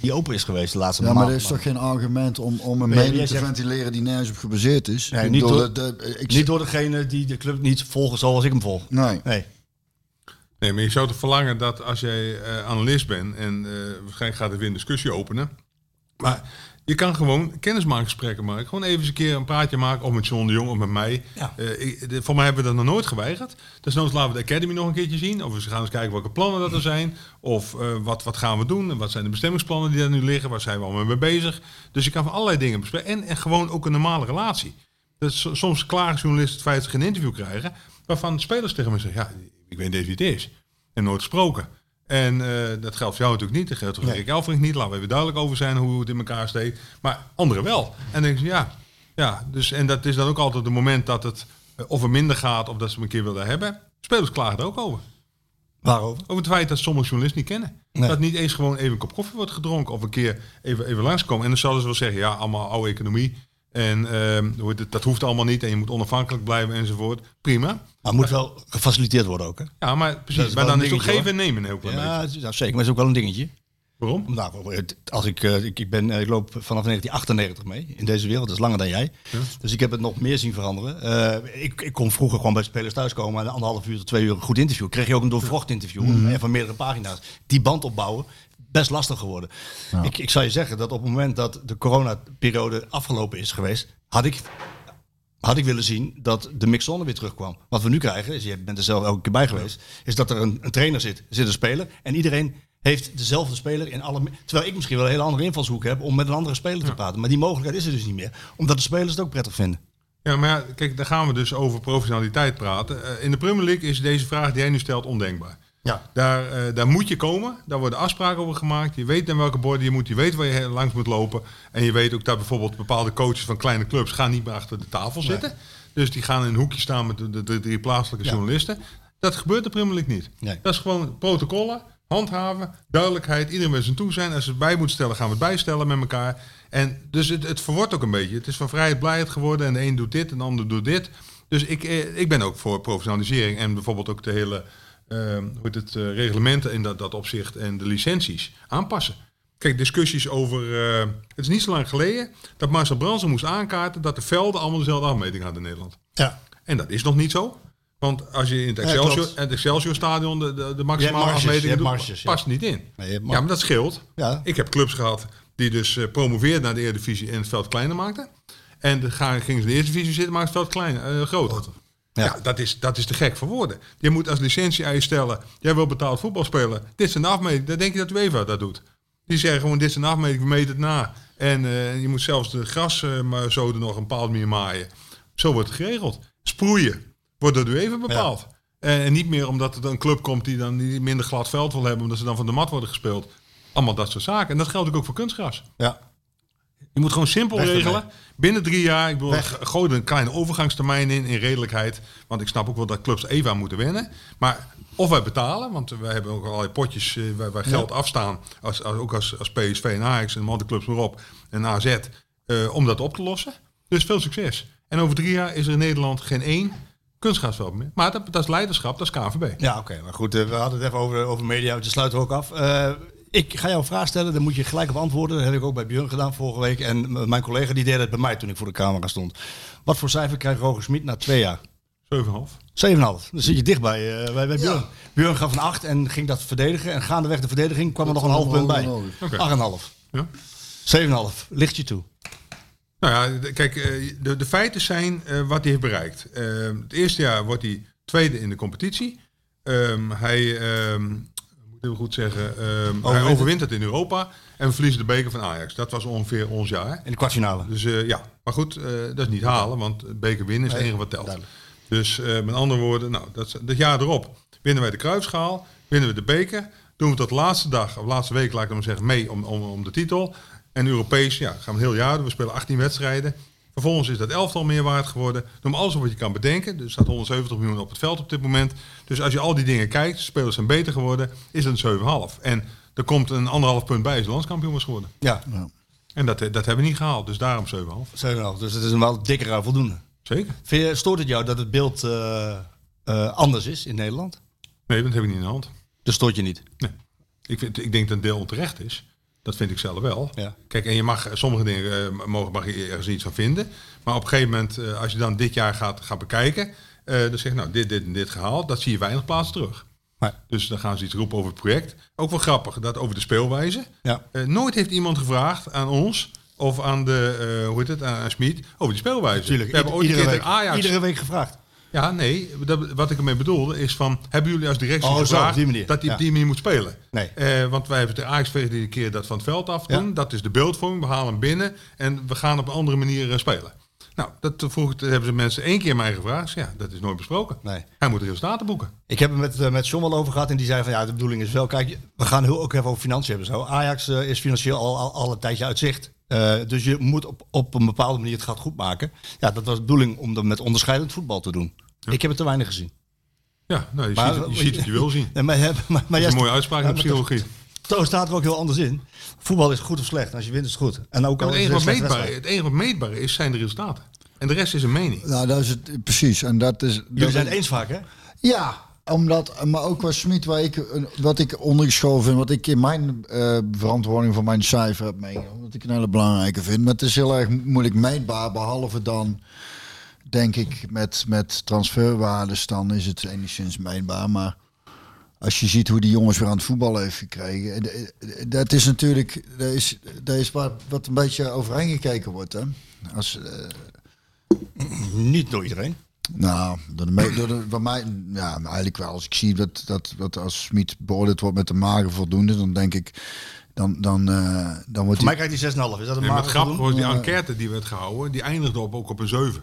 die open is geweest de laatste Ja, maand. maar dat is toch geen argument om, om een mening te zegt- ventileren die nergens op gebaseerd is? Nee, niet door- dat- dat- ik Niet door degene die de club niet volgen zoals ik hem volg. Nee. Nee. Nee, maar je zou toch verlangen dat als jij eh, analist bent en eh, waarschijnlijk gaat er weer een discussie openen. Maar je kan gewoon kennismakingsgesprekken maken. Gewoon even eens een keer een praatje maken. Of met John de Jong of met mij. Ja. Eh, ik- de- voor mij hebben we dat nog nooit geweigerd. Dus nou laten we de Academy nog een keertje zien. Of we gaan eens kijken welke plannen dat er zijn. Of wat, wat gaan we doen. En wat zijn de bestemmingsplannen die daar nu liggen. Waar zijn we allemaal mee bezig. Dus je kan van allerlei dingen bespreken. En, en gewoon ook een normale relatie. Dus so- soms klagen journalisten het feit dat ze geen interview krijgen. Waarvan spelers tegen me zeggen. Ja, ik weet niet wie het is. En nooit gesproken. En eh, dat geldt voor jou natuurlijk niet. Dat geldt voor Erik Elfrink niet. Laten we even duidelijk over zijn hoe het in elkaar steekt. Maar anderen wel. En dan denk je, ja, ja dus, en dat is dan ook altijd het moment dat het eh, of er minder gaat of dat ze hem een keer willen hebben. Spelers klagen er ook over. Waarover? Over het feit dat sommige journalisten niet kennen. Nee. Dat niet eens gewoon even een kop koffie wordt gedronken of een keer even, even langskomen. En dan zouden ze wel zeggen, ja, allemaal oude economie. En ehm, dat hoeft allemaal niet en je moet onafhankelijk blijven enzovoort. Prima. Maar het moet wel gefaciliteerd worden ook, hè? Ja, maar precies. Maar dan een is het geven en nemen een heel klein beetje. Ja, zeker. Maar het is ook wel een dingetje. Waarom? Nou, als ik, eh, ik, ik, ben, eh, ik loop vanaf 1998 mee in deze wereld, dat is langer dan jij. Dus ik heb het nog meer zien veranderen. Eh, ik, ik kon vroeger gewoon bij spelers thuiskomen en anderhalf uur tot twee uur een goed interview. Kreeg je ook een doorvrocht interview en van meerdere pagina's. Die band opbouwen, best lastig geworden. Ik, ik zou je zeggen dat op het moment dat de coronaperiode afgelopen is geweest, had ik had ik willen zien dat de mixzone weer terugkwam. Wat we nu krijgen, is, je bent er zelf elke keer bij geweest, is dat er een, een trainer zit, zit een speler en iedereen heeft dezelfde speler in alle. Terwijl ik misschien wel een hele andere invalshoek heb om met een andere speler te praten. Maar die mogelijkheid is er dus niet meer, omdat de spelers het ook prettig vinden. Ja, maar ja, kijk, daar gaan we dus over professionaliteit praten. Eh, in de Premier League is deze vraag die jij nu stelt ondenkbaar. Ja. Daar, eh, daar moet je komen, daar worden afspraken over gemaakt. Je weet naar welke borden je moet, je weet waar je langs moet lopen. En je weet ook dat bijvoorbeeld bepaalde coaches van kleine clubs gaan niet meer achter de tafel zitten. Dus die gaan in een hoekje staan met de, de, de drie plaatselijke Ja. journalisten. Dat gebeurt de Premier League niet. Nee. Dat is gewoon protocollen, handhaven, duidelijkheid. Iedereen wil zijn toe zijn. Als ze het bij moet stellen, gaan we het bijstellen met elkaar. En dus het, het verwordt ook een beetje. Het is van vrijheid blijheid geworden. En de een doet dit en de ander doet dit. Dus ik, eh, ik ben ook voor professionalisering. En bijvoorbeeld ook de hele hoe heet het, eh, reglementen in dat, dat opzicht. En de licenties aanpassen. Kijk, discussies over... eh, het is niet zo lang geleden dat Marcel Bransen moest aankaarten... dat de velden allemaal dezelfde afmeting hadden in Nederland. Ja. En dat is nog niet zo. Want als je in het Excelsior, klopt. het Excelsior stadion de, de, maximale marges, hebt doet, marges, ja. past niet in. Nee, ja, maar dat scheelt. Ja. Ik heb clubs gehad die dus eh, promoveerden naar de Eredivisie en het veld kleiner maakten. En de, gaan, gingen ze in de Eerste Divisie zitten, maar het veld kleiner, groter. Ja, Ja. dat, is, dat is te gek voor woorden. Je moet als licentie-eis stellen, jij wil betaald voetbal spelen. Dit zijn de afmetingen. Dan denk je dat UEFA dat doet. Die zeggen gewoon, dit zijn de afmetingen, we meten het na. En eh, je moet zelfs de gras eh, maar zo er nog een bepaald manier maaien. Zo wordt het geregeld. Sproeien wordt door de UEFA bepaald. En, en niet meer omdat er een club komt die dan die minder glad veld wil hebben, omdat ze dan van de mat worden gespeeld. Allemaal dat soort zaken. En dat geldt ook voor kunstgras. Ja. Je moet gewoon simpel Weg regelen. Binnen drie jaar, ik bedoel, gooi er een kleine overgangstermijn in, in redelijkheid. Want ik snap ook wel dat clubs even aan moeten wennen. Maar of wij betalen, want wij hebben ook allerlei potjes eh, waar, waar geld afstaan. Als, als, ook als, als PSV en Ajax en de andere clubs maar op. En AZ, eh, om dat op te lossen. Dus veel succes. En over drie jaar is er in Nederland geen één kunstgrasveld meer. Maar dat, dat is leiderschap, dat is KNVB. Ja, oké. Maar goed, eh, we hadden het even over, over media. We sluiten er ook af. Eh, ik ga jou een vraag stellen, daar moet je gelijk op antwoorden. Dat heb ik ook bij Björn gedaan vorige week. En m- mijn collega die deed het bij mij toen ik voor de camera stond. Wat voor cijfer krijgt Roger Smit na twee jaar? 7,5. 7,5. Dan zit je dichtbij uh, bij, bij Björn. Björn gaf een 8 en ging dat verdedigen. En gaandeweg de verdediging kwam er nog een half punt bij. nodig. 8,5. Ja. 7,5. Ligt je toe. Nou ja, kijk, eh, de, de feiten zijn eh, wat hij heeft bereikt. Eh, het eerste jaar wordt hij tweede in de competitie. Ehm, hij, ehm, ik goed zeggen, ehm, hij overwint het in Europa en we verliezen de beker van Ajax. Dat was ongeveer ons jaar. In de kwartfinale. Dus eh, ja, maar goed, eh, dat is niet halen, want beker winnen is het enige wat telt. duidelijk. Dus eh, met andere woorden, nou, dat, dat jaar erop winnen wij de kruisschaal, winnen we de beker, doen we tot de laatste dag, of laatste week, laat ik maar zeggen, mee om, om, om de titel. En Europees, ja, gaan we een heel jaar doen. We spelen 18 wedstrijden. Vervolgens is dat elftal meer waard geworden. Noem alles op wat je kan bedenken. Er staat 170 miljoen op het veld op dit moment. Dus als je al die dingen kijkt, spelers zijn beter geworden, is het een 7,5. En er komt een anderhalf punt bij als landskampioen was geworden. Ja, En dat, dat hebben we niet gehaald, dus daarom 7,5. 7,5. Dus het is een wel dikker voldoende. Zeker. Vind je, stoort het jou dat het beeld eh, eh, anders is in Nederland? Nee, dat heb ik niet in de hand. Dus stoort je niet? Nee. Ik, vind, ik denk dat een deel onterecht is. Dat vind ik zelf wel. Ja. Kijk, en je mag sommige dingen eh, mag, mag je ergens iets van vinden. Maar op een gegeven moment, eh, als je dan dit jaar gaat, gaat bekijken, eh dan zeg je nou dit, dit en dit gehaald, dat zie je weinig plaatsen terug. Nee. Dus dan gaan ze iets roepen over het project. Ook wel grappig, dat over de speelwijze. Ja. Nooit heeft iemand gevraagd aan ons of aan de, hoe heet het, aan, aan Schmid, over die speelwijze. Natuurlijk. We hebben ooit een iedere, keer week, tegen Ajax... iedere week gevraagd. Ja, nee, dat, wat ik ermee bedoelde is van, hebben jullie als directie Oh, zo, gevraagd die dat hij op die manier moet spelen? Nee. Eh, want wij hebben de Ajax iedere keer dat van het veld af doen. Dat is de beeldvorming, we halen hem binnen en we gaan op een andere manier eh, spelen. Nou, dat vroeg, dat hebben ze mensen één keer mij gevraagd. Ja, dat is nooit besproken. Nee. Hij moet resultaten boeken. Ik heb het met, eh, met John wel over gehad en die zei van ja, de bedoeling is wel, kijk, we gaan heel ook even over financiën hebben. Zo. Ajax is financieel al, al, al een tijdje uit zicht. Dus je moet op, op een bepaalde manier het gat goed maken. Ja, dat was de bedoeling om dat met onderscheidend voetbal te doen. Ik heb het te weinig gezien. Ja, nou, je, Maar- ziet, je ziet wat je wil zien. Nee, maar, maar, maar, Dat is een mooie uitspraak in de psychologie. Zo staat er ook heel anders in. Voetbal is goed of slecht. Als je wint is het goed. En ook Maar al het, is enige het wat meetbaar, het enige wat meetbaar is, zijn de resultaten. En de rest is een mening. Nou, dat is het precies. En dat is. Jullie dat zijn is- het eens vaak, hè? Ja, omdat, maar ook qua Smit, waar ik, wat ik ondergeschoven vind, wat ik in mijn eh, verantwoording voor mijn cijfer heb meegenomen, wat ik een hele belangrijke vind. Maar het is heel erg moeilijk meetbaar, behalve dan, denk ik, met, met transferwaardes, dan is het enigszins meetbaar. Maar als je ziet hoe die jongens weer aan het voetballen heeft gekregen, eh, eh, dat is natuurlijk, dat is, dat is waar, wat een beetje overheen gekeken wordt. Hè? Als, eh, Niet door iedereen. nou, door de, door de, bij mij, ja, eigenlijk wel. Als ik zie dat, dat, dat als Smit beoordeeld wordt met de magen voldoende, dan denk ik, dan, dan, eh, dan wordt Voor mij krijgt hij 6,5. Is dat een voldoende? was, die enquête die werd gehouden, die eindigde op, ook op een 7.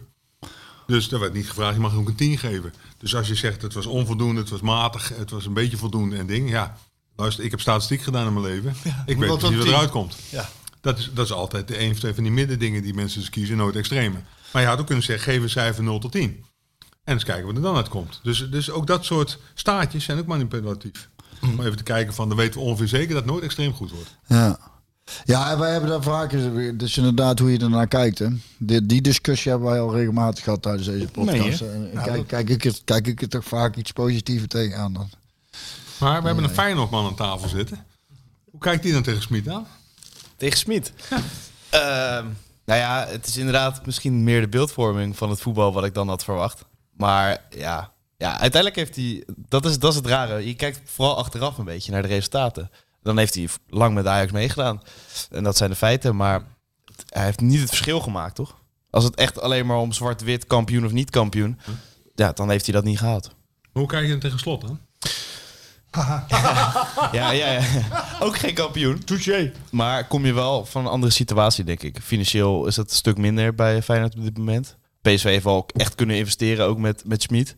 Dus er werd niet gevraagd, je mag ook een 10 geven. Dus als je zegt, het was onvoldoende, het was matig, het was een beetje voldoende en ding. Ja, luister, ik heb statistiek gedaan in mijn leven. ik weet wat precies een wat 10. eruit komt. Ja. Dat is, dat is altijd de een of twee van die middendingen die mensen dus kiezen, nooit extreme. Maar je had ook kunnen zeggen, geef een cijfer 0 tot 10. En eens kijken wat er dan uitkomt. Dus, dus ook dat soort staartjes zijn ook manipulatief. Om even te kijken van, dan weten we ongeveer zeker dat het nooit extreem goed wordt. Ja. Ja, wij hebben daar vaker, dus inderdaad hoe je ernaar kijkt. Hè. Die, die discussie hebben wij al regelmatig gehad tijdens deze podcast. Nee? En kijk, kijk, ik het, kijk ik er toch vaak iets positiever tegenaan dan. Maar we hebben een Feyenoordman aan tafel zitten. Hoe kijkt die dan tegen Smit aan? Tegen Smit. Ehm, nou ja, het is inderdaad misschien meer de beeldvorming van het voetbal wat ik dan had verwacht. Maar ja, ja uiteindelijk heeft hij... Dat is, dat is het rare. Je kijkt vooral achteraf een beetje naar de resultaten. Dan heeft hij lang met Ajax meegedaan. En dat zijn de feiten. Maar hij heeft niet het verschil gemaakt, toch? Als het echt alleen maar om zwart-wit kampioen of niet kampioen... Ja, dan heeft hij dat niet gehaald. Hoe kijk je dan tegen slot aan? Ja, ja, ja. Ook geen kampioen. Touché. Maar kom je wel van een andere situatie, denk ik. Financieel is dat een stuk minder bij Feyenoord op dit moment. PSV heeft wel echt kunnen investeren, ook met, met Schmid.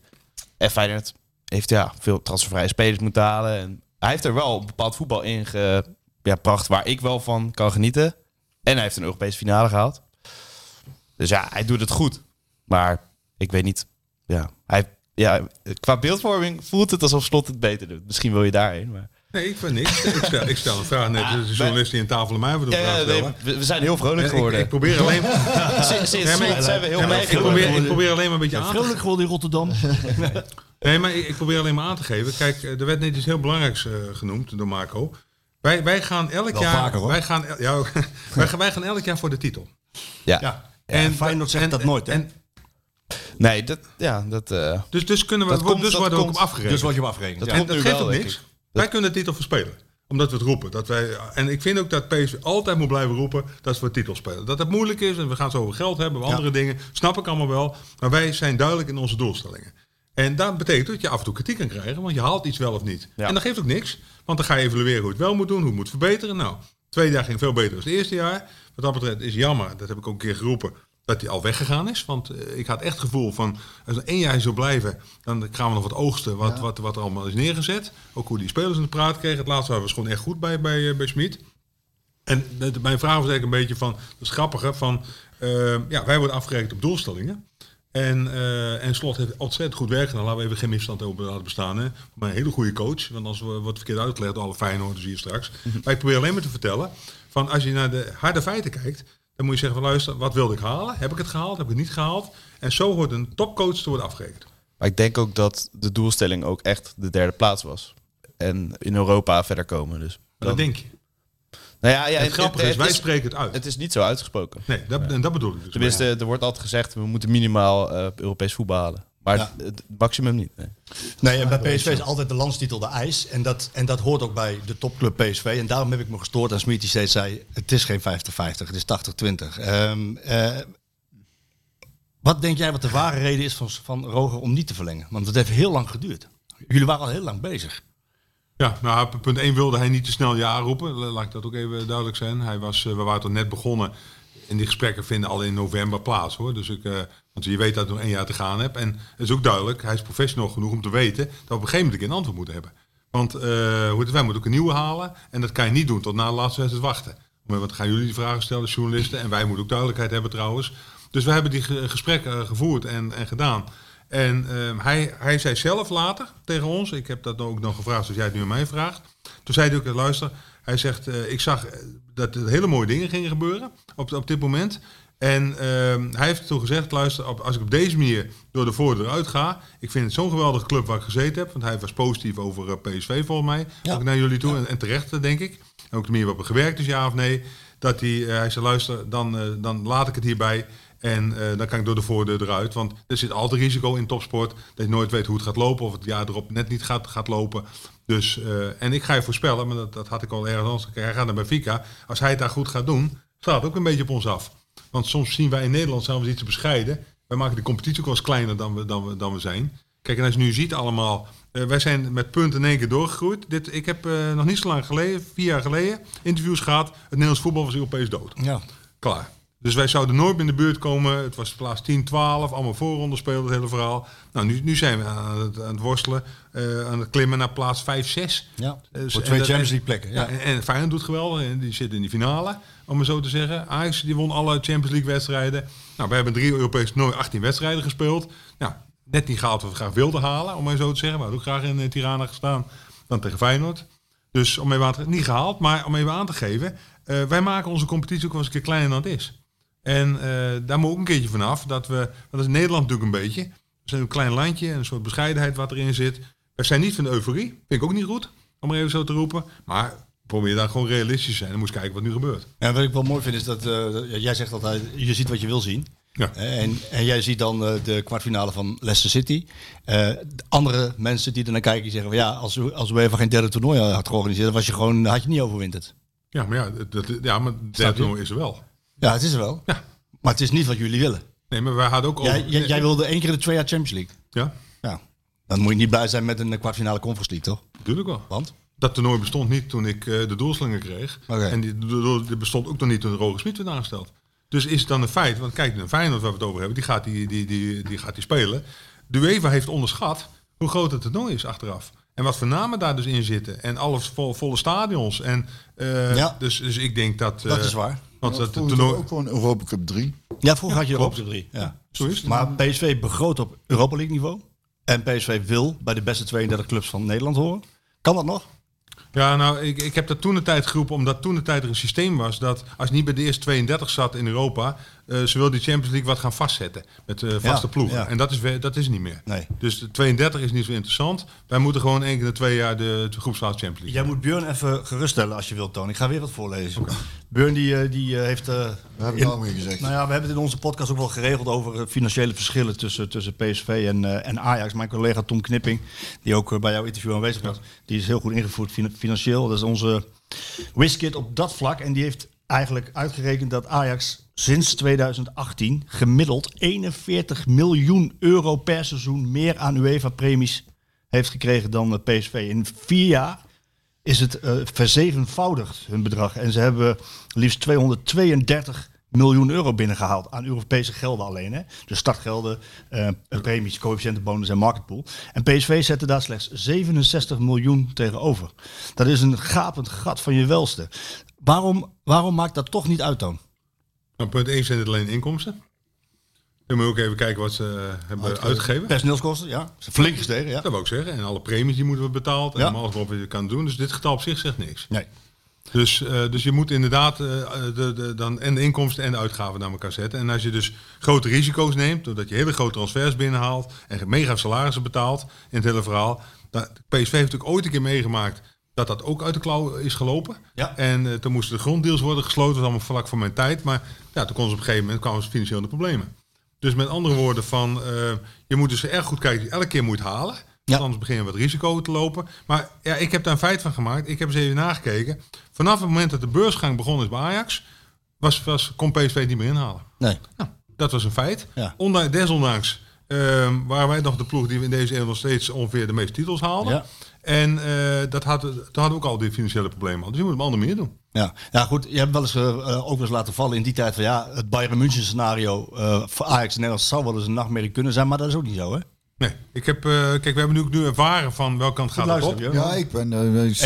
En Feyenoord heeft ja, veel transfervrije spelers moeten halen. En hij heeft er wel bepaald voetbal in gebracht waar ik wel van kan genieten. En hij heeft een Europese finale gehaald. Dus ja, hij doet het goed. Maar ik weet niet. Ja, hij, ja, qua beeldvorming voelt het alsof Slot het beter doet. Misschien wil je daarheen. Maar... Nee, ik vind niks. Ik stel, ik stel een vraag net. de journalist die aan tafel aan mij voor de vraag stellen. we, zijn heel vrolijk En ik, geworden. ik probeer alleen, Sinds- sinds Ja, maar- Slot zijn we heel Ja, ik, probeer, geworden. ik probeer alleen maar een beetje aan te Vrolijk geworden in Rotterdam. Nee, maar ik, ik probeer alleen maar aan te geven. Kijk, er werd net iets heel belangrijks eh, genoemd door Marco. Wij, wij gaan elk Wel jaar. vaker, hoor. Wij gaan, el- ja, wij, gaan, wij gaan elk jaar voor de titel. Ja. Ja. En Feyenoord zegt dat nooit, hè? En, Nee, dat, ja, dat, eh, dus, dus kunnen we, Dat komt- dus dat worden we ook op afgerekend. Dus word je op afgerekend. Dat ja. en geeft wel, ook niks. Wij kunnen de titel verspelen. Omdat we het roepen. Dat wij, en ik vind ook dat PSV altijd moet blijven roepen dat we de titel spelen. Dat het moeilijk is en we gaan zo over geld hebben, over andere dingen. Snap ik allemaal wel. Maar wij zijn duidelijk in onze doelstellingen. En dat betekent dat je af en toe kritiek kan krijgen, want je haalt iets wel of niet. Ja. En dat geeft ook niks, want dan ga je evalueren hoe het wel moet doen, hoe het moet verbeteren. Nou, het tweede jaar ging veel beter dan het eerste jaar. Wat dat betreft is jammer, dat heb ik ook een keer geroepen, dat hij al weggegaan is. Want eh, ik had echt het gevoel van, als er één jaar zo blijven, dan gaan we nog wat oogsten wat, wat, wat er allemaal is neergezet. Ook hoe die spelers in de praat kregen. Het laatste was gewoon echt goed bij, bij, eh, bij Smit. En de- de- mijn vraag was eigenlijk een beetje van, dat is grappige, van, eh, ja, wij worden afgerekend op doelstellingen. En, en Slot heeft ontzettend goed werk gedaan. Laten we even geen misstand over laten bestaan. Hè. Maar een hele goede coach. Want als we wordt verkeerd uitgelegd alle Feyenoorders hier straks. Maar ik probeer alleen maar te vertellen. Van als je naar de harde feiten kijkt. Dan moet je zeggen van luister, wat wilde ik halen? Heb ik het gehaald? Heb ik het niet gehaald? En zo wordt een topcoach te worden afgerekend. maar ik denk ook dat de doelstelling ook echt de derde plaats was. En in Europa verder komen. Dus dat denk je. Nou ja, ja, het grappige is, wij spreken het uit. het is niet zo uitgesproken. nee, dat, en dat bedoel ik dus. Tenminste, er wordt altijd gezegd, we moeten minimaal eh, Europees voetbal halen. Maar Ja. het, maximum niet. Nee. Nee, en bij PSV is altijd de landstitel de eis. En dat, en dat hoort ook bij de topclub PSV. En daarom heb ik me gestoord aan Smit die steeds zei... het is geen 50-50, het is 80-20. Ehm, eh, wat denk jij wat de ware reden is van, van Roger om niet te verlengen? Want het heeft heel lang geduurd. Jullie waren al heel lang bezig. Ja, nou, punt 1 wilde hij niet te snel ja roepen. Laat ik dat ook even duidelijk zijn. Hij was, eh, we waren toch net begonnen. En die gesprekken vinden al in november plaats hoor. Dus ik, eh, want je weet dat ik nog één jaar te gaan heb. En het is ook duidelijk, hij is professional genoeg om te weten dat we op een gegeven moment een antwoord moeten hebben. Want eh, hoe wij moeten ook een nieuwe halen. En dat kan je niet doen tot na de laatste wedstrijd wachten. Wat gaan jullie die vragen stellen, journalisten? En wij moeten ook duidelijkheid hebben trouwens. Dus we hebben die ge- gesprekken eh, gevoerd en, en gedaan. En ehm, hij, hij zei zelf later tegen ons, ik heb dat ook nog gevraagd zoals jij het nu aan mij vraagt. Toen zei hij ook, luister, hij zegt, eh, ik zag dat er hele mooie dingen gingen gebeuren op, op dit moment. En ehm, hij heeft toen gezegd, luister, op, als ik op deze manier door de voordeur uit ga, ik vind het zo'n geweldige club waar ik gezeten heb, want hij was positief over eh, PSV volgens mij, Ja. ook naar jullie toe, en, en terecht eh, denk ik. En ook de manier waarop er gewerkt is, ja of nee. Dat hij, eh, hij zei, luister, dan, dan laat ik het hierbij. En dan kan ik door de voordeur eruit. Want er zit altijd risico in topsport. Dat je nooit weet hoe het gaat lopen. Of het jaar erop net niet gaat, gaat lopen. Dus, en ik ga je voorspellen, maar dat, dat had ik al ergens anders. Hij gaat naar Benfica. Als hij het daar goed gaat doen, staat het ook een beetje op ons af. Want soms zien wij in Nederland zijn we iets te bescheiden. Wij maken de competitie ook wel eens kleiner dan we, dan we, dan we zijn. Kijk, en als je nu ziet allemaal... eh, wij zijn met punten in één keer doorgegroeid. Dit, ik heb eh, nog niet zo lang geleden, vier jaar geleden, interviews gehad. Het Nederlands voetbal was Europees dood. Ja. Klaar. Dus wij zouden nooit in de buurt komen. Het was plaats 10, 12, allemaal voorronde spelen, het hele verhaal. Nou, nu, nu zijn we aan het, aan het worstelen, eh, aan het klimmen naar plaats 5, 6. Ja, Dus, voor twee Champions League plekken. Ja. Ja, en, en Feyenoord doet geweldig. En die zit in die finale, om maar zo te zeggen. Ajax die won alle Champions League wedstrijden. Nou, we hebben drie Europese toernooien, 18 wedstrijden gespeeld. Nou, net niet gehaald wat we graag wilden halen, om maar zo te zeggen. We hadden ook graag in eh, Tirana gestaan dan tegen Feyenoord. Dus om even aan niet gehaald, maar om even aan te geven. eh, wij maken onze competitie ook wel eens een keer kleiner dan het is. En eh, daar moet ook een keertje vanaf. Dat we, dat is Nederland natuurlijk een beetje. We zijn een klein landje en een soort bescheidenheid wat erin zit. We zijn niet van de euforie. Vind ik ook niet goed, om maar even zo te roepen. Maar probeer daar gewoon realistisch te zijn en moest kijken wat nu gebeurt. En wat ik wel mooi vind is dat, eh, jij zegt altijd, je ziet wat je wil zien. Ja. En, en jij ziet dan eh, de kwartfinale van Leicester City. Eh, de andere mensen die er naar kijken, die zeggen van ja, als, we- als we even geen derde toernooi had georganiseerd, was je gewoon, had je niet overwinterd. Ja, maar ja, dat, ja maar derde toernooi is er wel. Ja, het is er wel. Ja. Maar het is niet wat jullie willen. Nee, maar wij hadden ook... Jij, over- jij, jij wilde één keer de twee jaar Champions League. Ja, Ja. Dan moet je niet blij zijn met een kwartfinale Conference League, toch? natuurlijk wel. Want? Dat toernooi bestond niet toen ik eh, de doelslingen kreeg. En die, die bestond ook nog niet toen Roger Smit werd aangesteld. Dus is het dan een feit, want kijk, een Feyenoord waar we het over hebben, die gaat die, die, die, die, gaat die spelen. De UEFA heeft onderschat hoe groot het toernooi is achteraf. En wat voor namen daar dus in zitten. En alle vo- volle stadions. En, eh, Ja. dus, dus ik denk dat... Dat eh, is waar. Want Dat het vroeger toernooi... ook gewoon Europa Cup 3. Ja, vroeger had je. Europa League 3. Ja. Zo is het. Maar PSV begroot op Europa League niveau. En PSV wil bij de beste 32 clubs van Nederland horen. Kan dat nog? Ja, nou, ik, ik heb dat toen de tijd geroepen, omdat toen de tijd er een systeem was dat als je niet bij de eerste 32 zat in Europa, eh ze wil die Champions League wat gaan vastzetten met eh, vaste Ja, ploegen. ja. En dat is, we- dat is niet meer. Nee. Dus de 32 is niet zo interessant. Wij moeten gewoon één keer in de twee jaar de, de groepsfase Champions League. Jij moet Björn even geruststellen als je wilt, Toon. Ik ga weer wat voorlezen. Björn die, eh, die heeft... eh, Daar heb ik in- al mee gezegd. Nou ja, we hebben het in onze podcast ook wel geregeld over financiële verschillen tussen, tussen PSV en, eh, en Ajax. Mijn collega Tom Knipping, die ook bij jouw interview aanwezig was, die is heel goed ingevoerd fin- financieel. Dat is onze Wiskit op dat vlak. En die heeft eigenlijk uitgerekend dat Ajax sinds 2018 gemiddeld 41 miljoen euro per seizoen meer aan UEFA-premies heeft gekregen dan eh, PSV. In vier jaar is het eh, verzevenvoudigd, hun bedrag. En ze hebben liefst 232 miljoen euro binnengehaald aan Europese gelden alleen. Hè? Dus startgelden, eh, premies, coëfficiëntenbonus en marketpool. En PSV zette daar slechts 67 miljoen tegenover. Dat is een gapend gat van je welste. Waarom, waarom maakt dat toch niet uit dan? Nou, punt 1 zijn het alleen inkomsten. Dan moet je ook even kijken wat ze eh, hebben uitgegeven. Personeelskosten, ja. Is Flink gestegen, ja. Dat wil ik zeggen. En alle premies die moeten we betaald. En Ja. alles wat je kan doen. Dus dit getal op zich zegt niks. Nee. Dus, eh, dus je moet inderdaad eh, de, de, dan en de inkomsten en de uitgaven naar elkaar zetten. En als je dus grote risico's neemt, doordat je hele grote transfers binnenhaalt en mega salarissen betaalt in het hele verhaal. Dat, PSV heeft natuurlijk ooit een keer meegemaakt dat dat ook uit de klauw is gelopen. Ja. En eh, toen moesten de gronddeals worden gesloten, dat was allemaal vlak voor mijn tijd. Maar ja, toen konden ze op een gegeven moment kwamen ze financieel in de problemen. Dus met andere woorden, van, eh, je moet dus erg goed kijken. Elke keer moet halen. Ja. Anders begin je wat risico te lopen. Maar ja, ik heb daar een feit van gemaakt. Ik heb eens even nagekeken. Vanaf het moment dat de beursgang begonnen is bij Ajax, was, was, kon PSV niet meer inhalen. Nee. Nou, dat was een feit. Ja. Ondanks, desondanks ehm, waren wij nog de ploeg die we in deze eeuw nog steeds ongeveer de meeste titels haalden. Ja. En eh, dat had, toen hadden we ook al die financiële problemen. al. Dus je moet een andere manier doen. Ja. ja, goed. Je hebt wel eens eh, eh, ook wel eens laten vallen in die tijd van ja, het Bayern München scenario eh, voor Ajax in Nederland zou wel eens een nachtmerrie kunnen zijn, maar dat is ook niet zo, hè? Nee, ik heb, eh, kijk, we hebben nu, nu ervaren van welke kant gaat het op. luisteren, Ja, ik ben... eh,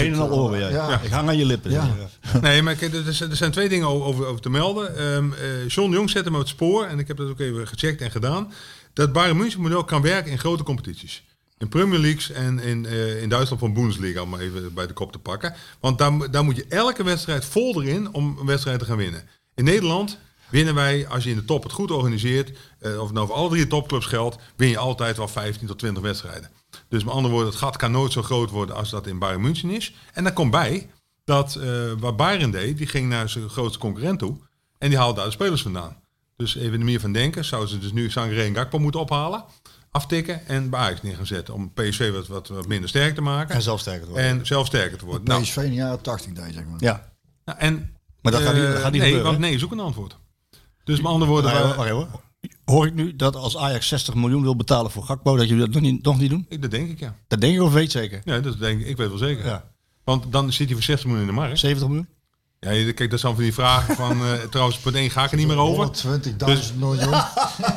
Een en al oren, jij. Ja. Ik hang aan je lippen. Ja. Nee, maar kijk, er, zijn- er zijn twee dingen over, over, te melden. Ehm eh, John Jong zette me op het spoor, en ik heb dat ook even gecheckt en gedaan, dat Bayern München model kan werken in grote competities. In Premier Leagues en in, eh, in Duitsland van Bundesliga, om even bij de kop te pakken. Want daar, daar moet je elke wedstrijd vol erin om een wedstrijd te gaan winnen. In Nederland winnen wij, als je in de top het goed organiseert, eh, of het nou voor alle drie topclubs geldt, win je altijd wel 15 tot 20 wedstrijden. Dus met andere woorden, het gat kan nooit zo groot worden als dat in Bayern München is. En daar komt bij dat eh wat Bayern deed, die ging naar zijn grootste concurrent toe. En die haalde daar de spelers vandaan. Dus even de manier van denken, zouden ze dus nu Sangre en Gakpo moeten ophalen, aftikken en bij Ajax neer gaan zetten. Om PSV wat, wat, wat minder sterk te maken. En zelf sterker te worden. En zelf sterker te worden. Nou, PSV in de jaren 80 deed, zeg maar. Ja. nou, en, Maar dat gaat niet- eh, dat gaat niet nee, gebeuren, want nee, zoek een antwoord. Dus met andere woorden. Hoor ik nu dat als Ajax 60 miljoen wil betalen voor Gakpo, dat jullie dat nog niet, nog niet doen? ik, dat denk ik ja. Dat denk ik of weet zeker? Ja, dat denk ik, ik weet wel zeker. Ja. Want dan zit hij voor 60 miljoen in de markt. 70 miljoen? Ja, kijk, dat zijn van die vragen van... eh, trouwens, punt 1 ga ik er niet meer over. 120.000 miljoen.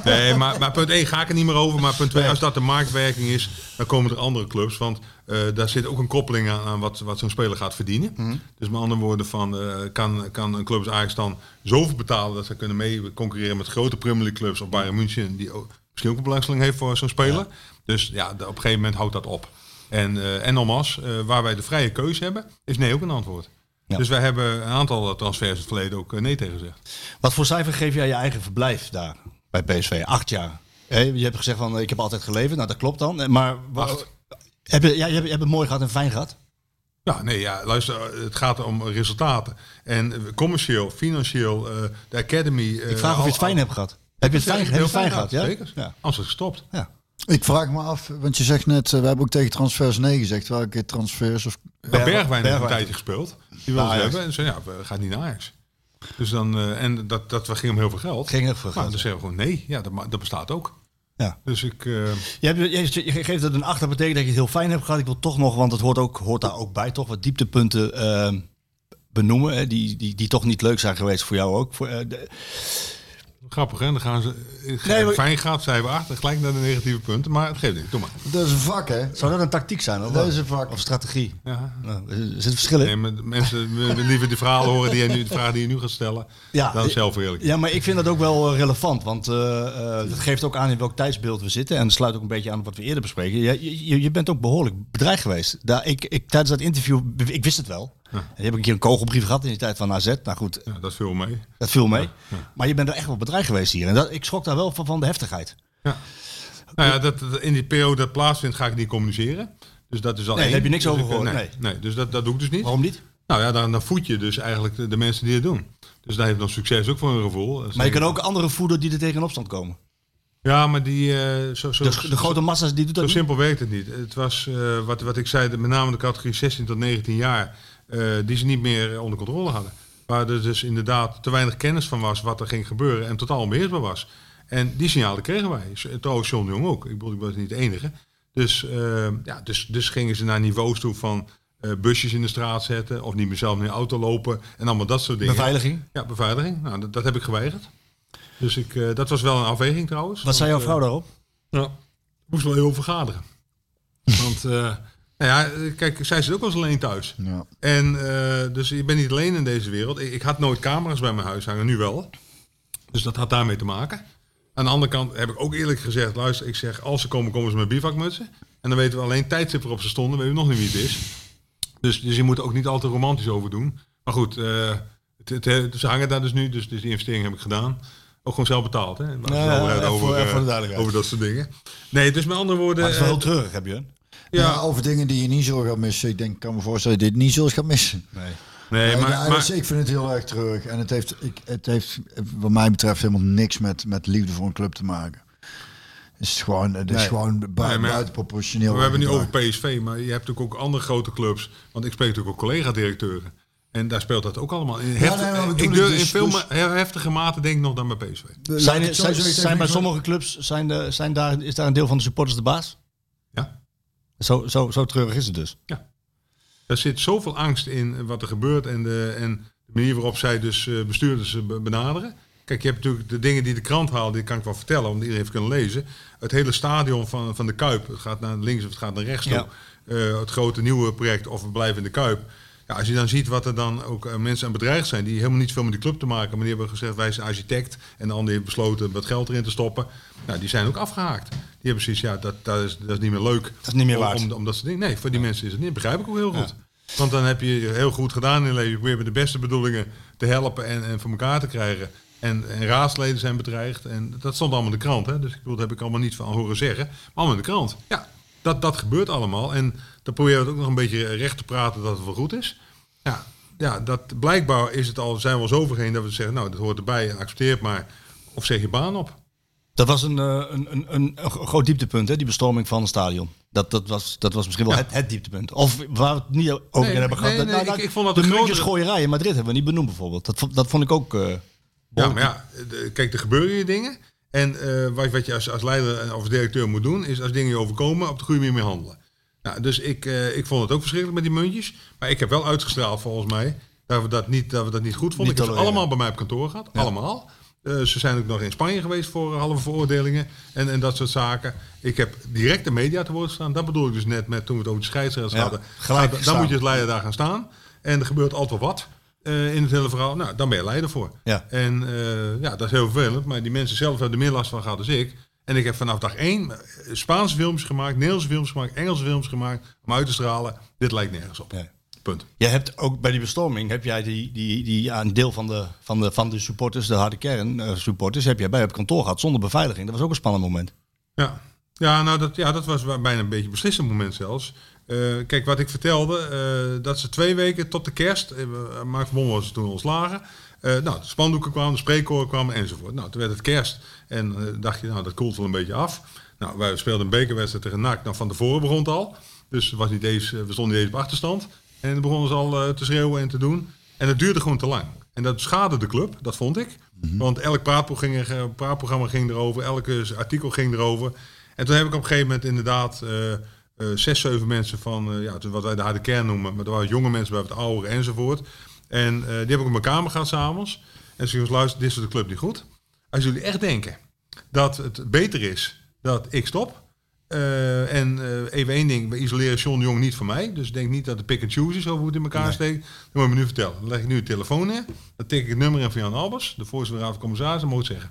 Nee, maar, maar punt 1 ga ik er niet meer over. Maar punt 2, als dat de marktwerking is, dan komen er andere clubs. Want eh, daar zit ook een koppeling aan, aan wat, wat zo'n speler gaat verdienen. Mhm. Dus met andere woorden, van, eh, kan, kan een club als Ajax dan zoveel betalen dat ze kunnen mee concurreren met grote Premier League clubs of Bayern München, die ook, misschien ook een belangstelling heeft voor zo'n speler. Dus ja, op een gegeven moment houdt dat op. En, en nogmaals, waar wij de vrije keuze hebben, is nee ook een antwoord. Ja. Dus wij hebben een aantal transfers in het verleden ook eh, nee tegen gezegd. Wat voor cijfer geef jij je eigen verblijf daar bij PSV? Acht jaar. Hé, je hebt gezegd van ik heb altijd geleverd. Nou, dat klopt dan. Eh, Maar wa- Acht. Heb je, ja, je, hebt, je hebt het mooi gehad en fijn gehad. Ja, nee, ja, luister, het gaat om resultaten. En eh, commercieel, financieel, eh, de academy. Ik vraag of je het fijn hebt gehad. Heb je het fijn, heb je het fijn gehad? Ja? Zeker. Ja. Anders is het gestopt. ja. Ik vraag me af, want je zegt net, eh, we hebben ook tegen transfers nee gezegd. Welke transfers? Of, Bergwijn, Bergwijn heeft een tijdje gespeeld. Die Ajax. hebben. En zei, ja, we gaan niet naar Ajax. Dus dan, eh, en dat, dat ging om heel veel geld. Ging heel veel geld. dan zeggen we gewoon nee. Ja, dat, dat bestaat ook. Ja. Dus ik... eh, Je, hebt, je, geeft het een acht, dat betekent dat je het heel fijn hebt gehad. Ik wil toch nog, want het hoort, ook, hoort daar ook bij, toch wat dieptepunten eh, benoemen. Hè, die, die, die toch niet leuk zijn geweest voor jou ook. Voor, de- grappig, hè? Dan gaan ze... eh, Nee, maar- Fijn gaat, zijn we achter. Gelijk naar de negatieve punten. Maar het geeft niet. Doe maar. dat is een vak, hè? zou dat een tactiek zijn? Of, Dat is een vak. of strategie? Ja. Nou, er zit verschil in. Nee, maar mensen willen liever de verhalen horen die je nu, de vragen die je nu gaat stellen. Ja, dan zelf eerlijk. Ja, maar ik vind dat ook wel eh, relevant. Want eh, eh, dat geeft ook aan in welk tijdsbeeld we zitten. En dat sluit ook een beetje aan wat we eerder bespreken. Je, je, je bent ook behoorlijk bedreigd geweest. Daar, ik, ik, tijdens dat interview, ik wist het wel. En je hebt een keer een kogelbrief gehad in die tijd van AZ. Nou goed, Ja, dat viel mee. dat viel mee. Maar je bent er echt wel bedreigd geweest hier. En dat, ik schrok daar wel van, van de heftigheid. Ja. Nou ja, dat, dat- in die periode dat plaatsvindt ga ik niet communiceren. Dus dat is al Nee, daar heb je niks Dus over ik, gehoord, Nee, nee. dus dat, dat doe ik dus niet. Waarom niet? Nou ja, dan, dan voed je dus eigenlijk de, de mensen die het doen. Dus daar heeft dan succes ook voor een gevoel. Maar je kan ook anderen voeden die er tegen in opstand komen. Ja, maar die... eh, zo, zo, De, de grote massa's die doet Zo dat niet. simpel werkt het niet. Het was eh, wat, wat ik zei, met name de categorie 16 tot 19 jaar, eh, die ze niet meer onder controle hadden. Waar er dus inderdaad te weinig kennis van was wat er ging gebeuren en totaal onbeheersbaar was. En die signalen kregen wij. Trouwens, John de Jong ook. Ik bedoel, ik was niet de enige. Dus, eh, ja, dus, dus gingen ze naar niveaus toe van eh, busjes in de straat zetten of niet meer zelf in de auto lopen en allemaal dat soort dingen. Beveiliging. Ja, beveiliging. Nou, dat, dat heb ik geweigerd. Dus ik, eh, dat was wel een afweging trouwens. Wat zei jouw vrouw eh, daarop? ja, moest wel heel vergaderen. Want, eh, nou ja, kijk, zij zit ook wel eens alleen thuis. Ja. En eh, dus je bent niet alleen in deze wereld. Ik, ik had nooit camera's bij mijn huis hangen, nu wel. Dus dat had daarmee te maken. Aan de andere kant heb ik ook eerlijk gezegd, luister, ik zeg, als ze komen, komen ze met bivakmutsen. En dan weten we alleen tijdstip waarop ze stonden, weten we nog niet wie het is. Dus, dus je moet er ook niet al te romantisch over doen. Maar goed, eh, het, het, ze hangen daar dus nu, dus, dus die investering heb ik gedaan. Ook gewoon zelf betaald, hè? Ja, over, eh, over dat soort dingen. Nee, dus met andere woorden... Maar het is wel heel treurig, heb je? Ja. over dingen die je niet zult gaan missen. Ik denk, ik kan me voorstellen dat je dit niet zult gaan missen. Nee. Nee, Nee, maar, ja, maar dus ik vind het heel erg terug. En het heeft, ik, het heeft wat mij betreft helemaal niks met, met liefde voor een club te maken. Het is gewoon, het is Nee. gewoon bui- Nee, maar- buitenproportioneel. we hebben het nu over PSV, maar je hebt natuurlijk ook andere grote clubs. Want ik spreek natuurlijk ook collega-directeuren. En daar speelt dat ook allemaal in. Heft- nee, maar we doen ik durf dus- in veel dus- heftige mate denk ik nog dan bij PSV. Zijn, ik zo zijn, zeggen, zijn bij ik- sommige clubs zijn de, zijn daar, is daar een deel van de supporters de baas? Ja. Zo, zo, zo treurig is het dus. Er zit zoveel angst in wat er gebeurt en de, en de manier waarop zij dus eh, bestuurders eh, be- benaderen. Kijk, je hebt natuurlijk de dingen die de krant haalt, die kan ik wel vertellen, want iedereen heeft kunnen lezen. Het hele stadion van, van de Kuip, het gaat naar links of het gaat naar rechts toe. Eh, het grote nieuwe project, of we blijven in de Kuip. Ja, als je dan ziet wat er dan ook eh, mensen aan bedreigd zijn, die helemaal niet veel met die club te maken maar die hebben gezegd wij zijn architect en de ander heeft besloten wat geld erin te stoppen. Nou, die zijn ook afgehaakt. Die hebben precies, ja, dat, dat, is, dat is niet meer leuk. Dat is niet meer Om- waard. Om, om dat soort dingen. Nee, voor die mensen is het niet. Begrijp ik ook heel goed. Want dan heb je heel goed gedaan in leven. Je probeert met de beste bedoelingen te helpen en, en voor elkaar te krijgen. En, en raadsleden zijn bedreigd. En dat stond allemaal in de krant. Hè? Dus ik bedoel, dat heb ik allemaal niet van horen zeggen. Maar allemaal in de krant. Ja, dat, dat gebeurt allemaal. En dan probeer je het ook nog een beetje recht te praten dat het wel goed is. Ja, ja dat, blijkbaar is het al, zijn we al zo dat we zeggen, nou, dat hoort erbij en accepteer het maar. Of zeg je baan op. Dat was een, eh, een, een, een, groot dieptepunt, hè, die bestorming van het stadion. Dat, dat, was, dat was misschien wel Ja. het, het dieptepunt. Of waar we het niet over Nee, hebben gehad. nee, dat- nee, nou, ik- dat- ik vond dat de grotere- in Madrid hebben we niet benoemd bijvoorbeeld. Dat, vond- dat vond ik ook... eh, Ja, maar ja, de- kijk, er gebeuren hier dingen. En eh, wat, wat je als, als leider en- of directeur moet doen, is als dingen je overkomen, op de goede manier mee handelen. Nou, dus ik, eh, ik vond het ook verschrikkelijk met die muntjes. Maar ik heb wel uitgestraald volgens mij dat we dat niet, dat we dat niet goed vonden. Niet ik heb ze allemaal bij mij op kantoor gehad. Allemaal. Eh, ze zijn ook nog in Spanje geweest voor halve veroordelingen en, en dat soort zaken. Ik heb direct de media te woord gestaan. Dat bedoel ik dus net met toen we het over de scheidsrechters Ja, hadden. Ga- dan moet je als leider daar gaan staan. En er gebeurt altijd wat in het hele verhaal. Nou, dan ben je leider voor. Ja. En eh, ja, dat is heel vervelend. Maar die mensen zelf hebben er meer last van gehad dan ik. En ik heb vanaf dag één eh, Spaanse films gemaakt, Nederlandse films gemaakt, Engelse films gemaakt. Om uit te stralen, dit lijkt nergens op. Nee. Punt. Jij hebt ook bij die bestorming, heb jij die, die, die, ja, een deel van de, van, de, van de supporters, de harde kern eh, supporters, heb jij bij op kantoor gehad zonder beveiliging. Dat was ook een spannend moment. Ja, ja, nou dat, ja, dat was wa- bijna een beetje een beslissend moment zelfs. Eh, kijk, wat ik vertelde, eh, dat ze twee weken tot de kerst, uh, Mark van Bommel was toen ontslagen. Eh, nou, de spandoeken kwamen, de spreekkoren kwamen enzovoort. Nou, toen werd het kerst en eh, dacht je, nou, dat koelt wel een beetje af. Nou, wij speelden een bekerwedstrijd tegen NAC. Nou, van tevoren begon het al. Dus was niet eens, eh, we stonden niet eens op achterstand. En dan begonnen ze al eh, te schreeuwen en te doen. En het duurde gewoon te lang. En dat schade de club, dat vond ik. Want elk praatprogramma ging, praatprogramma ging erover, elke artikel ging erover. En toen heb ik op een gegeven moment inderdaad eh, eh, zes, zeven mensen van, eh, ja, wat wij de harde kern noemen, maar er waren jonge mensen bij het oude enzovoort. En eh, die heb ik op mijn kamer gehad s'avonds. En ze jongens, luister, dit is de club niet goed. Als jullie echt denken dat het beter is dat ik stop. eh, en eh, even één ding, we isoleren John de Jong niet van mij. Dus denk niet dat de pick and choose is over hoe het in elkaar steekt. Dat moet je me nu vertellen. Dan leg ik nu de telefoon neer. Dan tik ik het nummer in van Jan Albers, de voorzitter van de Raad van Commissarissen, moet zeggen.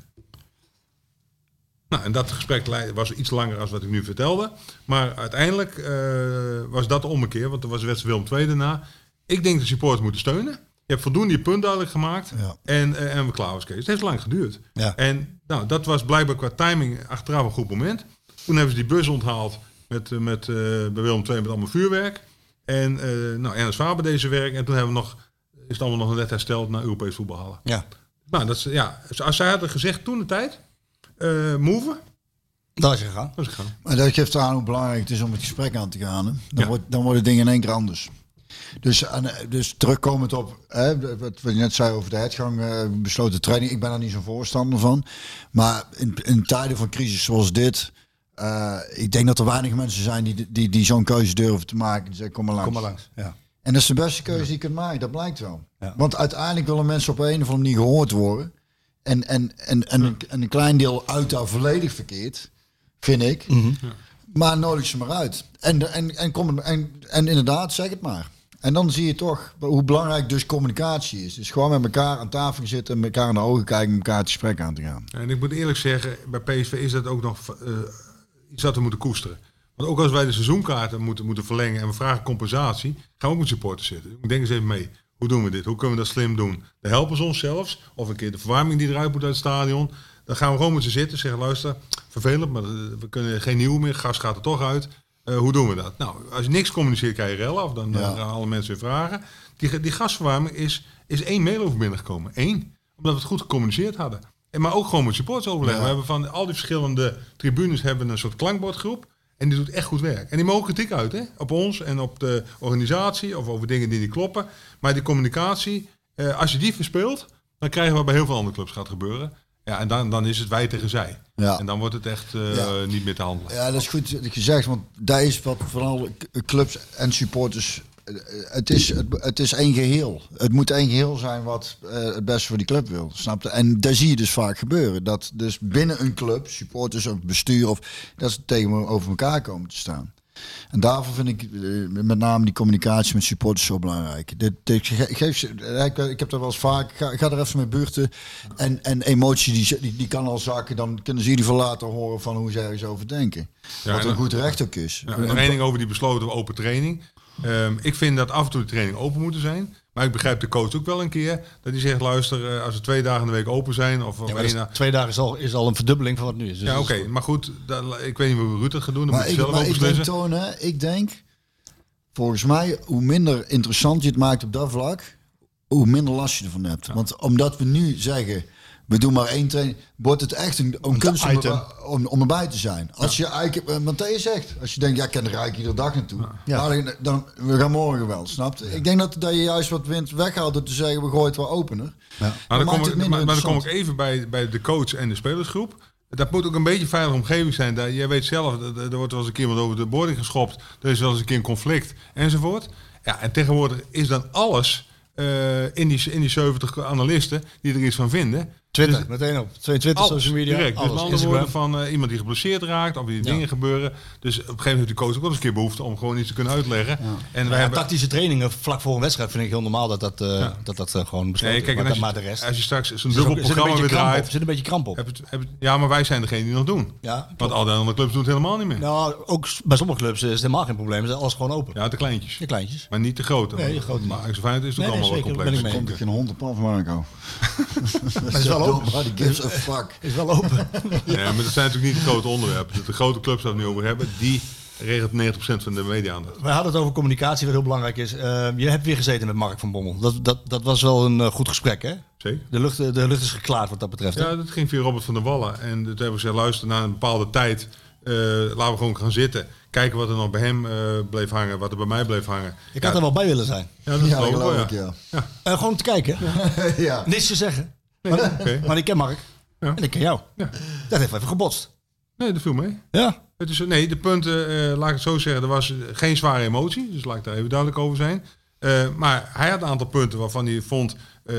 Nou, en dat gesprek was iets langer dan wat ik nu vertelde. Maar uiteindelijk eh, was dat de ommekeer, want er was de wedstrijd Willem II daarna. Ik denk dat supporters moeten steunen. Je hebt voldoende je punt duidelijk gemaakt. Ja. En, eh, en we klaar was Kees. Het heeft lang geduurd. Ja. En nou, dat was blijkbaar qua timing achteraf een goed moment. Toen hebben ze die bus onthaald met, eh, met, eh, bij Willem II met allemaal vuurwerk. En uh, nou, Ernst Faber deze werk. En toen hebben we nog, is het allemaal nog net hersteld naar Europees voetbal halen. Ja. Nou, dat is, ja, als zij hadden gezegd toen de tijd, eh move, Daar is je gegaan. was ik gaan. Maar dat geeft aan hoe belangrijk het is om het gesprek aan te gaan. Hè? Dan, Ja. wordt, dan worden dingen in één keer anders. Dus, eh, dus terugkomend op hè, wat we net zei over de uitgang, eh, besloten training. Ik ben daar niet zo'n voorstander van. Maar in, in tijden van crisis zoals dit. ik denk dat er weinig mensen zijn die, die, die zo'n keuze durven te maken. Die zeggen, kom maar langs. Kom maar langs. Ja. En dat is de beste keuze die je kunt maken, dat blijkt wel. Ja. Want uiteindelijk willen mensen op een of andere manier gehoord worden. En, en, en, en, een, en een klein deel uit daar volledig verkeerd, vind ik. Maar nodig ze maar uit. En, en, en, kom, en, en inderdaad, zeg het maar. En dan zie je toch hoe belangrijk dus communicatie is. Dus gewoon met elkaar aan tafel zitten, met elkaar in de ogen kijken, met elkaar het gesprek aan te gaan. En ik moet eerlijk zeggen, bij PSV is dat ook nog eh, iets dat we moeten koesteren. Want ook als wij de seizoenkaarten moeten, moeten verlengen en we vragen compensatie, gaan we ook met supporters zitten. Ik denk eens even mee. Hoe doen we dit? Hoe kunnen we dat slim doen? Dan helpen ze ons zelfs. Of een keer de verwarming die eruit moet uit het stadion. Dan gaan we gewoon met ze zitten. Zeggen, luister, vervelend, maar eh, we kunnen geen nieuw meer. Gas gaat er toch uit. Eh, hoe doen we dat? Nou, als je niks communiceert, krijg je rellen. Of dan gaan alle mensen weer vragen. Die, die gasverwarming is, is één mail over binnengekomen. Eén. Omdat we het goed gecommuniceerd hadden. En maar ook gewoon met supporters We hebben van al die verschillende tribunes hebben een soort klankbordgroep. En die doet echt goed werk. En die mogen kritiek uit, hè? Op ons en op de organisatie of over dingen die niet kloppen. Maar die communicatie, eh, als je die verspeelt, dan krijgen we wat bij heel veel andere clubs gaat gebeuren. Ja, en dan, dan is het wij tegen zij. Ja. En dan wordt het echt eh, Ja. niet meer te handelen. Ja, dat is goed gezegd, want daar is wat k- clubs en supporters. Het is, het, het is één geheel. Het moet één geheel zijn wat eh, het beste voor die club wil. Snap je? En daar zie je dus vaak gebeuren. Dat dus binnen een club, supporters of bestuur, of, dat ze tegenover elkaar komen te staan. En daarvoor vind ik eh, met name die communicatie met supporters zo belangrijk. Dit, dit, ge- geef ze, eh, ik, ik heb dat wel eens vaak. Ga, ga er even mee buurten. En, en emotie die, die, die kan al zakken. Dan kunnen ze in ieder geval later horen van hoe ergens over denken. Ja, Wat en een goed recht ook is. Ja, nog één ding over die besloten open training. Ehm, ik vind dat af en toe de training open moeten zijn. Maar ik begrijp de coach ook wel een keer. Dat hij zegt, luister, eh, als we twee dagen in de week open zijn... Of, Ja, dat is- twee dagen is al, is al een verdubbeling van wat nu is. Dus ja, dat oké. Maar goed, ik weet niet hoe Ruud het gaat doen. Dan Maar moet ik, hij zelf maar ook ik denk, hè, ik denk, volgens mij, hoe minder interessant je het maakt op dat vlak, hoe minder last je ervan hebt. Want omdat we nu zeggen, we doen maar één training, wordt het echt een, een kunst om, er- om, om erbij te zijn. Als je eigenlijk, eh, Matthäus zegt, als je denkt, ja, ik ken er eigenlijk iedere dag naartoe. Ja. Nou, dan, dan, we gaan morgen wel, snap je? Ik denk dat, dat je juist wat wind weghaalt door te zeggen, we gooien het wel opener. Maar dan, maakt kom ik, minder maar, maar dan kom ik even bij, bij de coach en de spelersgroep. Dat moet ook een beetje een veilige omgeving zijn. Daar, jij weet zelf, er er wordt wel eens een keer wat over de boarding geschopt. Er is wel eens een keer een conflict enzovoort. Ja, en tegenwoordig is dan alles eh, in, die, in die 70 analisten die er iets van vinden. Twitter, Dus- meteen op. Twitter, Alles, social media, direct. Dus alles. met andere woorden Instagram. van eh, iemand die geblesseerd raakt of die dingen gebeuren. Dus op een gegeven moment heeft de coach ook wel eens een keer behoefte om gewoon iets te kunnen uitleggen. En wij Ja, hebben... tactische trainingen vlak voor een wedstrijd vind ik heel normaal dat dat, eh, dat, dat eh, gewoon besloten Nee, kijk, je, maar de rest... als je straks zo'n dubbel een programma weer draait. Er zit een beetje kramp op. Heb het, heb het- ja, maar wij zijn degene die nog doen. Ja, Want al die andere clubs doen het helemaal niet meer. Nou, ook bij sommige clubs is het helemaal geen probleem. Is alles gewoon open. Ja, de kleintjes. De kleintjes. Maar niet de grote. Nee, de grote Maar. Ajax Feyenoord is ook allemaal wel complex. ben ik mee. Komt er geen hond op af, Marco? Is. Nobody gives a fuck. Is wel open. Ja, maar dat zijn natuurlijk niet de grote onderwerpen. De grote clubs waar we het nu over hebben, die regelt 90% van de media-aandacht. We hadden het over communicatie, wat heel belangrijk is. Eh, je hebt weer gezeten met Mark van Bommel. Dat, dat, dat was wel een eh, goed gesprek, hè? Zeker. De lucht, de lucht is geklaard wat dat betreft. hè? Ja, dat ging via Robert van der Wallen. En toen hebben we gezegd, luister, na een bepaalde tijd eh, laten we gewoon gaan zitten. Kijken wat er nog bij hem eh, bleef hangen, wat er bij mij bleef hangen. Ik ja, had er wel bij willen zijn. Ja, dat Ja, geloof ik wel, ja. ja. Gewoon te kijken. ja. Niks te zeggen. Maar, ik ken Mark. Ja. En ik ken jou. Ja. Dat heeft even gebotst. Nee, dat viel mee. Ja. Het is, nee, de punten, eh, laat ik het zo zeggen, er was geen zware emotie. Dus laat ik daar even duidelijk over zijn. Eh, maar hij had een aantal punten waarvan hij vond eh,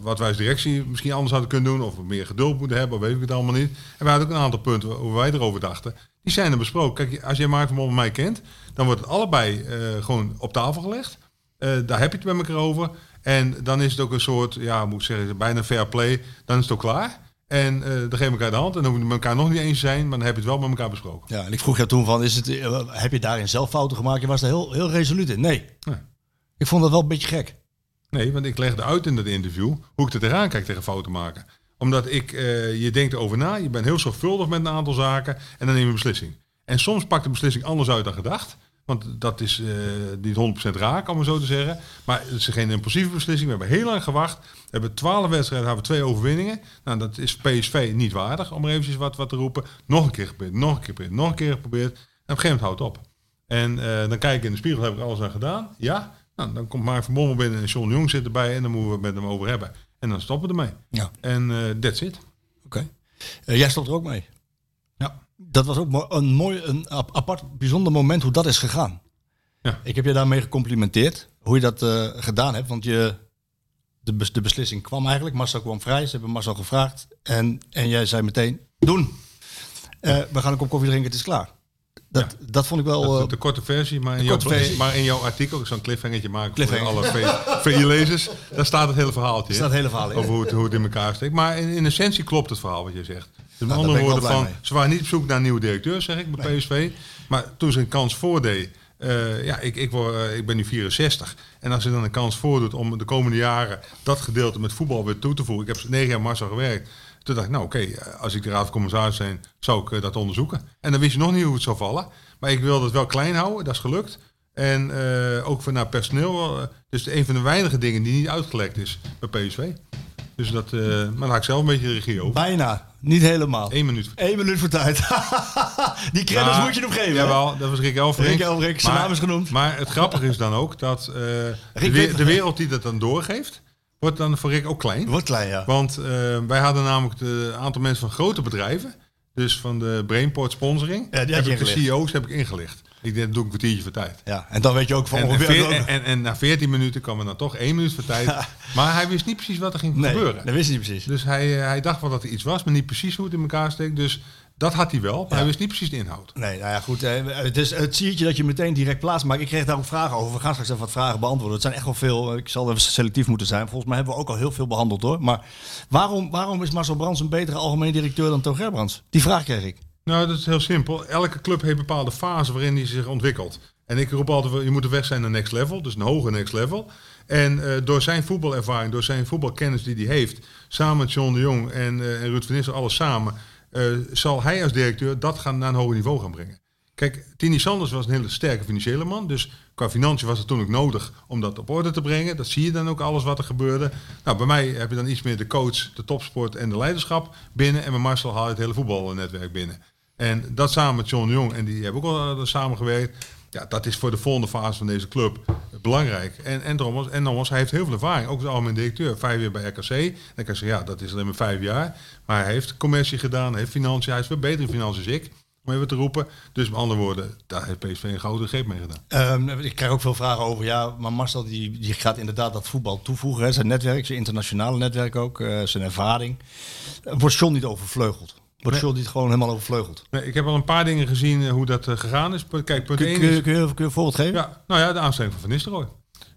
wat wij als directie misschien anders hadden kunnen doen. Of we meer geduld moeten hebben, of weet ik het allemaal niet. En wij hadden ook een aantal punten waar wij erover dachten. Die zijn er besproken. Kijk, als jij Mark van Bommel mij kent, dan wordt het allebei gewoon op tafel gelegd. Daar heb je het met elkaar over. En dan is het ook een soort, ja, moet ik zeggen, bijna fair play. Dan is het ook klaar. En eh dan geven we elkaar de hand. En dan hoeven we elkaar nog niet eens zijn, maar dan heb je het wel met elkaar besproken. ja. En ik vroeg jou toen van, is het, eh, heb je daarin zelf fouten gemaakt? Je was daar heel, heel resoluut in. Nee. Nee. Ik vond dat wel een beetje gek. Nee, want ik legde uit in dat interview hoe ik er tegenaan kijk tegen fouten maken. Omdat ik, eh, je denkt erover na, je bent heel zorgvuldig met een aantal zaken en dan neem je een beslissing. En soms pakt de beslissing anders uit dan gedacht. Want dat is eh, niet 100% raak, om maar zo te zeggen. Maar het is geen impulsieve beslissing. We hebben heel lang gewacht. We hebben 12 wedstrijden, hebben we twee overwinningen. Nou, dat is PSV niet waardig, om er eventjes wat, wat te roepen. Nog een keer geprobeerd, nog een keer geprobeerd, nog een keer geprobeerd. En op een gegeven moment houdt het op. En eh, dan kijk ik in de spiegel, heb ik alles aan gedaan? Ja. Nou, dan komt Mark van Bommel binnen en John de Jong zit erbij. En dan moeten we het met hem over hebben. En dan stoppen we ermee. Ja. En eh that's it. Oké. Jij stopt er ook mee. Dat was ook een mooi, een ap- apart, bijzonder moment hoe dat is gegaan. Ja. Ik heb je daarmee gecomplimenteerd, hoe je dat eh, gedaan hebt. Want je, de, bes- de beslissing kwam eigenlijk. Marcel kwam vrij, ze hebben Marcel gevraagd. En, en jij zei meteen, doen. Eh, we gaan een kop koffie drinken, het is klaar. Dat, dat vond ik wel... Dat eh, de korte versie, maar in, jouw, versie. maar in jouw artikel, ik zal een cliffhangertje maken Cliffhanger. voor alle VI-lezers. Daar staat het hele verhaaltje in. staat het hele verhaal in. Over hoe het, hoe het in elkaar steekt. Maar in, in essentie klopt het verhaal wat je zegt. Dus met andere ben woorden van, ze waren niet op zoek naar een nieuwe directeur, zeg ik, bij PSV. Maar toen ze een kans voordeed, eh, ja, ik, ik, word, eh, ik ben nu 64. En als ze dan een kans voordoet om de komende jaren dat gedeelte met voetbal weer toe te voegen. Ik heb negen jaar Marcel gewerkt. Toen dacht ik, nou oké, eh, als ik de raad van commissaris zijn, zou ik dat onderzoeken. En dan wist je nog niet hoe het zou vallen. Maar ik wilde het wel klein houden, dat is gelukt. En ook voor naar personeel. dus een van de weinige dingen die niet uitgelekt is bij PSV. Dus dat, eh, maar dan ik zelf een beetje de regie over. Bijna. Niet helemaal. Eén minuut. Eén minuut voor tijd. Die credits moet je hem geven. Jawel, dat was Rick Elfrink. Rick Elfrink, zijn naam is genoemd. Maar het grappige is dan ook dat eh, de, we- de wereld die dat dan doorgeeft, wordt dan voor Rick ook klein. Wordt klein, ja. Want eh, wij hadden namelijk een aantal mensen van grote bedrijven. Dus van de Brainport sponsoring. Ja, heb ik de. CEO's heb ik ingelicht. Ik denk, doe een kwartiertje voor tijd. ja. En dan weet je ook van En, en, ongeveer... en, en, en na 14 minuten kwam er dan toch één minuut voor tijd. maar hij wist niet precies wat er ging nee, gebeuren. dat wist je niet precies. Dus hij, eh, hij dacht wel dat er iets was, maar niet precies hoe het in elkaar steekt. Dus dat had hij wel, maar hij wist niet precies de inhoud. Nee, nou ja, goed. eh, Het is het siertje dat je meteen direct plaatst. Maar ik kreeg daar ook vragen over. We gaan straks even wat vragen beantwoorden. Het zijn echt wel veel. eh, Ik zal even selectief moeten zijn. Volgens mij hebben we ook al heel veel behandeld hoor. Maar waarom, waarom is Marcel Brands een betere algemeen directeur dan Toon Gerbrands? Die vraag kreeg ik. Nou, dat is heel simpel. Elke club heeft bepaalde fasen waarin hij zich ontwikkelt. En ik roep altijd, je moet er weg zijn naar next level, dus een hoger next level. En eh, door zijn voetbalervaring, door zijn voetbalkennis die hij heeft, samen met John de Jong en, eh, en Ruud van alles samen, eh, zal hij als directeur dat gaan naar een hoger niveau gaan brengen. Kijk, Tini Sanders was een hele sterke financiële man. Dus qua financiën was het toen ook nodig om dat op orde te brengen. Dat zie je dan ook alles wat er gebeurde. Nou, bij mij heb je dan iets meer de coach, de topsport en de leiderschap binnen. En bij Marcel haal je het hele voetbalnetwerk binnen. En dat samen met John Jong, en die hebben ook al eh, samengewerkt. Ja, dat is voor de volgende fase van deze club belangrijk. En, en, nogmaals, en nogmaals, hij heeft heel veel ervaring. Ook als algemeen directeur, vijf jaar bij RKC. Dan kan je ja, dat is alleen maar vijf jaar. Maar hij heeft commercie gedaan, heeft financiën. Hij is veel beter in financiën dan ik, om even te roepen. Dus met andere woorden, daar heeft PSV een gouden greep mee gedaan. Ehm, ik krijg ook veel vragen over. Ja, maar Marcel die, die gaat inderdaad dat voetbal toevoegen. Hè. Zijn netwerk, zijn internationale netwerk ook. eh, zijn ervaring. Eh, Wordt John niet overvleugeld? Wordt Nee. Gewoon helemaal overvleugeld? Nee, ik heb al een paar dingen gezien eh, hoe dat eh, gegaan is. Kijk, punt Kun, 1 kun, je- is... kun, je, kun je een voorbeeld geven? Ja, nou ja, de aanstelling van Van Nistelrooy.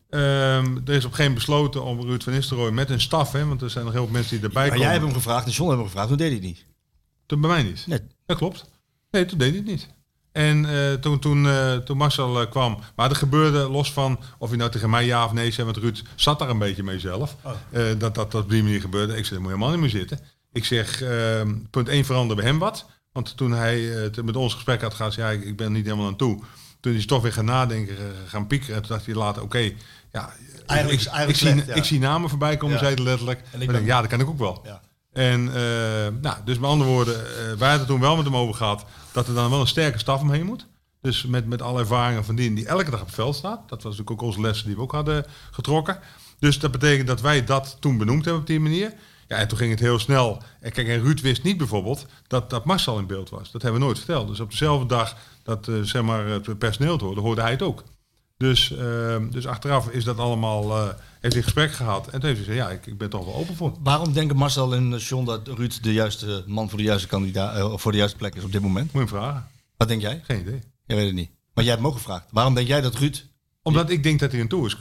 Ehm, er is op geen besloten om Ruud van Nistelrooy met een staf, hè, want er zijn nog heel veel mensen die erbij maar komen. jij hebt hem gevraagd en John heeft hem gevraagd. Toen deed hij het niet. Toen bij mij niet. Nee. Dat klopt. Nee, toen deed hij het niet. En eh, toen, toen, toen Marcel kwam, maar er gebeurde los van of hij nou tegen mij ja of nee zei, want Ruud zat daar een beetje mee zelf. dat, dat dat op die manier gebeurde. Ik zei, moet helemaal niet meer zitten. Ik zeg, ehm, punt 1 veranderde bij hem wat. Want toen hij eh, met ons gesprek had gehad, zei hij, ik, ben niet helemaal aan toe. Toen is hij toch weer gaan nadenken, eh, gaan piekeren. En toen dacht hij later, oké, ja, Eigenlijk- ik, eigenlijk ik, zie, ja. ik zie namen voorbij komen, Ja. zei hij letterlijk. En ik denk, ja, dat kan ik ook wel. Ja. En uh, nou, dus met andere woorden, uh, wij hadden toen wel met hem over gehad dat er dan wel een sterke staf omheen moet. Dus met, met alle ervaringen van die die elke dag op het veld staat. Dat was natuurlijk ook onze lessen die we ook hadden getrokken. Dus dat betekent dat wij dat toen benoemd hebben op die manier. Ja, en toen ging het heel snel. En kijk, en Ruud wist niet bijvoorbeeld dat, dat Marcel in beeld was. Dat hebben we nooit verteld. Dus op dezelfde dag dat uh, zeg maar, het personeel het hoorde, hoorde hij het ook. Dus, uh, dus achteraf is dat allemaal, uh, heeft hij gesprek gehad. En toen heeft hij gezegd, ja, ik, ik ben toch wel open voor. Waarom denken Marcel en John dat Ruud de juiste man voor de juiste kandidaat, uh, voor de juiste plek is op dit moment? Moet je hem vragen. Wat denk jij? Geen idee. Jij weet het niet. Maar jij hebt hem ook gevraagd. Waarom denk jij dat Ruud... Omdat ik denk dat hij een toe is.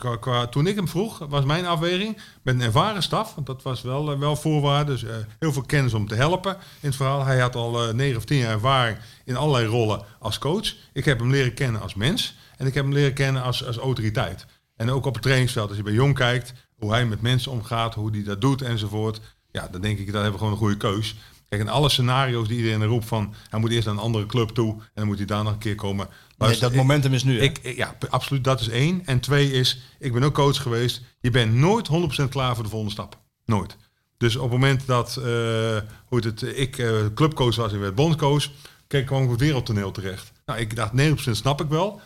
Toen ik hem vroeg, was mijn afweging met een ervaren staf. Want dat was wel, uh, wel voorwaarde. Dus uh, heel veel kennis om te helpen in het verhaal. Hij had al uh, 9 of 10 jaar ervaring in allerlei rollen als coach. Ik heb hem leren kennen als mens. En ik heb hem leren kennen als, als autoriteit. En ook op het trainingsveld, als je bij Jong kijkt, hoe hij met mensen omgaat, hoe hij dat doet enzovoort. Ja, dan denk ik, dat hebben we gewoon een goede keus. Kijk, in alle scenario's die iedereen roept van, hij moet eerst naar een andere club toe en dan moet hij daar nog een keer komen. Nee, dat ik, momentum is nu. Ik, ik, ja, absoluut, dat is één. En twee is, ik ben ook coach geweest. Je bent nooit 100% klaar voor de volgende stap. Nooit. Dus op het moment dat uh, hoe het, ik uh, clubcoach was en werd bondscoach, kijk, kwam ik op het wereldtoneel terecht. Nou, ik dacht 90% snap ik wel,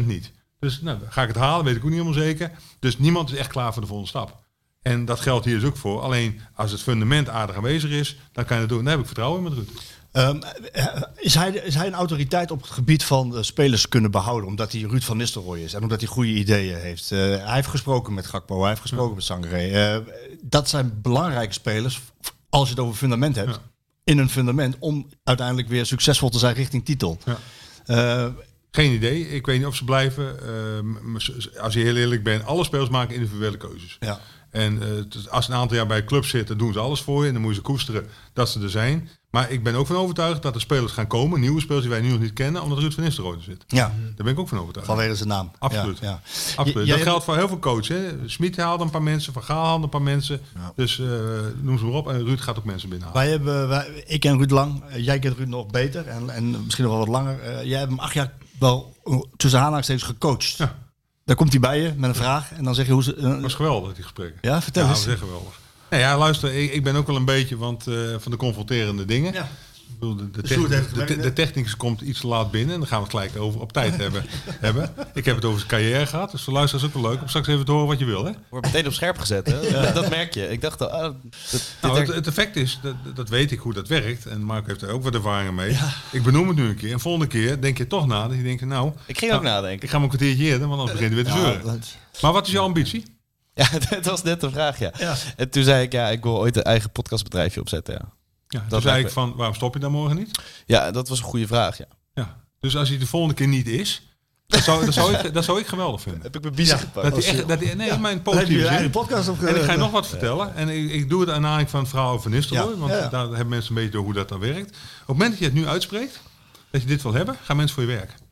10% niet. Dus nou, ga ik het halen, weet ik ook niet helemaal zeker. Dus niemand is echt klaar voor de volgende stap. En dat geldt hier dus ook voor. Alleen als het fundament aardig aanwezig is, dan kan je het doen. Daar heb ik vertrouwen in met Ruud. Um, is, hij, is hij een autoriteit op het gebied van uh, spelers kunnen behouden? Omdat hij Ruud van Nistelrooy is en omdat hij goede ideeën heeft. Uh, hij heeft gesproken met Gakpo, hij heeft gesproken ja. met Sangaré. Uh, dat zijn belangrijke spelers als je het over fundament hebt. Ja. In een fundament om uiteindelijk weer succesvol te zijn richting titel. Ja. Geen idee. Ik weet niet of ze blijven. Uh, als je heel eerlijk bent, alle spelers maken individuele keuzes. Ja. En uh, als ze een aantal jaar bij een club zitten, doen ze alles voor je. En dan moet je ze koesteren dat ze er zijn. Maar ik ben ook van overtuigd dat er spelers gaan komen, nieuwe spelers die wij nu nog niet kennen, omdat Ruud van Nistelrooy er zit. Ja. Daar ben ik ook van overtuigd. Vanwege zijn naam. Absoluut. Ja, ja. Absoluut. dat geldt voor heel veel coaches. Smit haalde een paar mensen, Van Gaal haalde een paar mensen. Ja. Dus uh, noem ze maar op. En Ruud gaat ook mensen binnenhalen. Wij hebben, wij, ik ken Ruud lang, jij kent Ruud nog beter en, en misschien nog wel wat langer. Uh, jij hebt hem acht jaar wel eh, tussen aanhalingstekens gecoacht. Ja. Dan komt hij bij je met een vraag en dan zeg je hoe ze... eh, Dat was geweldig, die gesprekken. ja, vertel Ja, eens. echt geweldig. Nou ja, luister, ik, ik ben ook wel een beetje want, eh, van de confronterende dingen. Ja. Ik bedoel, de, de, technicus komt iets te laat binnen en dan gaan we het gelijk over op tijd hebben, hebben. Ik heb het over zijn carrière gehad, dus voor luisteraars ook wel leuk om straks even te horen wat je wil. Hè? Wordt meteen op scherp gezet, hè? Dat merk je. Ik dacht, al, ah, dit Nou, het, het effect is, dat, dat weet ik hoe dat werkt. En Mark heeft er ook wat ervaringen mee. Ik benoem het nu een keer. En volgende keer denk je toch na. Dat je denkt, nou, ik ging ook nou, nadenken. ik ga mijn kwartiertje eerder, want anders begint het weer te Ja, zeuren. dat- Maar wat is jouw ambitie? Ja, dat was net de vraag, ja. Ja. En toen zei ik, ja, ik wil ooit een eigen podcastbedrijfje opzetten, ja. Ja, Dat dus zei ik van, waarom stop je dan morgen niet? Ja, dat was een goede vraag, ja. Ja. Dus als hij de volgende keer niet is, dat zou, dat zou, ik, dat zou ik geweldig vinden. Heb ik mijn biezen gepakt. Dat hij echt, dat hij, nee, mijn heb je positieve je zin. eigen podcast En ik ga je nog wat vertellen. En ik, ik doe het aan aanleiding van het verhaal over Nistelrooy. Ja, Want ja, ja. daar hebben mensen een beetje door hoe dat dan werkt. Op het moment dat je het nu uitspreekt, dat je dit wil hebben, gaan mensen voor je werken.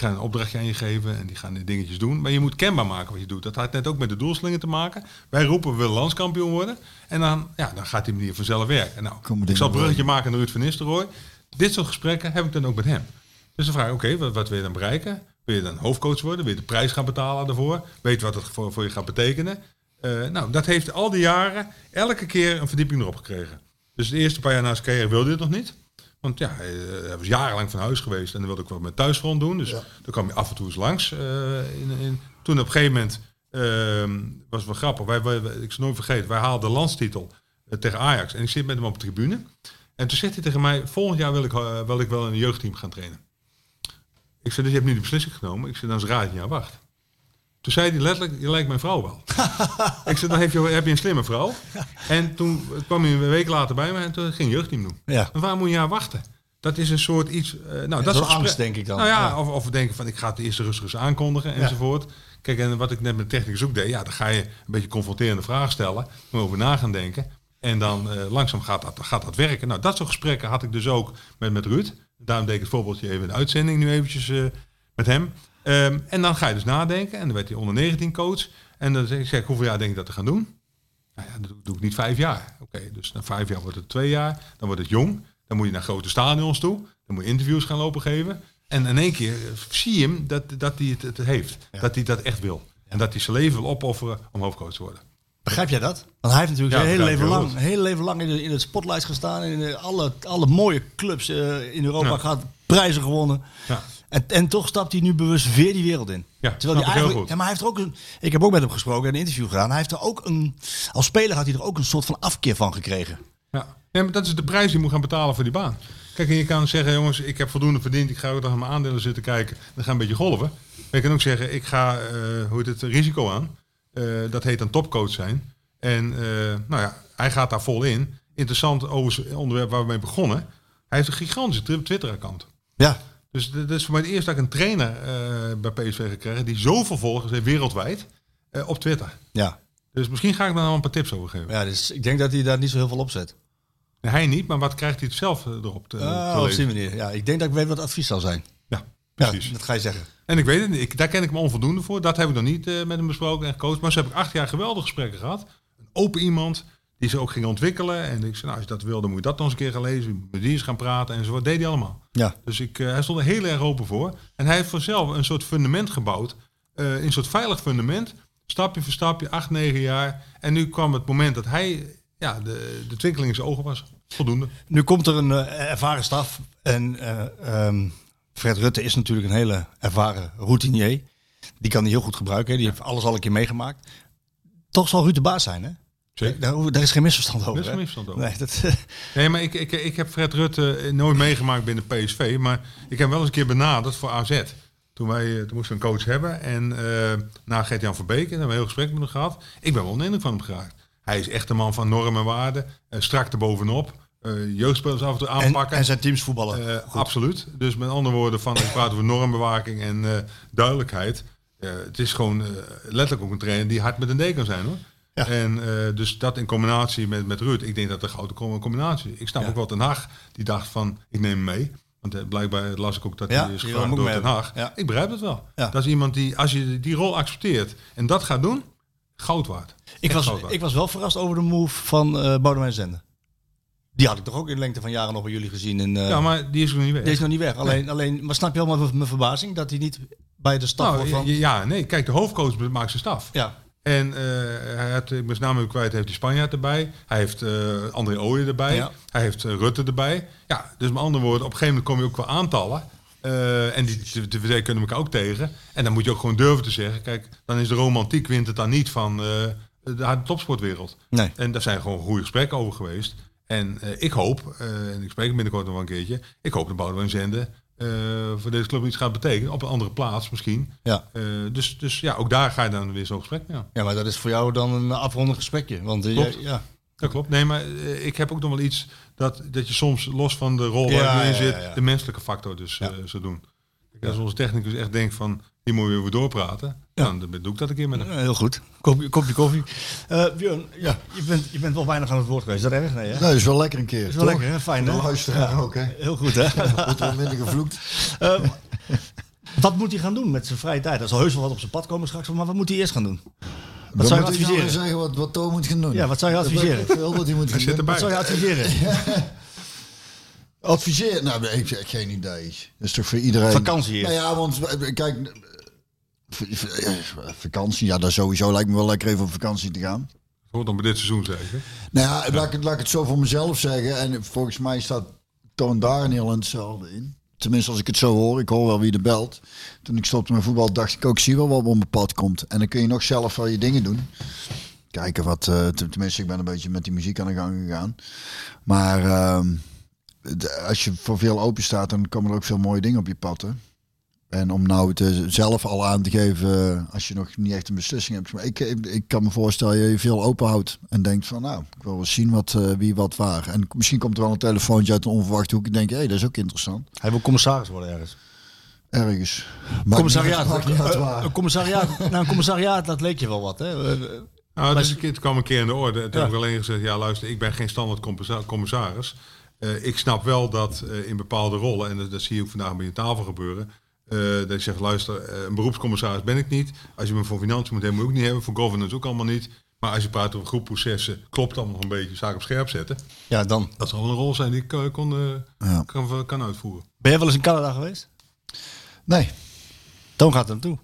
Gaan een opdrachtje aan je geven en die gaan die dingetjes doen. Maar je moet kenbaar maken wat je doet. Dat had net ook met de doelstellingen te maken. Wij roepen we willen landskampioen worden. En dan, ja, dan gaat die manier vanzelf werken. Nou, ik zal een bruggetje maken naar Ruud van Nistelrooy. Dit soort gesprekken heb ik dan ook met hem. Dus dan vraag ik, oké, wat, wat wil je dan bereiken? Wil je dan hoofdcoach worden? Wil je de prijs gaan betalen daarvoor? Weet je wat het voor, voor je gaat betekenen? Eh, nou, dat heeft al die jaren elke keer een verdieping erop gekregen. Dus de eerste paar jaar na zijn carrière wilde het nog niet. Want ja, hij, eh, hij was jarenlang van huis geweest en dan wilde ik wel met thuisfront doen. Dus dan kwam hij af en toe eens langs. eh, in, in. Toen op een gegeven moment, ehm, was het wel grappig, wij, wij, wij- ik zal nooit vergeten, wij haalden de landstitel eh, tegen Ajax. En ik zit met hem op de tribune. En toen zegt hij tegen mij, volgend jaar wil ik, wil ik wel in een jeugdteam gaan trainen. Ik zei, dus je hebt nu de beslissing genomen. Ik zei, dan is het raad aan wacht. Toen zei hij letterlijk, je lijkt mijn vrouw wel. ik zei, dan heb je, heb je een slimme vrouw. En toen kwam hij een week later bij me en toen ging jeugdteam doen. Ja. En waar moet je aan wachten? Dat is een soort iets... eh, nou, dat is angst, denk ik dan. Nou ja, Ja. Of, of we denken van ik ga het eerst rustig eens aankondigen enzovoort. Kijk, en wat ik net met technicus ook deed, ja, dan ga je een beetje confronterende vragen stellen, maar over na gaan denken. En dan eh, langzaam gaat dat, gaat dat werken. Nou, dat soort gesprekken had ik dus ook met, met Ruud. Daarom deed ik het voorbeeldje even in de uitzending nu eventjes eh, met hem. Ehm, en dan ga je dus nadenken. En dan werd hij onder 19 coach. En dan zeg ik, hoeveel jaar denk ik dat te gaan doen? Nou ja, dat doe, ik niet vijf jaar. Oké, dus na vijf jaar wordt het twee jaar. Dan wordt het jong. Dan moet je naar grote stadions toe. Dan moet je interviews gaan lopen geven. En in één keer zie je hem dat, dat hij het, het heeft. Dat hij dat echt wil. En dat hij zijn leven wil opofferen om hoofdcoach te worden. Begrijp jij dat? Want hij heeft natuurlijk Ja, zijn hele leven lang, hele leven lang in, de, in het spotlight gestaan. In de- alle, alle mooie clubs eh, in Europa Ja. gehad. Prijzen gewonnen. Ja. En, en toch stapt hij nu bewust weer die wereld in. Ja, Terwijl hij eigenlijk, goed. ja, maar hij heeft er ook een. Ik heb ook met hem gesproken en een interview gedaan. Hij heeft er ook een. Als speler had hij er ook een soort van afkeer van gekregen. Ja. ja, maar dat is de prijs die je moet gaan betalen voor die baan. Kijk, en je kan zeggen, jongens, ik heb voldoende verdiend. Ik ga ook nog aan mijn aandelen zitten kijken. Dan ga een beetje golven. Maar je kan ook zeggen, ik ga, eh, hoe heet het, risico aan. Eh, dat heet dan topcoach zijn. En eh, nou ja, hij gaat daar vol in. Interessant over onderwerp waar we mee begonnen. Hij heeft een gigantische Twi- Twitter-account. Ja. Dus dit is voor mij het eerst dat ik een trainer eh, bij PSV gekregen die zoveel volgers heeft wereldwijd eh, op Twitter. Ja. Dus misschien ga ik daar nou een paar tips over geven. ja dus ik denk dat hij daar niet zo heel veel op zet. Nee, Hij niet, maar wat krijgt hij het zelf eh, erop te, Ah, te op die manier. Ja, ik denk dat ik weet wat advies zal zijn. Ja, Ja, dat ga je zeggen. En ik weet het niet, ik, daar ken ik me onvoldoende voor. Dat heb ik nog niet met hem besproken en gecoacht. Maar ze heb ik acht jaar geweldige gesprekken gehad. Een open iemand die ze ook ging ontwikkelen. En ik zei, nou, als je dat wil, dan moet je dat nog eens een keer gaan lezen. Met die eens gaan praten en zo. Dat deed hij allemaal. Ja. Dus ik, eh, hij stond er heel erg open voor. En hij heeft vanzelf een soort fundament gebouwd. eh, een soort veilig fundament. Stapje voor stapje, acht, negen jaar. En nu kwam het moment dat hij ja, de, de twinkeling in zijn ogen was. Voldoende. Nu komt er een eh, ervaren staf. En eh, ehm, Fred Rutte is natuurlijk een hele ervaren routinier. Die kan hij heel goed gebruiken. hè. Die heeft alles al een keer meegemaakt. Toch zal Ruud de baas zijn, hè? Zeker. Daar, is geen misverstand over. Er is geen misverstand over. Nee, dat, Nee, maar ik, ik, ik heb Fred Rutte eh, nooit meegemaakt binnen PSV. Maar ik heb hem wel eens een keer benaderd voor AZ. Toen, wij, eh, toen moesten we een coach hebben. En eh na Gert-Jan Verbeek, en daar hebben we een heel gesprek met hem gehad. Ik ben wel onder van hem geraakt. Hij is echt een man van normen en waarden. eh, strak erbovenop. jeugdspelers af en toe en, aanpakken. en zijn teams voetballen. Absoluut. Dus met andere woorden, van, ik praat over normbewaking en duidelijkheid. Het is gewoon letterlijk ook een trainer die hard met een D kan zijn hoor. Ja. En eh, dus dat in combinatie met, met Ruud, ik denk dat het een grote com- combinatie. Ik snap Ja. ook wel Den Haag, die dacht van, ik neem hem mee. Want eh, blijkbaar las ik ook dat Ja, hij is ook door Den. Haag. Ja. Ik begrijp het wel. Dat is iemand die, als je die rol accepteert en dat gaat doen, goud waard. ik, was, waard. ik was wel verrast over de move van eh Boudewijn Zender. Die had ik toch ook in de lengte van jaren nog bij jullie gezien. Eh, Ja, maar die is nog niet weg. Die is nog niet weg. Alleen, alleen, maar snap je allemaal mijn verbazing dat hij niet bij de staf Nou, wordt van... ja, ja, nee, kijk, de hoofdcoach maakt zijn staf. Ja, En eh, hij had, ik ben zijn naam kwijt, heeft die Spanjaard erbij. Hij heeft eh André Ooyen erbij. Ja. Hij heeft eh, Rutte erbij. Ja, dus met andere woorden, op een gegeven moment kom je ook qua aantallen. Eh, en die verdedigen kunnen elkaar ook tegen. En dan moet je ook gewoon durven te zeggen. Kijk, dan is de romantiek wint het dan niet van eh, de harde topsportwereld. nee. En daar zijn gewoon goede gesprekken over geweest. En eh, ik hoop, eh, en ik spreek binnenkort nog wel een keertje. Ik hoop dat Boudewijn Zende eh, voor deze club iets gaat betekenen. Op een andere plaats misschien. Ja. Eh, dus, dus ja, ook daar ga je dan weer zo'n gesprek. Ja. ja, maar dat is voor jou dan een afrondend gesprekje. Want eh, Klopt. ja. Dat klopt. Nee, maar ik heb ook nog wel iets dat, dat je soms los van de rol waar je in zit, de menselijke factor dus zou doen. Kijk, Als onze technicus echt denkt van, hier moet je weer doorpraten, Ja. dan doe ik dat een keer met hem. Ja, heel goed. Kopje, kopje koffie. Eh Björn, ja, je, bent, je bent wel weinig aan het woord geweest. Is dat erg? Nee, hè? Nee, dat is wel lekker een keer. is wel toch? lekker, hè? Fijn, hè? Luisteraar ook, hè? Heel goed, hè? Wordt wel minder gevloekt. Eh, wat moet hij gaan doen met zijn vrije tijd? Er zal heus wel wat op zijn pad komen straks, maar wat moet hij eerst gaan doen? Wat zou je nou adviseren? zeggen wat, wat Toon moet gaan doen? Ja, wat zou je adviseren? ik veel wat hij moet gaan doen. Wat zou je adviseren? Adviseer? Nou, ik heb geen idee. Dat is toch voor iedereen. Vakantie eerst. Nou ja, want eh, kijk, eh, vakantie, ja, dat sowieso lijkt me wel lekker even op vakantie te gaan. Hoort dan bij dit seizoen zeker. Nou ja, laat ik, het- laat ik het zo voor mezelf zeggen. En volgens mij staat Toon daar een heel hetzelfde in. Tenminste, als ik het zo hoor. Ik hoor wel wie er belt. Toen ik stopte met voetbal, dacht ik ook, zie wel wat op mijn pad komt. En dan kun je nog zelf wel je dingen doen. Kijken wat, eh, ten- tenminste, ik ben een beetje met die muziek aan de gang gegaan. Maar ehm, als je voor veel open staat, dan komen er ook veel mooie dingen op je pad. Hè? En om nou het eh, zelf al aan te geven, eh, als je nog niet echt een beslissing hebt. Maar ik, ik, ik kan me voorstellen dat je je veel open houdt. En denkt van, nou, ik wil wel zien wat, eh, wie wat waar. En misschien komt er wel een telefoontje uit een onverwachte hoek. Ik denk, hé, hey, dat is ook interessant. Hij wil commissaris worden ergens. Ergens. Commissariaat. niet niet. Een commissariaat, nou, een commissariaat, dat leek je wel wat, hè? Nou, dus het kwam een keer in de orde. En toen Ja. heb ik alleen gezegd, ja luister, ik ben geen standaard commissa- commissaris. Eh, ik snap wel dat eh, in bepaalde rollen, en dat, dat zie je ook vandaag bij je tafel gebeuren, eh, dat ik zeg, luister, eh, een beroepscommissaris ben ik niet. Als je me voor financiën moet hebben, moet ik niet hebben. Voor governance ook allemaal niet. Maar als je praat over groepprocessen, klopt allemaal nog een beetje, zaken op scherp zetten. Ja, dan. Dat zal wel een rol zijn die ik kon, eh, Ja. kan, kan uitvoeren. Ben jij wel eens in Canada geweest? Nee. Toon gaat er naartoe.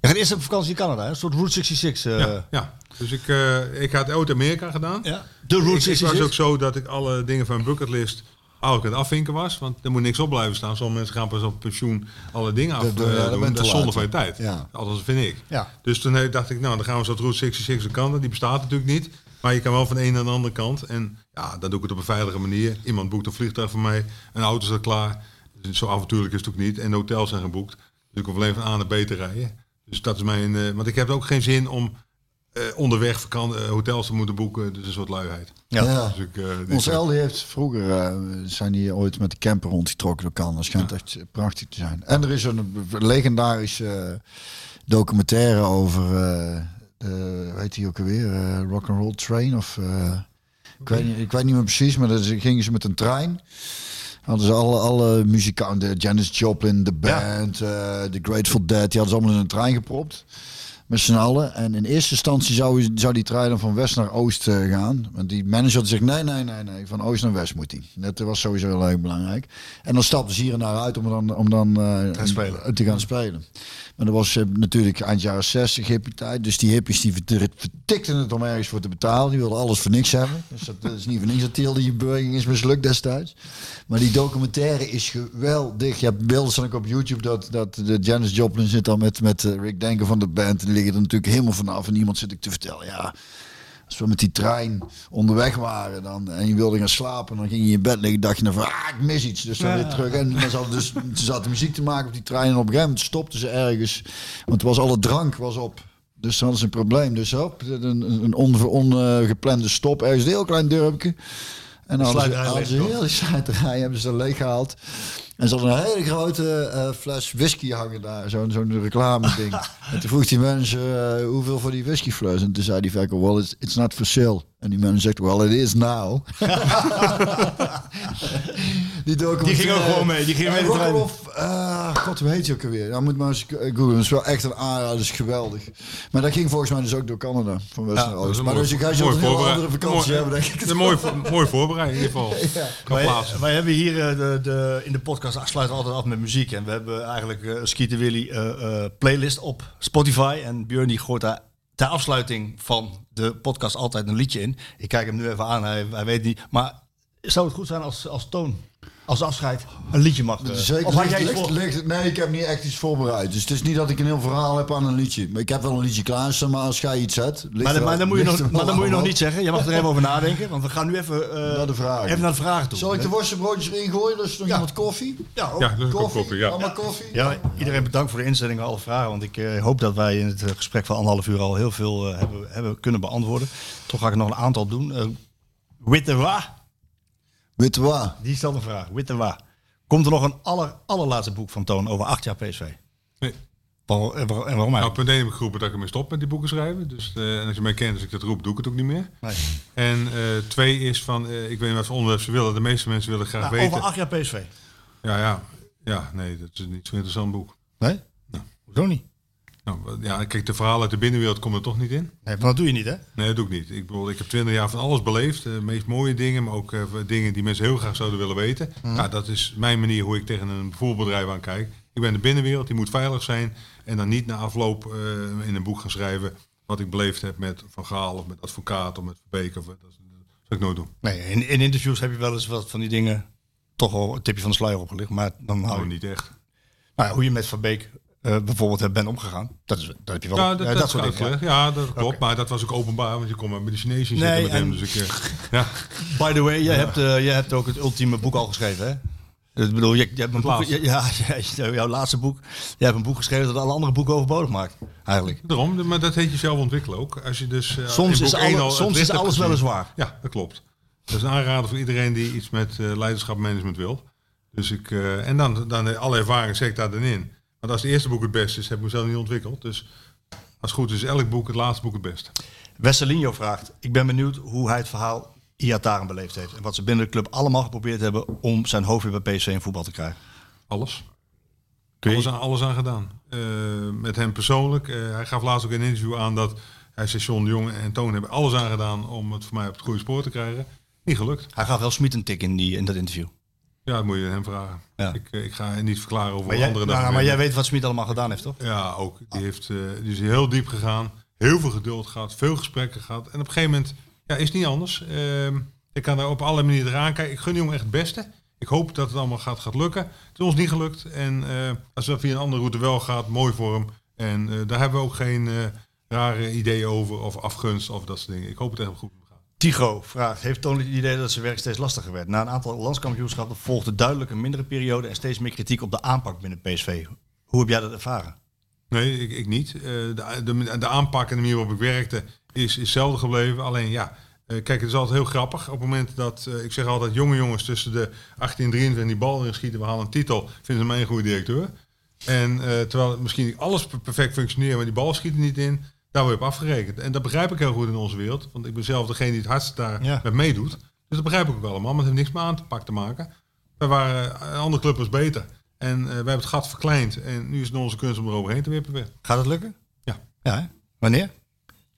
Je gaat eerst op vakantie in Canada, hè? een soort Route 66. eh, ja, ja, dus ik, eh, ik had ooit Amerika gedaan. ja. De Ik, ik 66. was ook zo dat ik alle dingen van mijn bucketlist eigenlijk aan het afvinken was. Want er moet niks op blijven staan. Sommige mensen gaan pas op pensioen alle dingen af ja, dat doen. Dat is zonde van je tijd. Ja. Althans, vind ik. Ja. Dus toen dacht ik, nou, dan gaan we zo Route 66 de kant. Die bestaat natuurlijk niet. Maar je kan wel van de een naar de andere kant. En ja, dan doe ik het op een veilige manier. Iemand boekt een vliegtuig voor mij. Een auto staat klaar. Dus zo avontuurlijk is het ook niet. En de hotels zijn geboekt. Dus ik hoef alleen van A naar B te rijden. Dus dat is mijn... eh, want ik heb ook geen zin om eh, onderweg vakan- eh, hotels te moeten boeken. Dus een soort luiheid. Ja. Ja. Dus ik, eh, dit- Ons Elde heeft vroeger, eh, zijn die ooit met de camper rondgetrokken door Canada. Dat schijnt echt prachtig te zijn. En er is een legendarische documentaire over, eh de, weet je ook alweer, eh Rock and Roll Train of... eh, ik, weet niet, ik weet niet meer precies, maar dan gingen ze met een trein. Hadden ze alle, alle muzikanten, Janis Joplin, de band, eh The Grateful Dead, die hadden ze allemaal in een trein gepropt. Met z'n allen. En in eerste instantie zou, zou die trein dan van west naar oost eh, gaan. Want die manager had gezegd, nee, nee, nee, nee. Van oost naar west moet hij. Dat was sowieso heel erg belangrijk. En dan stapten ze hier en daar uit om dan, om dan eh, spelen. te gaan spelen. Maar dat was eh, natuurlijk eind jaren 60 hippie tijd. Dus die hippies die vert- vertikten het om ergens voor te betalen. Die wilden alles voor niks hebben. Dus dat, is niet voor niks dat heel die beweging is mislukt destijds. Maar die documentaire is geweldig. Je hebt beelden staan ook op YouTube dat, dat de Janis Joplin zit dan met, met eh, Rick Denker van de band. Die liggen er natuurlijk helemaal vanaf. En iemand zit ik te vertellen, ja... Als we met die trein onderweg waren dan, en je wilde gaan slapen, dan ging je in bed liggen, dacht je dan van, ah, ik mis iets. Dus dan weer terug. En dan zat dus, ze zaten muziek te maken op die trein en op een gegeven moment stopten ze ergens. Want het was alle drank was op. Dus dan hadden ze een probleem. Dus op, een, een onge- ongeplande stop, ergens een heel klein dorpje. En dan hadden ze, hadden ze heel die hebben ze leeg gehaald. En ze hadden een hele grote eh, fles whisky hangen daar, zo'n zo'n reclame ding. en toen vroeg die mensen eh, hoeveel voor die whiskyfles. En toen zei die verkoper, well, it's, it's not for sale. En die man zegt, well, it is now. die. Die ging ook gewoon mee, die ging mee de of, eh, God, hoe heet je ook alweer? Nou, moet maar eens eh, googlen. Dat is wel echt een aanrader, dat is geweldig. Maar dat ging volgens mij dus ook door Canada, van West naar Dat is Oost. een Maar mooi- dus ik ga mooi zo een andere vakantie mooi- hebben, denk ik. Een mooi, mooi voorbereid in ieder geval. Wij, hebben hier eh, de, de, in de podcast sluiten we altijd af met muziek. En we hebben eigenlijk een Skeeter Willy eh, eh, playlist op Spotify. En Björn die gooit daar ter afsluiting van de podcast altijd een liedje in. Ik kijk hem nu even aan, hij, hij weet niet. Maar zou het goed zijn als, als Toon, als afscheid, een liedje mag? eh, Zeker, of had ligt- jij iets voor? ligt- nee, ik heb niet echt iets voorbereid. Dus het is niet dat ik een heel verhaal heb aan een liedje. Maar ik heb wel een liedje klaarstaan, maar als jij iets hebt... Maar, er- maar, dan moet je nog, maar dan moet je nog niet zeggen. Je mag er even over nadenken. Want we gaan nu even, eh, Naar de vragen. even naar de vragen toe. Zal ik de worstenbroodjes erin gooien? Dus nog iemand koffie? Ja. Ja, Koffie? koffie, ja. Allemaal koffie? Ja, iedereen bedankt voor de inzending en alle vragen. Want ik eh, hoop dat wij in het gesprek van anderhalf uur al heel veel hebben, hebben kunnen beantwoorden. Toch ga ik nog een aantal doen. Eh Wittewa, Witte waar? die stelt een vraag. Wittewa. Komt er nog een aller, allerlaatste boek van Toon over acht jaar PSV? Nee. Waarom, en waarom- en waarom Nou, eigenlijk? punt 1 heb ik geroepen dat ik ermee stop met die boeken schrijven. Dus eh, en als je mij kent, als ik dat roep, doe ik het ook niet meer. Nee. En eh, twee is van, eh, ik weet niet wat voor onderwerp ze willen. De meeste mensen willen graag Nou, weten. over acht jaar PSV. Ja, ja, ja, nee, dat is niet zo'n interessant boek. Nee? Hoezo niet? Nou, ja, kijk, de verhalen uit de binnenwereld komen er toch niet in. Nee, maar dat doe je niet, hè? Nee, dat doe ik niet. Ik bedoel, ik heb twintig jaar van alles beleefd. De meest mooie dingen, maar ook eh, dingen die mensen heel graag zouden willen weten. Ja, dat is mijn manier hoe ik tegen een voerbedrijf aan kijk. Ik ben de binnenwereld, die moet veilig zijn. En dan niet na afloop eh, in een boek gaan schrijven wat ik beleefd heb met Van Gaal of met advocaat of met Verbeek. Of, dat, dat zou ik nooit doen. Nee, in, in interviews heb je wel eens wat van die dingen toch wel een tipje van de sluier opgelicht. Maar dan hou Nou, je niet echt. Nou ja, hoe je met Van Eh, bijvoorbeeld hebt bent omgegaan. Dat, is, dat heb je wel. Ja, dat, ja, dat, soort dingen. uitgelegd. Ja, dat klopt. Maar dat was ook openbaar, want je kon met de Chinezen zitten Nee, met en- hem. Dus ik, eh, ja. By the way, jij, hebt, eh, jij hebt ook het ultieme boek al geschreven, hè? Ik bedoel, je, je hebt een boek, ja, ja, jouw laatste boek. Je hebt een boek geschreven dat alle andere boeken overbodig maakt, eigenlijk. Daarom, maar dat heet je zelf ontwikkelen ook. Als je dus, eh, Soms is alle- al soms is alles wel gezien. eens waar. Ja, dat klopt. Dat is een aanrader voor iedereen die iets met eh, leiderschap management wil. Dus ik, eh, en dan, dan alle ervaring zet ik daar dan in. Want als het eerste boek het beste is, heb ik mezelf niet ontwikkeld. Dus als het goed is, elk boek het laatste boek het beste. Wesselinho vraagt, ik ben benieuwd hoe hij het verhaal Iataren beleefd heeft. En wat ze binnen de club allemaal geprobeerd hebben om zijn hoofd weer bij PSV in voetbal te krijgen. Alles. Je- Alles aan, alles aan gedaan. Eh, met hem persoonlijk. eh, hij gaf laatst ook in een interview aan dat hij John de Jong en Toon hebben alles aan gedaan om het voor mij op het goede spoor te krijgen. Niet gelukt. Hij gaf wel Smit een tik in, die, in dat interview. Ja, dat moet je hem vragen. Ja. Ik, eh, ik ga niet verklaren over Maar jij, andere nou, dagen. maar jij weet wat Smit allemaal gedaan heeft, toch? Ja, ook. Die, heeft, die is heel diep gegaan. Heel veel geduld gehad. Veel gesprekken gehad. En op een gegeven moment ja, is het niet anders. Ehm, ik kan daar op alle manieren eraan kijken. Ik gun die jongen echt het beste. Ik hoop dat het allemaal gaat, gaat lukken. Het is ons niet gelukt. En eh, als het via een andere route wel gaat, mooi voor hem. En daar hebben we ook geen rare ideeën over. Of afgunst of dat soort dingen. Ik hoop het echt goed. Tigo vraagt, heeft Toon het idee dat zijn werk steeds lastiger werd? Na een aantal landskampioenschappen volgde duidelijk een mindere periode en steeds meer kritiek op de aanpak binnen PSV. Hoe heb jij dat ervaren? Nee, ik, ik niet. Eh, de, de, de aanpak en de manier waarop ik werkte is, hetzelfde gebleven. Alleen ja, eh, kijk, het is altijd heel grappig. Op het moment dat, eh, ik zeg altijd, jonge jongens tussen de 18 en 23 die bal erin schieten, we halen een titel, vinden ze mij een goede directeur. En terwijl misschien alles per- perfect functioneert, maar die bal schiet er niet in, daar word je op afgerekend. En dat begrijp ik heel goed in onze wereld, want ik ben zelf degene die het hardst daar Ja. met meedoet. Dus dat begrijp ik ook allemaal, maar het heeft niks met aan te pak te maken. Wij waren, een andere club was beter. En eh, wij hebben het gat verkleind. En nu is het onze kunst om er overheen te wippen weer. Gaat het lukken? Ja. Ja, hè? Wanneer?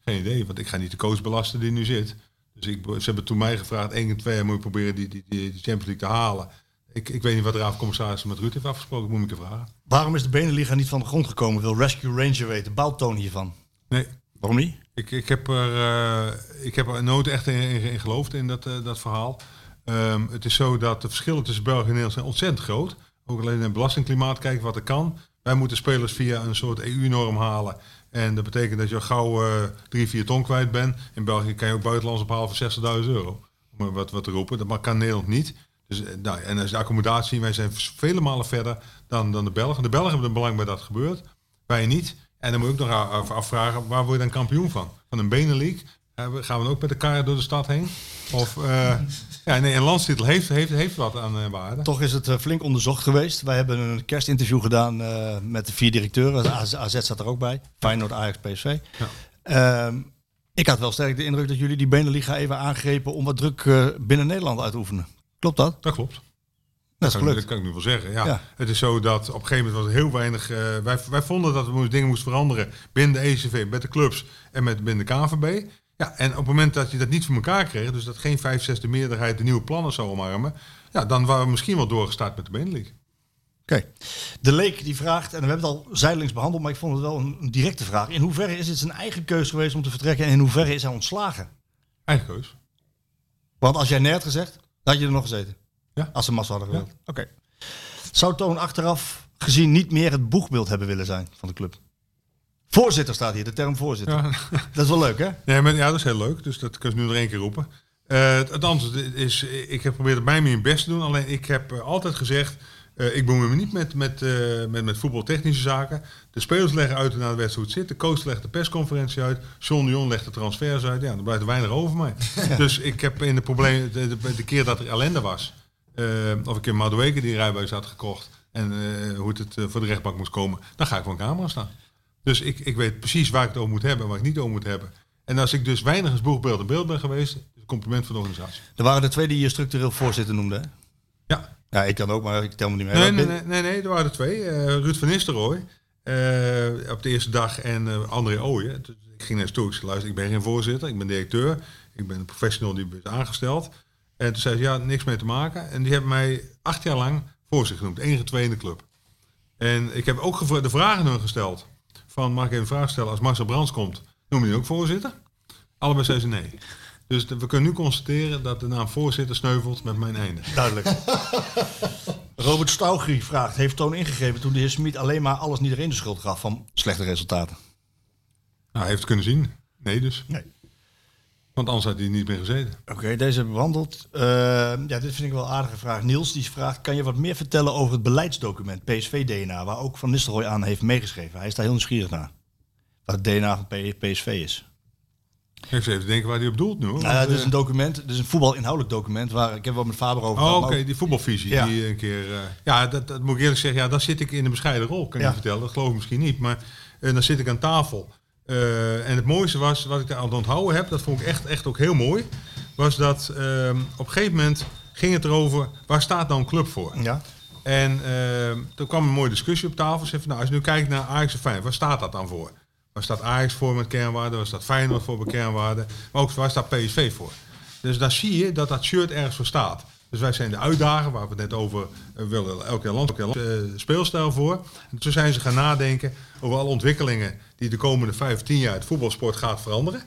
Geen idee, want ik ga niet de coach belasten die nu zit. Dus ik, ze hebben toen mij gevraagd, één keer twee jaar moet je proberen die, die, die, Champions League te halen. Ik, ik weet niet wat de raadcommissaris met Ruud heeft afgesproken, moet ik keer vragen. Waarom is de Beneliga niet van de grond gekomen? Wil Rescue Ranger weten. Bouwt Toon hiervan? Nee, Waarom niet? ik, ik, heb er, eh, ik heb er nooit echt in, in, in geloofd in dat, eh, dat verhaal. Ehm, het is zo dat de verschillen tussen België en Nederland zijn ontzettend groot. Ook alleen in het belastingklimaat kijken wat er kan. Wij moeten spelers via een soort EU-norm halen. En dat betekent dat je al gauw eh, drie, vier ton kwijt bent. In België kan je ook buitenlands ophalen voor 60.000 euro. Om wat, wat te roepen. Dat kan Nederland niet. Dus, nou, en als de accommodatie, wij zijn vele malen verder dan, dan de Belgen. De Belgen hebben er belang bij dat gebeurt. Wij niet. En dan moet je ook nog af- afvragen, waar word je dan kampioen van? Van een Benelink, we- gaan we dan ook met de kar door de stad heen? Of, eh, ja, nee, een landstitel heeft, heeft, heeft wat aan eh, waarde. Toch is het eh, flink onderzocht geweest. Wij hebben een kerstinterview gedaan eh, met de vier directeuren. AZ, AZ zat er ook bij. Feyenoord, Ajax, PSV. Ehm, ik had wel sterk de indruk dat jullie die Beneliga even aangrepen om wat druk eh, binnen Nederland uit te oefenen. Klopt dat? Dat klopt. Dat is kan, dat kan ik nu wel zeggen. Ja. Ja. Het is zo dat op een gegeven moment was er heel weinig. eh, wij, wij vonden dat we dingen moesten veranderen binnen de ECV, met de clubs en met binnen de KVB. Ja, en op het moment dat je dat niet voor elkaar kreeg, dus dat geen 5 6 de meerderheid de nieuwe plannen zou omarmen, ja, dan waren we misschien wel doorgestart met de Benelux. Oké. De Leek die vraagt, en we hebben het al zijdelings behandeld, maar ik vond het wel een, directe vraag. In hoeverre is het zijn eigen keus geweest om te vertrekken en in hoeverre is hij ontslagen? Eigen keus. Want als jij net gezegd, dan had je er nog gezeten. Ja. Als ze massa hadden gewild. Oké. Zou Toon achteraf gezien niet meer het boegbeeld hebben willen zijn van de club? Voorzitter staat hier, de term voorzitter. Ja. Dat is wel leuk, hè? Nee, maar, ja, dat is heel leuk. Dus dat kun je nu nog één keer roepen. Eh, het, antwoord is, ik heb geprobeerd het bij mijn best te doen. Alleen ik heb eh, altijd gezegd, eh, ik bemoei me niet met, met, met, met voetbaltechnische zaken. De spelers leggen uit na de wedstrijd hoe het zit. De coach legt de persconferentie uit. John de Jong legt de transfers uit. Ja, dan blijft er weinig over mij. Dus ik heb in de probleem, de, de, de keer dat er ellende was, of ik in Madueke die rijbewijs had gekocht en eh, hoe het, het eh, voor de rechtbank moest komen, dan ga ik voor een camera staan. Dus ik, ik weet precies waar ik het over moet hebben en waar ik niet over moet hebben. En als ik dus weinig als boegbeeld in beeld ben geweest, is compliment voor de organisatie. Er waren de twee die je structureel voorzitter noemde, hè? Ja. Ja, ik kan ook, maar ik tel me niet mee. Nee, nee, nee, nee, nee, er waren er twee. Eh, Ruud van Nistelrooy eh, op de eerste dag en eh, André Ooyen. Dus ik ging naar zei, luister, ik ben geen voorzitter, ik ben directeur. Ik ben een professional die is aangesteld. En toen zei ze, ja, niks mee te maken. En die hebben mij acht jaar lang voorzitter genoemd, enige twee in de club. En ik heb ook de vragen hun gesteld. Van, mag ik even een vraag stellen, als Marcel Brands komt, noem je die ook voorzitter? Allebei zei ze nee. Dus de- we kunnen nu constateren dat de naam voorzitter sneuvelt met mijn einde. Duidelijk. Robert Staugri vraagt, heeft Toon ingegrepen toen de heer Smit alleen maar alles niet iedereen de schuld gaf van slechte resultaten? Nou, hij heeft het kunnen zien. Nee dus. Nee. Want anders had hij niet meer gezeten. Oké, deze hebben we behandeld. Eh, ja, dit vind ik wel een aardige vraag. Niels die vraagt, kan je wat meer vertellen over het beleidsdocument PSV-DNA, waar ook Van Nistelrooy aan heeft meegeschreven? Hij is daar heel nieuwsgierig naar. Wat het DNA van PSV is. Even even denken waar hij op doelt nu. Hoor. Nou ja, dit is een document, dit is een voetbalinhoudelijk document, waar ik heb wel met Faber over Oh, oké, die voetbalvisie. Ja. Die een keer, eh, ja, dat, dat moet ik eerlijk zeggen. Ja, daar zit ik in een bescheiden rol, kan ik Ja. je vertellen. Dat geloof ik misschien niet. Maar eh, dan zit ik aan tafel. Eh, en het mooiste was, wat ik daar aan het onthouden heb, dat vond ik echt, echt ook heel mooi, was dat ehm, op een gegeven moment ging het erover, waar staat nou een club voor? Ja. En ehm, toen kwam een mooie discussie op tafel. Zeg van, nou, als je nu kijkt naar Ajax en Feyenoord, waar staat dat dan voor? Waar staat Ajax voor met kernwaarden? Waar staat Feyenoord voor met kernwaarden? Maar ook waar staat PSV voor? Dus daar zie je dat dat shirt ergens voor staat. Dus wij zijn de uitdager, waar we het net over uh, willen, elke land, elke land uh, speelstijl voor. En toen zijn ze gaan nadenken over alle ontwikkelingen die de komende vijf, tien jaar het voetbalsport gaat veranderen.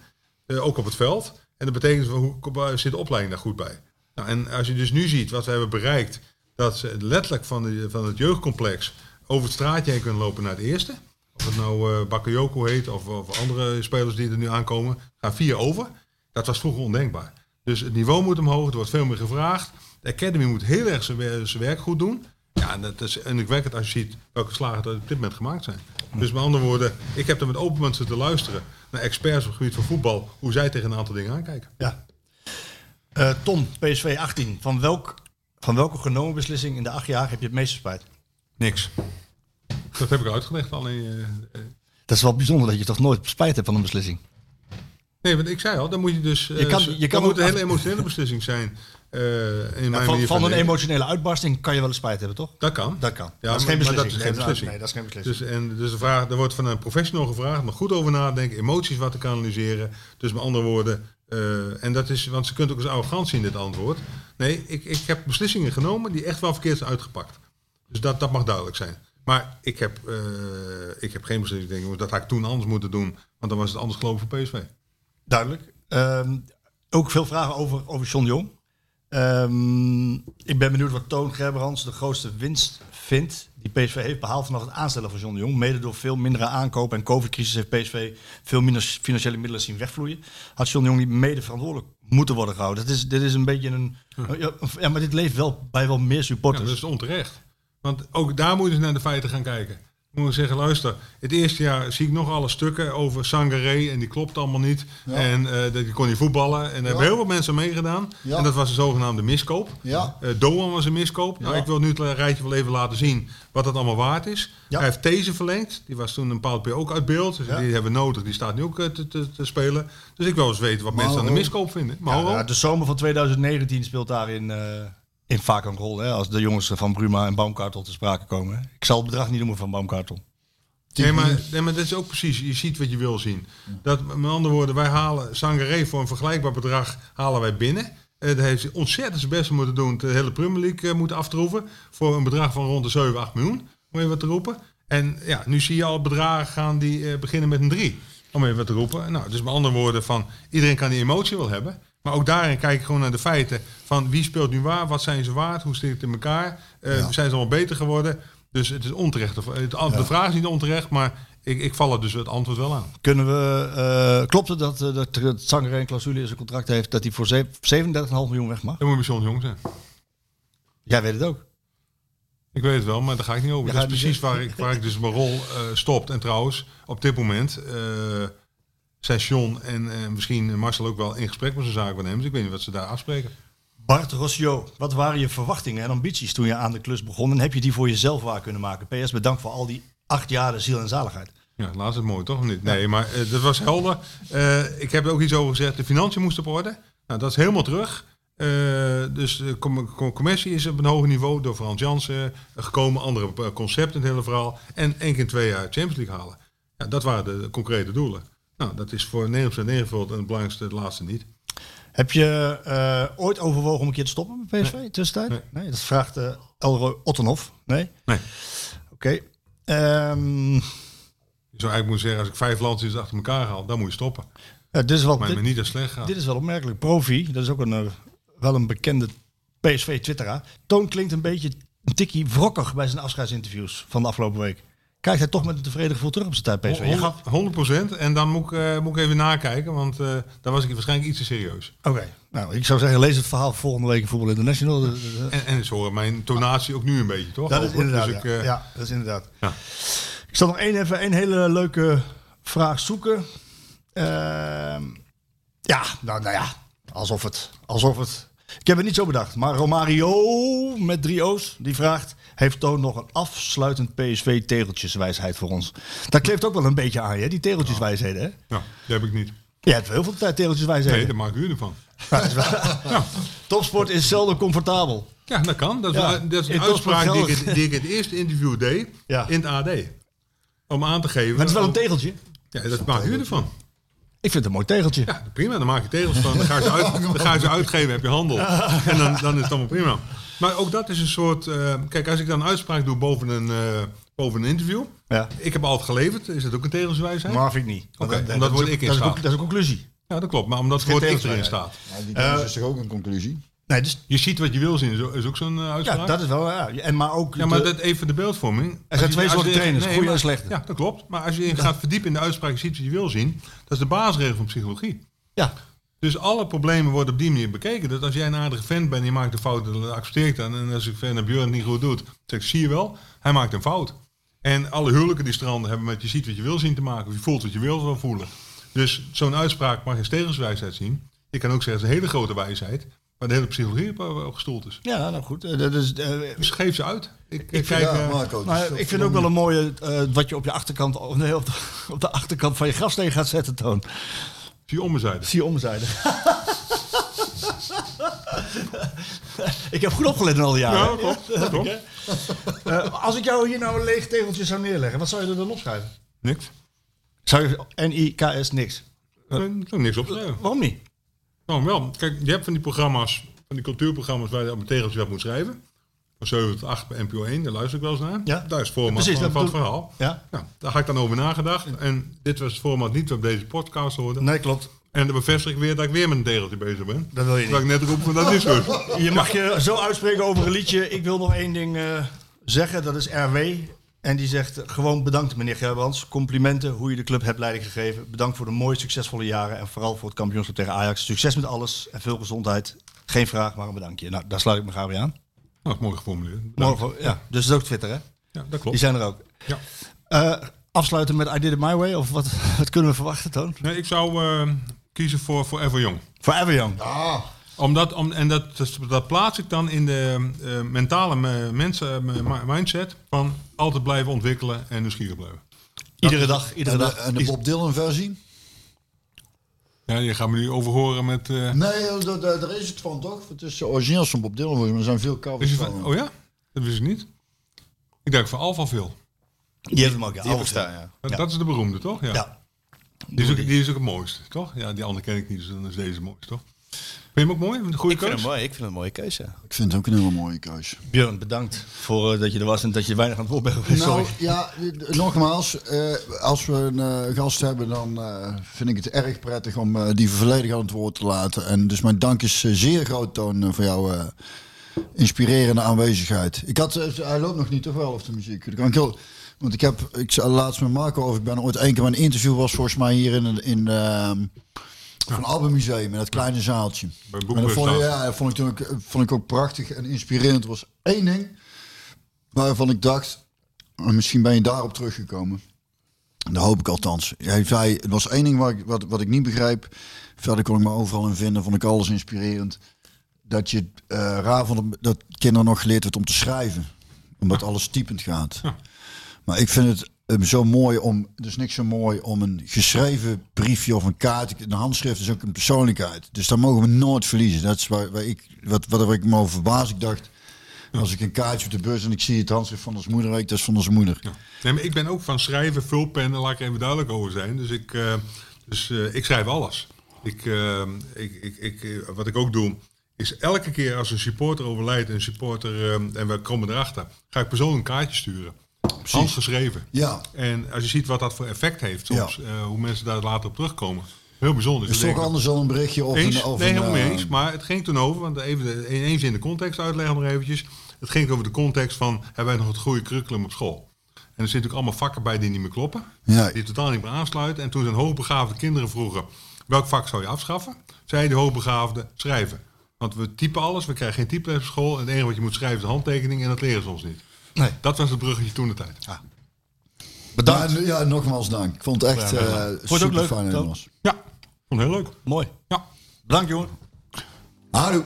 Uh, ook op het veld. En dat betekent, hoe zit de opleiding daar goed bij? Nou, en als je dus nu ziet wat we hebben bereikt, dat ze letterlijk van, de, van het jeugdcomplex over het straatje heen kunnen lopen naar het eerste. Of het nou uh, Bakayoko heet of, of, andere spelers die er nu aankomen, gaan vier over. Dat was vroeger ondenkbaar. Dus het niveau moet omhoog, er wordt veel meer gevraagd. De Academy moet heel erg zijn, zijn werk goed doen. Ja, en, dat is, en ik werk het als je ziet welke slagen er op dit moment gemaakt zijn. Dus met andere woorden, ik heb er met open mensen te luisteren naar experts op het gebied van voetbal, hoe zij tegen een aantal dingen aankijken. Ja. Uh, Tom, PSV 18. Van, welk, van welke genomen beslissing in de acht jaar heb je het meeste spijt? Niks. Dat heb ik uitgelegd al in. Uh, dat is wel bijzonder dat je toch nooit spijt hebt van een beslissing. Nee, want ik zei al, dan moet je dus. Je kan, je kan moet een hele emotionele beslissing zijn. Uh, in ja, mijn van, een emotionele uitbarsting kan je wel eens spijt hebben, toch? Dat kan. Dat kan. Ja, dat is geen beslissing. dat is geen nee, beslissing. Nee, dat is geen beslissing. Dus, en, dus de vraag, er wordt van een professional gevraagd, maar goed over nadenken, emoties wat te kanaliseren. Dus met andere woorden, uh, en dat is, want ze kunt ook eens arrogant zien, dit antwoord. Nee, ik, ik heb beslissingen genomen die echt wel verkeerd zijn uitgepakt. Dus dat, dat mag duidelijk zijn. Maar ik heb, uh, ik heb geen beslissing, denk ik, dat had ik toen anders moeten doen, want dan was het anders geloof ik voor PSV. Duidelijk. Um, ook veel vragen over, over John Jong. Um, ik ben benieuwd wat Toon Gerbrands de grootste winst vindt die PSV heeft behaald vanaf het aanstellen van John de Jong. Mede door veel mindere aankopen en COVID-crisis heeft PSV veel minder financiële middelen zien wegvloeien. Had John de Jong niet mede verantwoordelijk moeten worden gehouden. Dit is, dit is een beetje een... Ja. ja, maar dit leeft wel bij wel meer supporters. Ja, dat is onterecht. Want ook daar moeten ze naar de feiten gaan kijken. Moet ik zeggen, luister. Het eerste jaar zie ik nog alle stukken over Sangaré en die klopt allemaal niet. Ja. En eh, die kon niet voetballen. En daar hebben heel veel mensen aan meegedaan. Ja. En dat was een zogenaamde miskoop. Ja. Eh, Doan was een miskoop. Nou, ik wil nu het rijtje wel even laten zien wat dat allemaal waard is. Hij heeft deze verlengd. Die was toen een bepaald keer ook uit beeld. Dus die hebben we nodig. Die staat nu ook eh, te, te, te spelen. Dus ik wil eens weten wat mensen aan de miskoop vinden. Mauro? ja, de zomer van 2019 speelt daarin eh, in vaak een rol. Hè, als de jongens van Bruma en Baumkartel te sprake komen. Ik zal het bedrag niet noemen van Baumkartel. Nee maar, nee, maar dat is ook precies, je ziet wat je wil zien. Dat, met andere woorden, wij halen Sangaré voor een vergelijkbaar bedrag halen wij binnen. Eh daar heeft ontzettend zijn best moeten doen, de hele Premier League eh, moeten aftroeven. Voor een bedrag van rond de 7, 8 miljoen, om even wat te roepen. En ja, nu zie je al bedragen gaan die eh, beginnen met een 3, om even wat te roepen. Nou, dus met andere woorden, van, iedereen kan die emotie wel hebben. Maar ook daarin kijk ik gewoon naar de feiten van wie speelt nu waar, wat zijn ze waard, hoe steekt het in elkaar. Eh, Zijn ze allemaal beter geworden? Dus het is onterecht. Het- De vraag is niet onterecht, maar ik, ik val er dus het antwoord wel aan. Kunnen we, eh, klopt het dat, eh, dat er- Sangaré een clausule in zijn contract heeft dat hij voor zeven- 37,5 miljoen weg mag? Dan moet je John Jong zijn. Jij weet het ook. Ik weet het wel, maar daar ga ik niet over. Dat is precies waar ik, waar ik dus mijn rol eh, stopt. En trouwens, op dit moment John en misschien Marcel ook wel in gesprek met zijn zaakwaarnemers. Ik weet niet wat ze daar afspreken. Bart Rossio, wat waren je verwachtingen en ambities toen je aan de klus begon? En heb je die voor jezelf waar kunnen maken? PS, bedankt voor al die acht jaar de ziel en zaligheid. Ja, laatst het mooi, toch? Niet? Nee, maar eh, dat was helder. Eh, ik heb er ook iets over gezegd. De financiën moesten op orde. Nou, dat is helemaal terug. Eh, dus de com- com- commissie is op een hoger niveau door Frans Jansen gekomen. Andere concepten in het hele verhaal. En één keer in twee jaar Champions League halen. Ja, dat waren de concrete doelen. Nou, dat is voor 90% ingevuld en het belangrijkste het laatste niet. Heb je eh, ooit overwogen om een keer te stoppen met PSV in tussentijd? Nee. Nee. dat vraagt eh Elroy Ottenhoff. Nee? Nee. Oké. Ehm, Je zou eigenlijk moeten zeggen, als ik vijf landjes achter elkaar haal, dan moet je stoppen. ja, dit, is wel, Maar dit, me niet dat slecht gaat. dit is wel opmerkelijk. Profi, dat is ook een, eh, wel een bekende PSV-twitteraar. Toon klinkt een beetje een tikkie wrokkig bij zijn afscheidsinterviews van de afgelopen week. Kijkt hij toch met een tevreden gevoel terug op zijn tijd PSV? Je gaf- 100% En dan moet ik, eh, moet ik even nakijken, want eh daar was ik waarschijnlijk iets te serieus. Oké, nou ik zou zeggen, lees het verhaal volgende week in Voetbal International. En, en zo horen mijn tonatie ook nu een beetje, toch? Dat is inderdaad. Dus ik, ja. eh, ja, dat is inderdaad. Ja. Ik zal nog één, even een hele leuke vraag zoeken. Ehm, ja, nou, nou ja, alsof het, alsof het. Ik heb het niet zo bedacht, maar Romario met drie O's die vraagt: heeft Toon nog een afsluitend PSV-tegeltjeswijsheid voor ons? Dat kleeft ook wel een beetje aan je, die tegeltjeswijsheden. Hè? Ja, die heb ik niet. Je hebt heel veel tijd tegeltjeswijsheden. Nee, daar maak ik u ervan. Topsport is zelden comfortabel. Ja, dat kan. Dat is, Ja, een- dat is in een uitspraak die ik, die ik het eerste interview deed Ja. in het AD. Om aan te geven. Maar het is wel een tegeltje. Ja, dat maak u ervan. Ik vind het een mooi tegeltje. Ja, prima. Dan maak je tegels van. Dan ga je ze, uit, dan ga je ze uitgeven, heb je handel. En dan, dan is het allemaal prima. Maar ook dat is een soort... eh, kijk, als ik dan een uitspraak doe boven een, eh, boven een interview... Ja. Ik heb altijd geleverd. Is dat ook een tegelswijsheid? Maar vind ik niet. Oké, dat- dat word is ik in dat is een- staat. Dat is een conclusie. Ja, dat klopt. Maar omdat het woord ik erin staat. Nou, die kennis is toch ook een conclusie? Nee, dus, Je ziet wat je wil zien, is ook- zo'n eh, uitspraak. ja, dat is wel. Ja. En maar ook. Ja, maar dat even de beeldvorming. Er zijn twee soorten trainers, goede en slechte. Ja, dat klopt. Maar als je je gaat verdiepen in de uitspraak, je ziet wat je wil zien. Dat is de basisregel van psychologie. ja. Dus alle problemen worden op die manier bekeken. Dat als jij een aardige vent bent en je maakt een fout, dan accepteer ik dat. En als ik vind dat Björn het niet goed doet, dan zeg ik, zie je wel, hij maakt een fout. En alle huwelijken die stranden hebben met je ziet wat je wil zien te maken. Of je voelt wat je wil wel voelen. Dus zo'n uitspraak mag je als tegenswijsheid zien. Je kan ook zeggen, het is een hele grote wijsheid. Waar de hele psychologie op, gestoeld is. ja, nou goed. eh, Dat is, eh, Dus geef ze uit. Ik, ik vind- kijk, ja, eh, Marco. nou, ik vind ook wel een mooie. eh, wat je op je achterkant. nee, op, de, op de achterkant van je grafsteen gaat zetten, Toon. Zie je ommezijde. Zie je omzijde. ik heb goed opgelet in al die jaren. Ja, klopt. Dat ik. Eh, als ik jou hier nou een leeg tegeltje zou neerleggen, wat zou je er dan opschrijven? Niks. Zou je N-I-K-S niks? Er is ook niks op te schrijven. Waarom niet? Nou, wel. Kijk, je hebt van die programma's, van die cultuurprogramma's waar je op een tegeltje wat moet schrijven. Van 7 tot 8 bij NPO 1, daar luister ik wel eens naar. Ja. Daar is het format Precies, van, het verhaal. Ja? Nou, daar had ik dan over nagedacht. En dit was het format niet op deze podcast hoorde. Nee, klopt. En dan bevestig ik weer dat ik weer met een tegeltje bezig ben. Dat wil je Dat ik net roep van dat is goed. Je mag je zo uitspreken over een liedje. Ik wil nog één ding eh, zeggen. Dat is RW. En die zegt gewoon bedankt meneer Gerbrands. Complimenten hoe je de club hebt leiding gegeven. Bedankt voor de mooie succesvolle jaren. En vooral voor het kampioenschap tegen Ajax. Succes met alles en veel gezondheid. Geen vraag, maar een bedankje. Nou, daar sluit ik me graag weer aan. Nou, mooi geformuleerd. Morgen, ja, dus dat is ook Twitter hè? Ja, dat Die klopt. zijn er ook. Ja. Eh, afsluiten met I Did It My Way? Of wat, wat kunnen we verwachten, Toon? Nee, ik zou eh, kiezen voor Forever Young. Forever Young. Omdat, om, en dat, dat, dat plaats ik dan in de eh, mentale me- mensen, me- mi- mindset van altijd blijven ontwikkelen en nieuwsgierig blijven. Iedere dag, iedere En de, dag. en de Bob Dylan versie? Ja, je gaat me nu overhoren met... eh, Nee, daar- is het van toch? Het is de origineel van Bob Dylan mij. Er zijn veel covers van, van. oh ja? Dat wist ik niet. Ik denk van Alpha veel. Die heeft hem ook, ja. Alpha. staan, ja. Dat, Ja. dat is de beroemde, toch? Ja. Ja. Die, is ook, die is ook het mooiste, toch? Ja, die andere ken ik niet, dus dan is deze het mooiste, toch? Vind je hem ook mooi? Een goede Ik vind hem mooi. Ik vind het een mooie keuze. ja. Ik vind het ook een hele mooie keuze. Björn, bedankt voor eh, dat je er was en dat je weinig aan het woord bent geweest. Nou Sorry. ja, eh, nogmaals, eh, als we een eh, gast hebben, dan eh, vind ik het erg prettig om eh, die volledig aan het woord te laten. En dus mijn dank is zeer groot, Toon, voor jouw eh, inspirerende aanwezigheid. Ik had, eh, hij loopt nog niet toch wel of de muziek. Dat kan ik heel, want ik heb, ik zei laatst met Marco over, ik ben ooit één keer bij een interview was volgens mij hier in, in ehm, van het Albummuseum in dat kleine zaaltje. Bij En dat vond, ik, ja, dat vond ik, toen ook, vond ik ook prachtig en inspirerend. Er was één ding waarvan ik dacht, oh, misschien ben je daarop teruggekomen. Dat hoop ik althans. Hij zei, het was één ding wat ik, wat, wat ik niet begreep. Verder kon ik me overal in vinden, vond ik alles inspirerend. Dat je eh raar vond dat kinderen nog geleerd wordt om te schrijven. Omdat alles typend gaat. Maar ik vind het eh, zo mooi om, dus niks zo mooi om een geschreven briefje of een kaart. Een handschrift is ook een persoonlijkheid. Dus dat mogen we nooit verliezen. Dat is waar, waar ik, wat, wat ik me over verbaas. Ik dacht, als ik een kaartje op de bus en ik zie het handschrift van ons moeder, ik, dat is van onze moeder. Nee, maar ik ben ook van schrijven, vulpennen, laat ik even duidelijk over zijn. Dus ik, eh, dus, eh, ik schrijf alles. Ik, eh, ik, ik, ik, wat ik ook doe, is elke keer als een supporter overlijdt, een supporter, eh, en we komen erachter, ga ik persoonlijk een kaartje sturen. Handgeschreven. Ja, En als je ziet wat dat voor effect heeft soms, eh, hoe mensen daar later op terugkomen. Heel bijzonder. is toch anders dan een berichtje of eens, een... Of nee, helemaal mee eh, eens. Maar het ging toen over, want even in de context uitleggen nog eventjes. Het ging over de context van, hebben wij nog het goede curriculum op school? En er zitten natuurlijk allemaal vakken bij die niet meer kloppen. Ja. Die totaal niet meer aansluiten. En toen zijn hoogbegaafde kinderen vroegen, welk vak zou je afschaffen? Zei de hoogbegaafde, schrijven. Want we typen alles, we krijgen geen typles op school. En het enige wat je moet schrijven is de handtekening en dat leren ze ons niet. Nee. Dat was het bruggetje toen de tijd. Bedankt. Ja, ja, nogmaals dank. Ik vond het echt Ja, eh super leuk, fijn. Nederlands. Ja, vond het heel leuk. Mooi. Ja. Bedankt, jongen. Houdoe.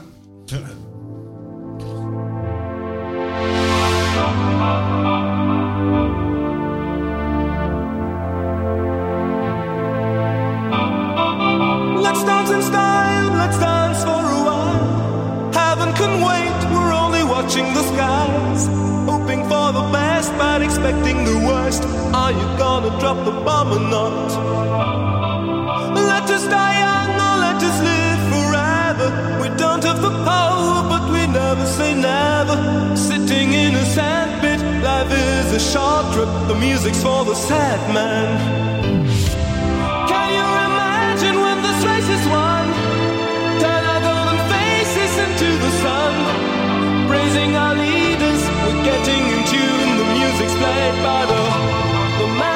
expecting the worst. Are you gonna drop the bomb or not? Let us die young or let us live forever. We don't have the power, but we never say never. Sitting in a sandpit, life is a short trip. The music's for the sad man. Can you imagine when this race is won? Turn our golden faces into the sun, praising our leaders. We're getting night by the, the